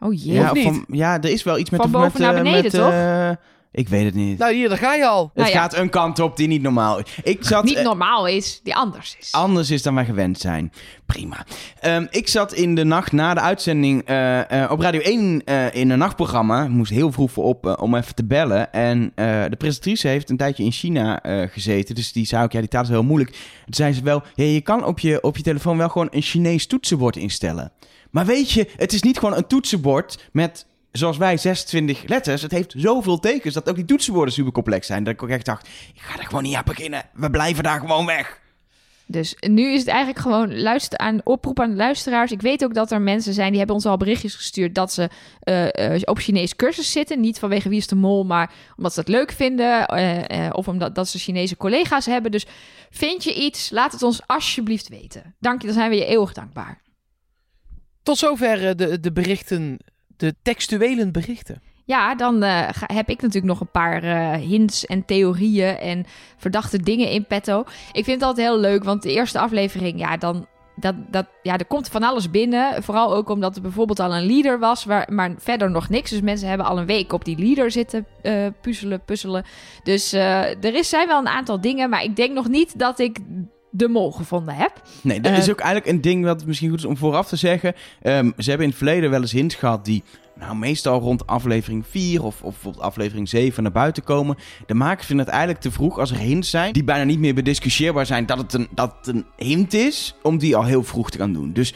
Oh jee. ja, of niet? Van, ja, er is wel iets met... Van met, boven naar eh, beneden, met, toch? eh, Ik weet het niet. Nou, hier, daar ga je al. het nou ja. gaat een kant op die niet normaal is. Ik zat... Niet eh, normaal is, die anders is. anders is dan wij gewend zijn. Prima. Ehm, ik zat in de nacht na de uitzending eh, eh, op Radio 1 eh, in een nachtprogramma. Ik moest heel vroeg voor op eh, om even te bellen. En eh, de presentatrice heeft een tijdje in China eh, gezeten. Dus die zei ook, ja, die taal is heel moeilijk. Toen zei ze wel, ja, je kan op je, op je telefoon wel gewoon een Chinees toetsenbord instellen. Maar weet je, het is niet gewoon een toetsenbord met... Zoals wij 26 letters. Het heeft zoveel tekens dat ook die toetsenborden super complex zijn. Dat ik ook echt dacht, ik ga er gewoon niet aan beginnen. We blijven daar gewoon weg. Dus nu is het eigenlijk gewoon luister aan oproep aan de luisteraars. Ik weet ook dat er mensen zijn die hebben ons al berichtjes gestuurd dat ze eh, eh, op Chinees cursus zitten. Niet vanwege wie is de mol, maar omdat ze het leuk vinden. eh, eh, of omdat dat ze Chinese collega's hebben. Dus vind je iets, laat het ons alsjeblieft weten. Dank je, dan zijn we je eeuwig dankbaar. Tot zover de, de berichten, de textuele berichten. Ja, dan eh, heb ik natuurlijk nog een paar eh, hints en theorieën en verdachte dingen in petto. Ik vind het altijd heel leuk, want de eerste aflevering, ja, dan. Dat, dat, ja, er komt van alles binnen. Vooral ook omdat er bijvoorbeeld al een leader was, maar verder nog niks. Dus mensen hebben al een week op die leader zitten eh, puzzelen, puzzelen. Dus er is, zijn wel een aantal dingen, maar ik denk nog niet dat ik de mol gevonden heb. Nee, dat Eh, is ook eigenlijk een ding wat misschien goed is om vooraf te zeggen. Ehm, ze hebben in het verleden wel eens hints gehad die nou, meestal rond aflevering 4 of, of bijvoorbeeld aflevering 7 naar buiten komen. De makers vinden het eigenlijk te vroeg als er hints zijn die bijna niet meer bediscussieerbaar zijn dat het een, dat het een hint is om die al heel vroeg te gaan doen. Dus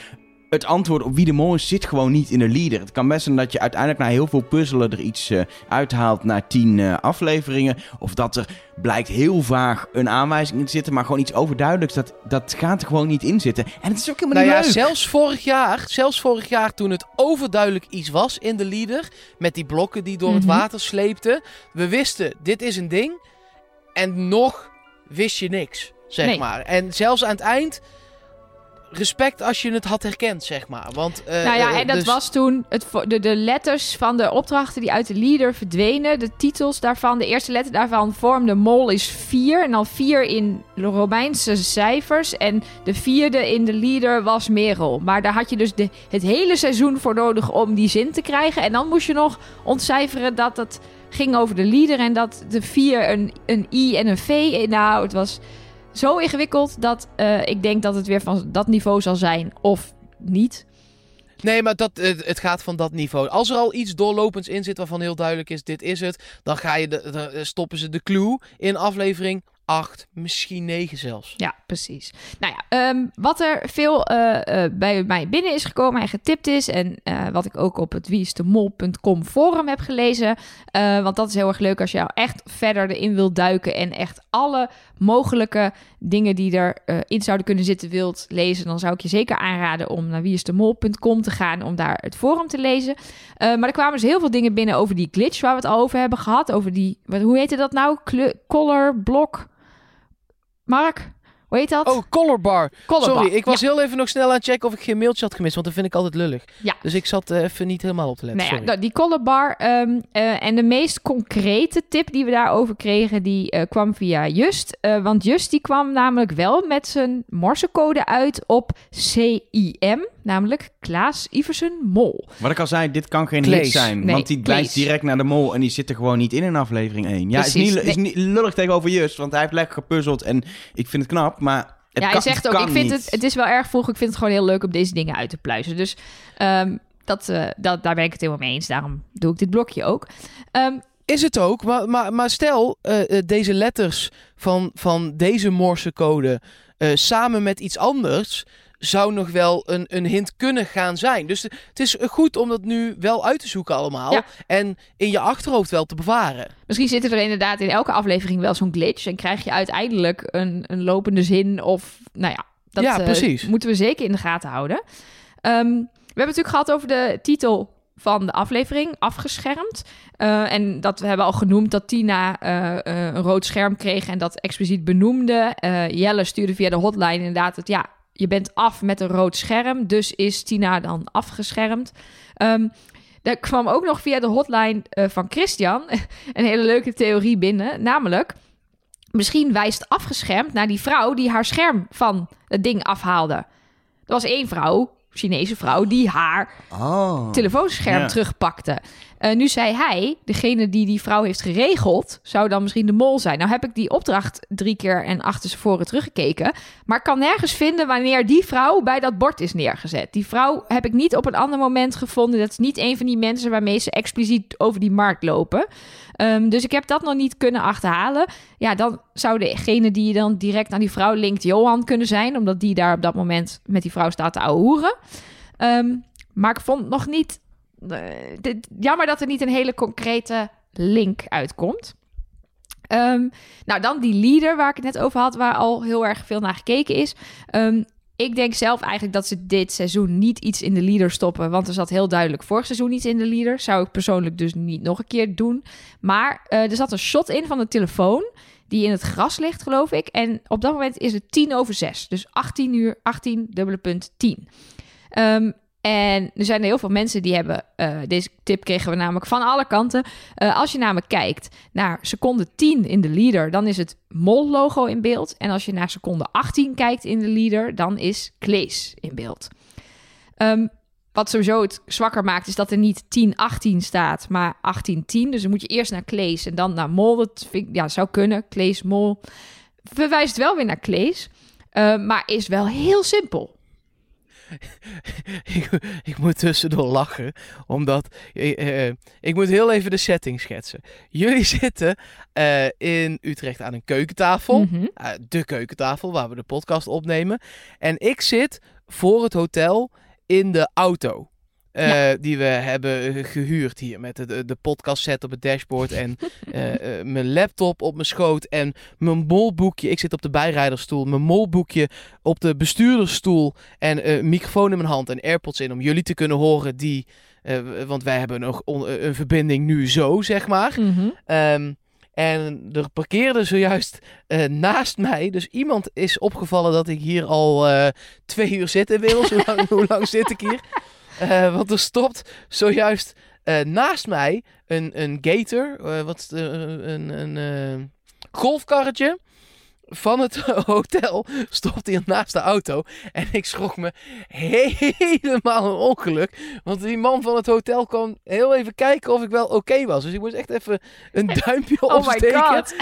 het antwoord op wie de mol is zit gewoon niet in de leader. Het kan best zijn dat je uiteindelijk na heel veel puzzelen er iets eh, uithaalt na 10 eh, afleveringen. Of dat er blijkt heel vaag een aanwijzing in te zitten, maar gewoon iets overduidelijks. Dat, dat gaat er gewoon niet in zitten. En het is ook helemaal Nou ja, niet leuk. zelfs vorig jaar, zelfs vorig jaar toen het overduidelijk iets was in de leader, met die blokken die door het Mhm. water sleepten, we wisten, dit is een ding, en nog wist je niks, zeg Nee. maar. En zelfs aan het eind, respect als je het had herkend, zeg maar. Want, eh, nou ja, eh, en dat dus- was toen het, de, de letters van de opdrachten die uit de leader verdwenen. De titels daarvan, de eerste letter daarvan vormde mol is 4. En dan 4 in Romeinse cijfers. En de vierde in de leader was Merel. Maar daar had je dus de, het hele seizoen voor nodig om die zin te krijgen. En dan moest je nog ontcijferen dat het ging over de leader. En dat de 4 een, een I en een V. Nou, het was zo ingewikkeld dat eh, ik denk dat het weer van dat niveau zal zijn. Of niet. Nee, maar dat, het, gaat van dat niveau. Als er al iets doorlopends in zit waarvan heel duidelijk is, dit is het, dan ga je de, de- stoppen ze de clue in aflevering 8, misschien 9 zelfs. Ja, precies. Nou ja, ehm, wat er veel eh, eh, bij mij binnen is gekomen en getipt is... en eh, wat ik ook op het wieisdemol.com forum heb gelezen... want dat is heel erg leuk als je nou echt verder erin wilt duiken... en echt alle mogelijke dingen die erin in zouden kunnen zitten wilt lezen... dan zou ik je zeker aanraden om naar wieisdemol.com te gaan... om daar het forum te lezen. Maar er kwamen dus heel veel dingen binnen over die glitch... waar we het al over hebben gehad. Over die, wat, hoe heette dat nou? Kleur, color, blok... Mark, hoe heet dat? Oh, colorbar. Colorbar. Sorry, ik was Ja. heel even nog snel aan het checken of ik geen mailtje had gemist, want dat vind ik altijd lullig. Ja. Dus ik zat eh, even niet helemaal op te letten. Nou ja, dat- die colorbar ehm, eh, en de meest concrete tip die we daarover kregen, die eh, kwam via Just. Want Just die kwam namelijk wel met zijn morsecode uit op CIM, namelijk Klaas Iversen Mol. Wat ik al zei, dit kan geen Klees. hit zijn. Nee, want die blijft direct naar de mol en die zit er gewoon niet in in aflevering 1. Ja, is Precies. niet, is niet lullig tegenover Just, want hij heeft lekker gepuzzeld en ik vind het knap, maar het ja, kan, hij zegt het ook, ik vind niet. het, het is wel erg vroeg, ik vind het gewoon heel leuk om deze dingen uit te pluizen. Dus ehm, dat, eh, dat, daar ben ik het helemaal mee eens, daarom doe ik dit blokje ook. Ehm, Is het ook, maar, maar, maar stel uh, uh, deze letters van, van deze morsecode uh, samen met iets anders zou nog wel een, een hint kunnen gaan zijn. Dus het is goed om dat nu wel uit te zoeken allemaal. Ja. En in je achterhoofd wel te bewaren. Misschien zit er inderdaad in elke aflevering wel zo'n glitch. En krijg je uiteindelijk een, een lopende zin of... Nou ja, dat Ja, eh, precies. moeten we zeker in de gaten houden. Ehm, we hebben het natuurlijk gehad over de titel van de aflevering, afgeschermd. Uh, en dat we hebben al genoemd dat Tina uh, uh, een rood scherm kreeg en dat expliciet benoemde. Jelle stuurde via de hotline inderdaad het ja, je bent af met een rood scherm, dus is Tina dan afgeschermd. Um, er kwam ook nog via de hotline uh, van Christian *laughs* een hele leuke theorie binnen, namelijk misschien wijst afgeschermd naar die vrouw die haar scherm van het ding afhaalde. Er was één vrouw, Chinese vrouw die haar Oh. telefoonscherm Ja. terugpakte. Eh, nu zei hij, degene die die vrouw heeft geregeld, zou dan misschien de mol zijn. Nou heb ik die opdracht drie keer en achter voren teruggekeken. Maar ik kan nergens vinden wanneer die vrouw bij dat bord is neergezet. Die vrouw heb ik niet op een ander moment gevonden. Dat is niet een van die mensen waarmee ze expliciet over die markt lopen. Ehm, dus ik heb dat nog niet kunnen achterhalen. Ja, dan zou degene die je dan direct aan die vrouw linkt Johan kunnen zijn. Omdat die daar op dat moment met die vrouw staat te ouwehoeren. Ehm, maar ik vond nog niet... eh, jammer dat er niet een hele concrete link uitkomt. Ehm, nou, dan die leader waar ik het net over had, waar al heel erg veel naar gekeken is. Ehm, ik denk zelf eigenlijk dat ze dit seizoen niet iets in de leader stoppen. Want er zat heel duidelijk vorig seizoen iets in de leader. Zou ik persoonlijk dus niet nog een keer doen. Maar eh, er zat een shot in van de telefoon. Die in het gras ligt, geloof ik. En op dat moment is het tien over zes. Dus 18 uur, 18 dubbele punt 10. Ehm, en er zijn heel veel mensen die hebben... eh, deze tip kregen we namelijk van alle kanten. Eh, als je namelijk kijkt naar seconde 10 in de leader... dan is het MOL-logo in beeld. En als je naar seconde 18 kijkt in de leader... dan is Klees in beeld. Ehm, wat sowieso het zwakker maakt, is dat er niet 10-18 staat, maar 18-10. Dus dan moet je eerst naar Klees en dan naar Mol. Dat vind ik, ja, zou kunnen. Klees, Mol. Verwijst wel weer naar Klees. Eh, maar is wel heel simpel. *laughs* ik, ik moet tussendoor lachen, omdat eh, eh, ik moet heel even de setting schetsen. Jullie *laughs* zitten eh, in Utrecht aan een keukentafel, Mhm. de keukentafel waar we de podcast opnemen. En ik zit voor het hotel in de auto. Eh, Die we hebben gehuurd hier met de, de, de podcast set op het dashboard en *laughs* eh, eh, mijn laptop op mijn schoot en mijn molboekje. Ik zit op de bijrijdersstoel, mijn molboekje op de bestuurdersstoel en eh, een microfoon in mijn hand en AirPods in om jullie te kunnen horen die, eh, want wij hebben nog een verbinding nu zo zeg maar. Mhm. Ehm, en er parkeerde zojuist eh, naast mij. Dus iemand is opgevallen dat ik hier al eh, twee uur zit inmiddels. hoe, lang, *laughs* hoe lang zit ik hier? Eh, want er stopt zojuist eh, naast mij een, een gator. eh, wat een, een golfkarretje. Van het *laughs* hotel stopt hier naast de auto. En ik schrok me helemaal een ongeluk. Want die man van het hotel kwam heel even kijken of ik wel oké was. Dus ik moest echt even een *laughs* duimpje Oh my opsteken. god.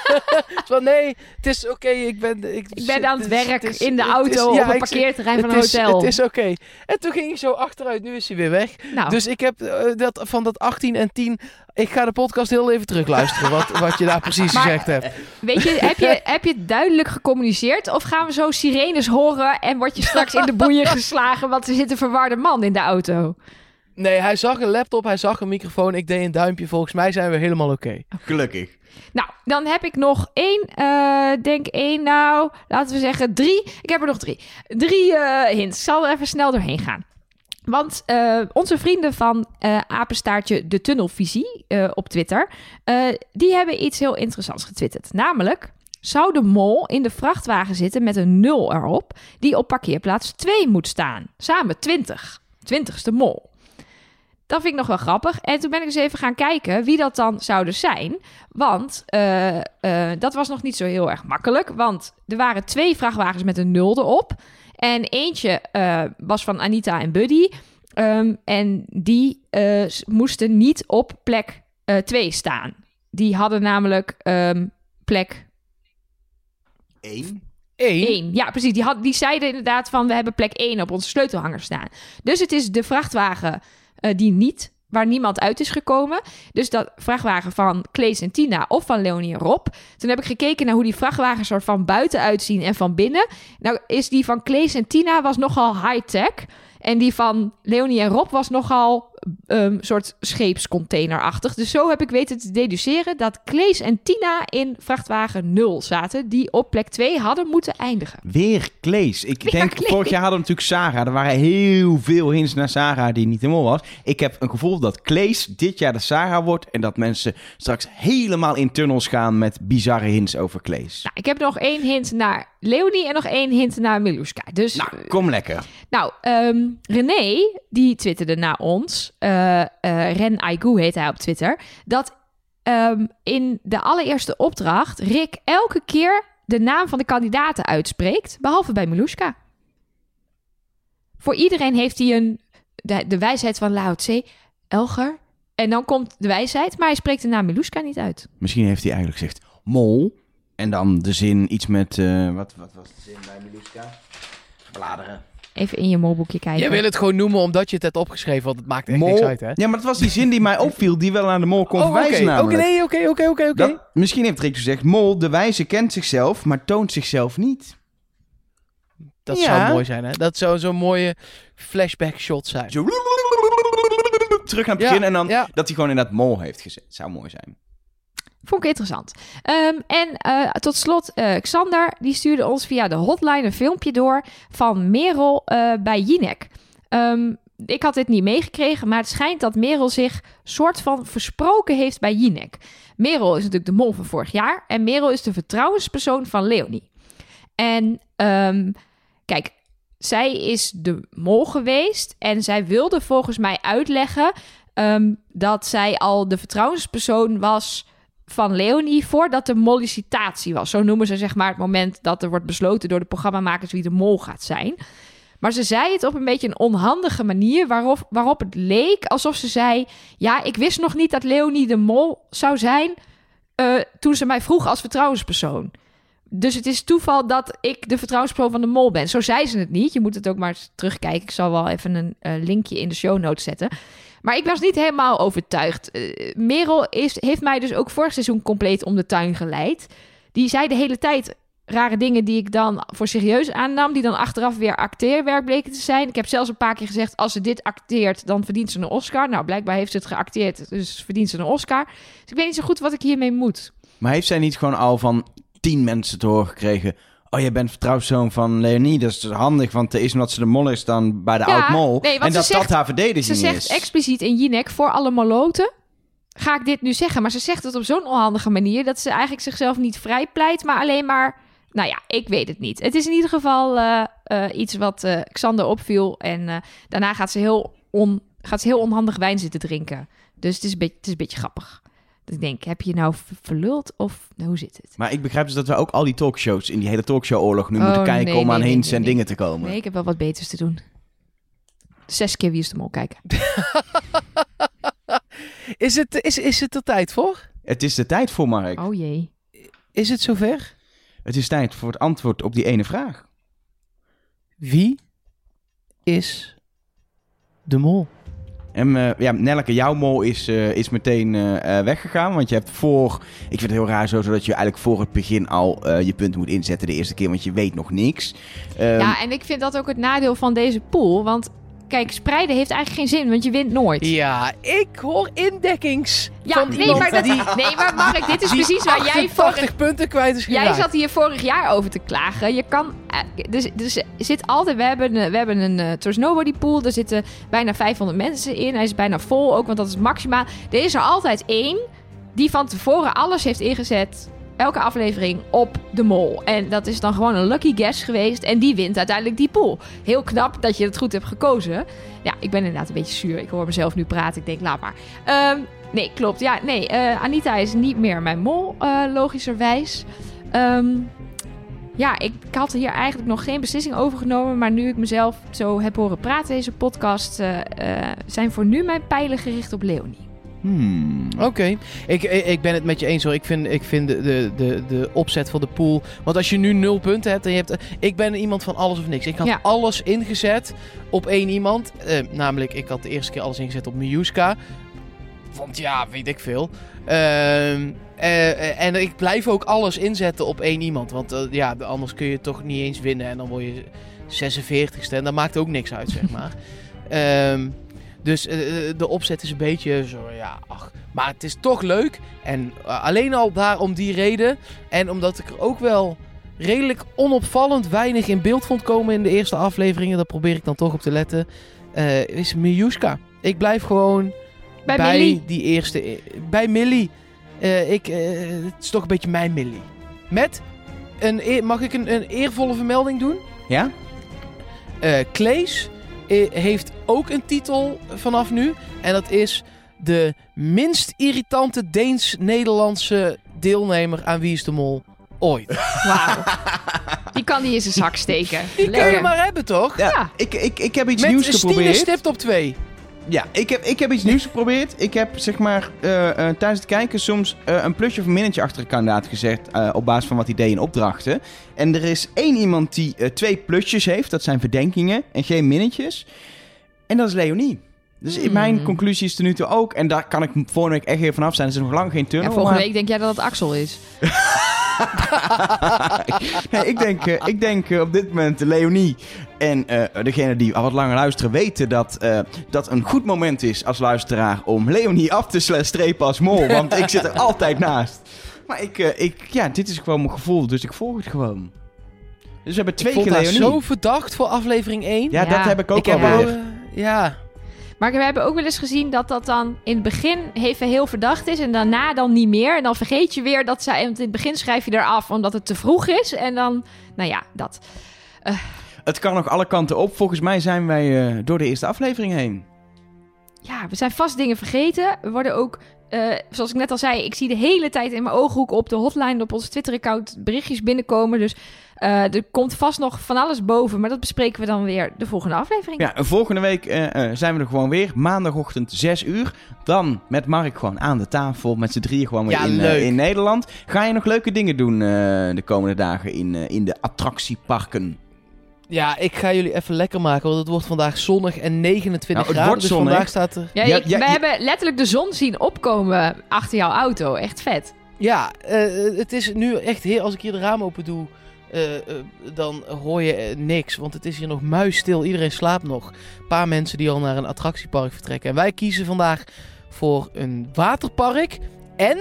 *laughs* Van nee, het is oké. ik ben, ik, Ik ben aan het werk is- in de het auto is- op ja, een ik- parkeerterrein van het een is, hotel. Het is oké. En toen ging hij zo achteruit. Nu is hij weer weg. nou, Dus ik heb eh, dat, van dat 18 en 10... Ik ga de podcast heel even terugluisteren. wat, wat je daar precies Maar- gezegd hebt. weet je, heb je, heb je het duidelijk gecommuniceerd? Of gaan we zo sirenes horen en word je straks in de boeien geslagen, want er zit een verwarde man in de auto? Nee, hij zag een laptop. Hij zag een microfoon. Ik deed een duimpje. Volgens mij zijn we helemaal oké. Gelukkig. Nou, dan heb ik nog één, eh, denk één, nou, laten we zeggen drie. Ik heb er nog drie. Drie eh, hints. Ik zal er even snel doorheen gaan. Want eh, onze vrienden van eh, Apenstaartje de Tunnelvisie eh, op Twitter, die hebben iets heel interessants getwitterd. Namelijk, zou de mol in de vrachtwagen zitten met een nul erop, die op parkeerplaats 2 moet staan? Samen 20. 20ste mol. Dat vind ik nog wel grappig. En toen ben ik eens even gaan kijken wie dat dan zouden zijn. Want dat was nog niet zo heel erg makkelijk. Want er waren twee vrachtwagens met een nul erop. En eentje eh, was van Anita en Buddy. Ehm, en die eh, moesten niet op plek 2 staan. Die hadden namelijk ehm, plek Eén. Eén. 1. Ja, precies. Die, had, die zeiden inderdaad van we hebben plek 1 op onze sleutelhanger staan. Dus het is de vrachtwagen eh, die niet, waar niemand uit is gekomen. Dus dat vrachtwagen van Klees en Tina of van Leonie en Rob. Toen heb ik gekeken naar hoe die vrachtwagens er van buiten uitzien en van binnen. Nou is die van Klees en Tina was nogal high-tech. En die van Leonie en Rob was nogal een soort scheepscontainerachtig. Dus zo heb ik weten te deduceren dat Klees en Tina in vrachtwagen 0 zaten. Die op plek 2 hadden moeten eindigen. Weer Klees. Ik Weer denk, Klees. vorig jaar hadden we natuurlijk Sarah. Er waren heel veel hints naar Sarah die niet helemaal was. Ik heb een gevoel dat Klees dit jaar de Sarah wordt. En dat mensen straks helemaal in tunnels gaan met bizarre hints over Klees. Nou, ik heb nog één hint naar Leonie en nog één hint naar Miluska. Dus Nou, kom lekker. Nou, ehm, René, die twitterde naar ons. Eh eh, Ren Aigu heet hij op Twitter. Dat ehm, in de allereerste opdracht Rick elke keer de naam van de kandidaten uitspreekt. Behalve bij Miluska. Voor iedereen heeft hij een, de, wijsheid van Lao Tse, Elger. En dan komt de wijsheid, maar hij spreekt de naam Miluska niet uit. Misschien heeft hij eigenlijk gezegd mol. En dan de zin iets met... eh, wat, wat was de zin bij Miluska? Bladeren. Even in je molboekje kijken. Jij wil het gewoon noemen omdat je het hebt opgeschreven, want het maakt echt Mol. niks uit, hè? Ja, maar dat was die zin die mij opviel, die wel aan de mol kon Oh, verwijzen Oké, nee, oké, oké, oké, oké. Dat- misschien heeft Rick gezegd, mol, de wijze kent zichzelf, maar toont zichzelf niet. Dat Ja. zou mooi zijn, hè? Dat zou zo'n mooie flashback shot zijn. Zo terug naar het Ja, begin en dan ja. dat hij gewoon inderdaad mol heeft gezet. Zou mooi zijn. Vond ik interessant. Ehm, en eh, tot slot, eh, Xander, die stuurde ons via de hotline een filmpje door van Merel eh, bij Jinek. Ehm, ik had dit niet meegekregen, maar het schijnt dat Merel zich soort van versproken heeft bij Jinek. Merel is natuurlijk de mol van vorig jaar en Merel is de vertrouwenspersoon van Leonie. En ehm, kijk, zij is de mol geweest en zij wilde volgens mij uitleggen dat zij al de vertrouwenspersoon was van Leonie voordat de mollicitatie was. Zo noemen ze zeg maar het moment dat er wordt besloten door de programmamakers wie de mol gaat zijn. Maar ze zei het op een beetje een onhandige manier waarop, waarop het leek alsof ze zei... ja, ik wist nog niet dat Leonie de mol zou zijn eh, toen ze mij vroeg als vertrouwenspersoon. Dus het is toeval dat ik de vertrouwenspersoon van de mol ben. Zo zei ze het niet. Je moet het ook maar terugkijken. Ik zal wel even een eh, linkje in de show notes zetten. Maar ik was niet helemaal overtuigd. Eh, Merel heeft mij dus ook vorig seizoen compleet om de tuin geleid. Die zei de hele tijd rare dingen die ik dan voor serieus aannam, die dan achteraf weer acteerwerk bleken te zijn. Ik heb zelfs een paar keer gezegd, als ze dit acteert, dan verdient ze een Oscar. Nou, blijkbaar heeft ze het geacteerd, dus verdient ze een Oscar. Dus ik weet niet zo goed wat ik hiermee moet. Maar heeft zij niet gewoon al van tien mensen te horen gekregen... Oh, jij bent vertrouwenszoon van Leonie. Dat is handig, want het is omdat ze de mol is dan bij de Ja, oud-mol. nee, en dat zegt- dat haar verdediging Ze zegt is. expliciet in Jinek voor alle moloten. Ga ik dit nu zeggen? Maar ze zegt het op zo'n onhandige manier dat ze eigenlijk zichzelf niet vrijpleit, maar alleen maar. Nou ja, ik weet het niet. Het is in ieder geval eh, eh, iets wat eh, Xander opviel. En daarna gaat ze, heel on, gaat ze heel onhandig wijn zitten drinken. Dus het is een beetje, het is een beetje grappig. Dat ik denk, heb je nou verluld of nou, hoe zit het? Maar ik begrijp dus dat we ook al die talkshows in die hele talkshow-oorlog nu Oh, moeten kijken nee, om nee, aan nee, hints nee, en nee. dingen te komen. Nee, ik heb wel wat beters te doen. Zes keer wie is de mol kijken. *laughs* Is het, is, is het er tijd voor? Het is de tijd voor, Mark. Oh jee. Is het zover? Het is tijd voor het antwoord op die ene vraag. Wie is de mol? En eh, ja, Nelleke, jouw mol is, eh, is meteen eh, weggegaan. Want je hebt voor... Ik vind het heel raar zo, zodat je eigenlijk voor het begin al je punten moet inzetten de eerste keer. Want je weet nog niks. Ehm, Ja, en ik vind dat ook het nadeel van deze pool. Want kijk, spreiden heeft eigenlijk geen zin, want je wint nooit. Ja, ik hoor indekkings Ja, van nee, maar, dat, die, nee, maar Mark, dit is precies waar jij 88 vorig, punten kwijt is jij geraakt. zat hier vorig jaar over te klagen. Je kan, eh, dus, dus zit altijd, we hebben, een- we hebben een uh, Nobody pool. Er zitten bijna 500 mensen in. Hij is bijna vol ook, want dat is maximaal. Er is er altijd één die van tevoren alles heeft ingezet. Elke aflevering op de mol. En dat is dan gewoon een lucky guess geweest. En die wint uiteindelijk die pool. Heel knap dat je het goed hebt gekozen. Ja, ik ben inderdaad een beetje zuur. Ik hoor mezelf nu praten. Ik denk, laat maar. Ehm, nee, klopt. Ja, nee. eh, Anita is niet meer mijn mol, eh, logischerwijs. Ehm, ja, ik, had hier eigenlijk nog geen beslissing over genomen. Maar nu ik mezelf zo heb horen praten, deze podcast, eh, zijn voor nu mijn pijlen gericht op Leonie. Hmm. Oké, ik, ik ik ben het met je eens hoor. Ik vind, ik vind de, de, de, de opzet van de pool. Want als je nu nul punten hebt en je hebt. Ik ben iemand van alles of niks. Ik had Ja. alles ingezet op één iemand. Eh, namelijk, ik had de eerste keer alles ingezet op Miuska. Want ja, weet ik veel. Ehm, eh, eh, en ik blijf ook alles inzetten op één iemand. Want eh, ja, anders kun je toch niet eens winnen. En dan word je 46ste. En dat maakt ook niks uit, zeg maar. *laughs* Ehm, dus eh, eh, de opzet is een beetje zo, ja, ach. Maar het is toch leuk. En eh, alleen al daar om die reden. En omdat ik er ook wel redelijk onopvallend weinig in beeld vond komen in de eerste afleveringen. Daar probeer ik dan toch op te letten. eh, is Miuska. Ik blijf gewoon Bij bij, Millie. die eerste. Bij Millie. Eh, ik, het is toch een beetje mijn Millie. Met een. Mag ik een, een eervolle vermelding doen? Ja? Eh Klees heeft ook een titel vanaf nu. En dat is de minst irritante Deens-Nederlandse deelnemer aan Wie is de Mol ooit. Wauw. Die kan die in zijn zak steken. Die kun Lekker. je maar hebben, toch? Ja, Ja. Ik, ik, ik heb iets Met nieuws Stine geprobeerd. stipt op twee. Ja, ik heb, ik heb iets nieuws geprobeerd. Ik heb zeg maar eh, tijdens het kijken soms eh, een plusje of een minnetje achter een kandidaat gezet. eh, op basis van wat hij deed in opdrachten. En er is één iemand die twee plusjes heeft. Dat zijn verdenkingen en geen minnetjes. En dat is Leonie. Dus in Hmm. mijn conclusie is er nu toe ook. En daar kan ik volgende week echt weer vanaf zijn. Er is nog lang geen tunnel. Ja, volgende maar- week denk jij dat het Axel is. *laughs* nee, ik denk, ik denk op dit moment Leonie en eh degene die al wat langer luisteren weten dat eh, dat een goed moment is als luisteraar om Leonie af te strepen als mol. Want ik zit er *laughs* altijd naast. Maar ik, eh, ik, ja, dit is gewoon mijn gevoel, dus ik volg het gewoon. Dus we hebben twee ik vond keer Leonie. zo verdacht voor aflevering 1. Ja, Ja, dat heb ik ook ik heb eh, ja. Maar we hebben ook wel eens gezien dat dat dan in het begin even heel verdacht is en daarna dan niet meer. En dan vergeet je weer dat zij, want in het begin schrijf je eraf omdat het te vroeg is. En dan, nou ja, dat. Het kan nog alle kanten op. Volgens mij zijn wij eh, door de eerste aflevering heen. Ja, we zijn vast dingen vergeten. We worden ook, eh, zoals ik net al zei, ik zie de hele tijd in mijn ooghoek op de hotline op ons Twitter-account berichtjes binnenkomen. Dus eh, er komt vast nog van alles boven, maar dat bespreken we dan weer de volgende aflevering. Ja, en volgende week zijn we er gewoon weer. Maandagochtend 6 uur. Dan met Mark gewoon aan de tafel. Met z'n drieën gewoon weer Ja, in, in Nederland. Ga je nog leuke dingen doen eh, de komende dagen in, in de attractieparken? Ja, ik ga jullie even lekker maken, want het wordt vandaag zonnig en 29 Nou, het graden. wordt dus zonnig. vandaag staat er... Ja, Ja, ik- ja, we ja. hebben letterlijk de zon zien opkomen achter jouw auto. Echt vet. Ja, eh, het is nu echt heel... Als ik hier de ramen open doe, eh, eh, dan hoor je eh, niks. Want het is hier nog muisstil. Iedereen slaapt nog. Een paar mensen die al naar een attractiepark vertrekken. En wij kiezen vandaag voor een waterpark. En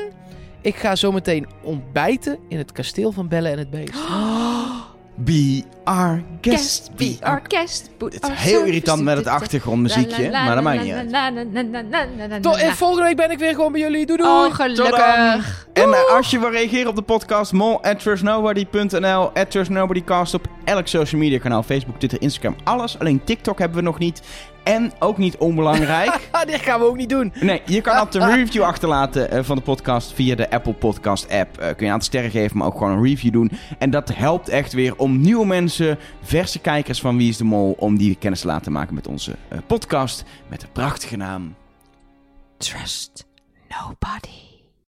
ik ga zometeen ontbijten in het kasteel van Bellen en het Beest. *gasps* *gasps* Be our guest. Be our... orkest. Het is heel irritant met het achtergrondmuziekje, maar dat maakt niet uit. Tot, en volgende week ben ik weer gewoon bij jullie. Doei doei! Oh, gelukkig. En eh, als je wil reageren op de podcast, mol at trustnobody.nl, at trustnobodycast op elk social media kanaal, Facebook, Twitter, Instagram, alles. Alleen TikTok hebben we nog niet. En ook niet onbelangrijk. *laughs* Ah, dit gaan we ook niet doen. Nee, je kan altijd een review achterlaten eh, van de podcast via de Apple Podcast app. Eh, kun je een aantal sterren geven, maar ook gewoon een review doen. En dat helpt echt weer om nieuwe mensen, verse kijkers van Wie is de Mol, om die kennis te laten maken met onze eh, podcast met de prachtige naam Trust nobody.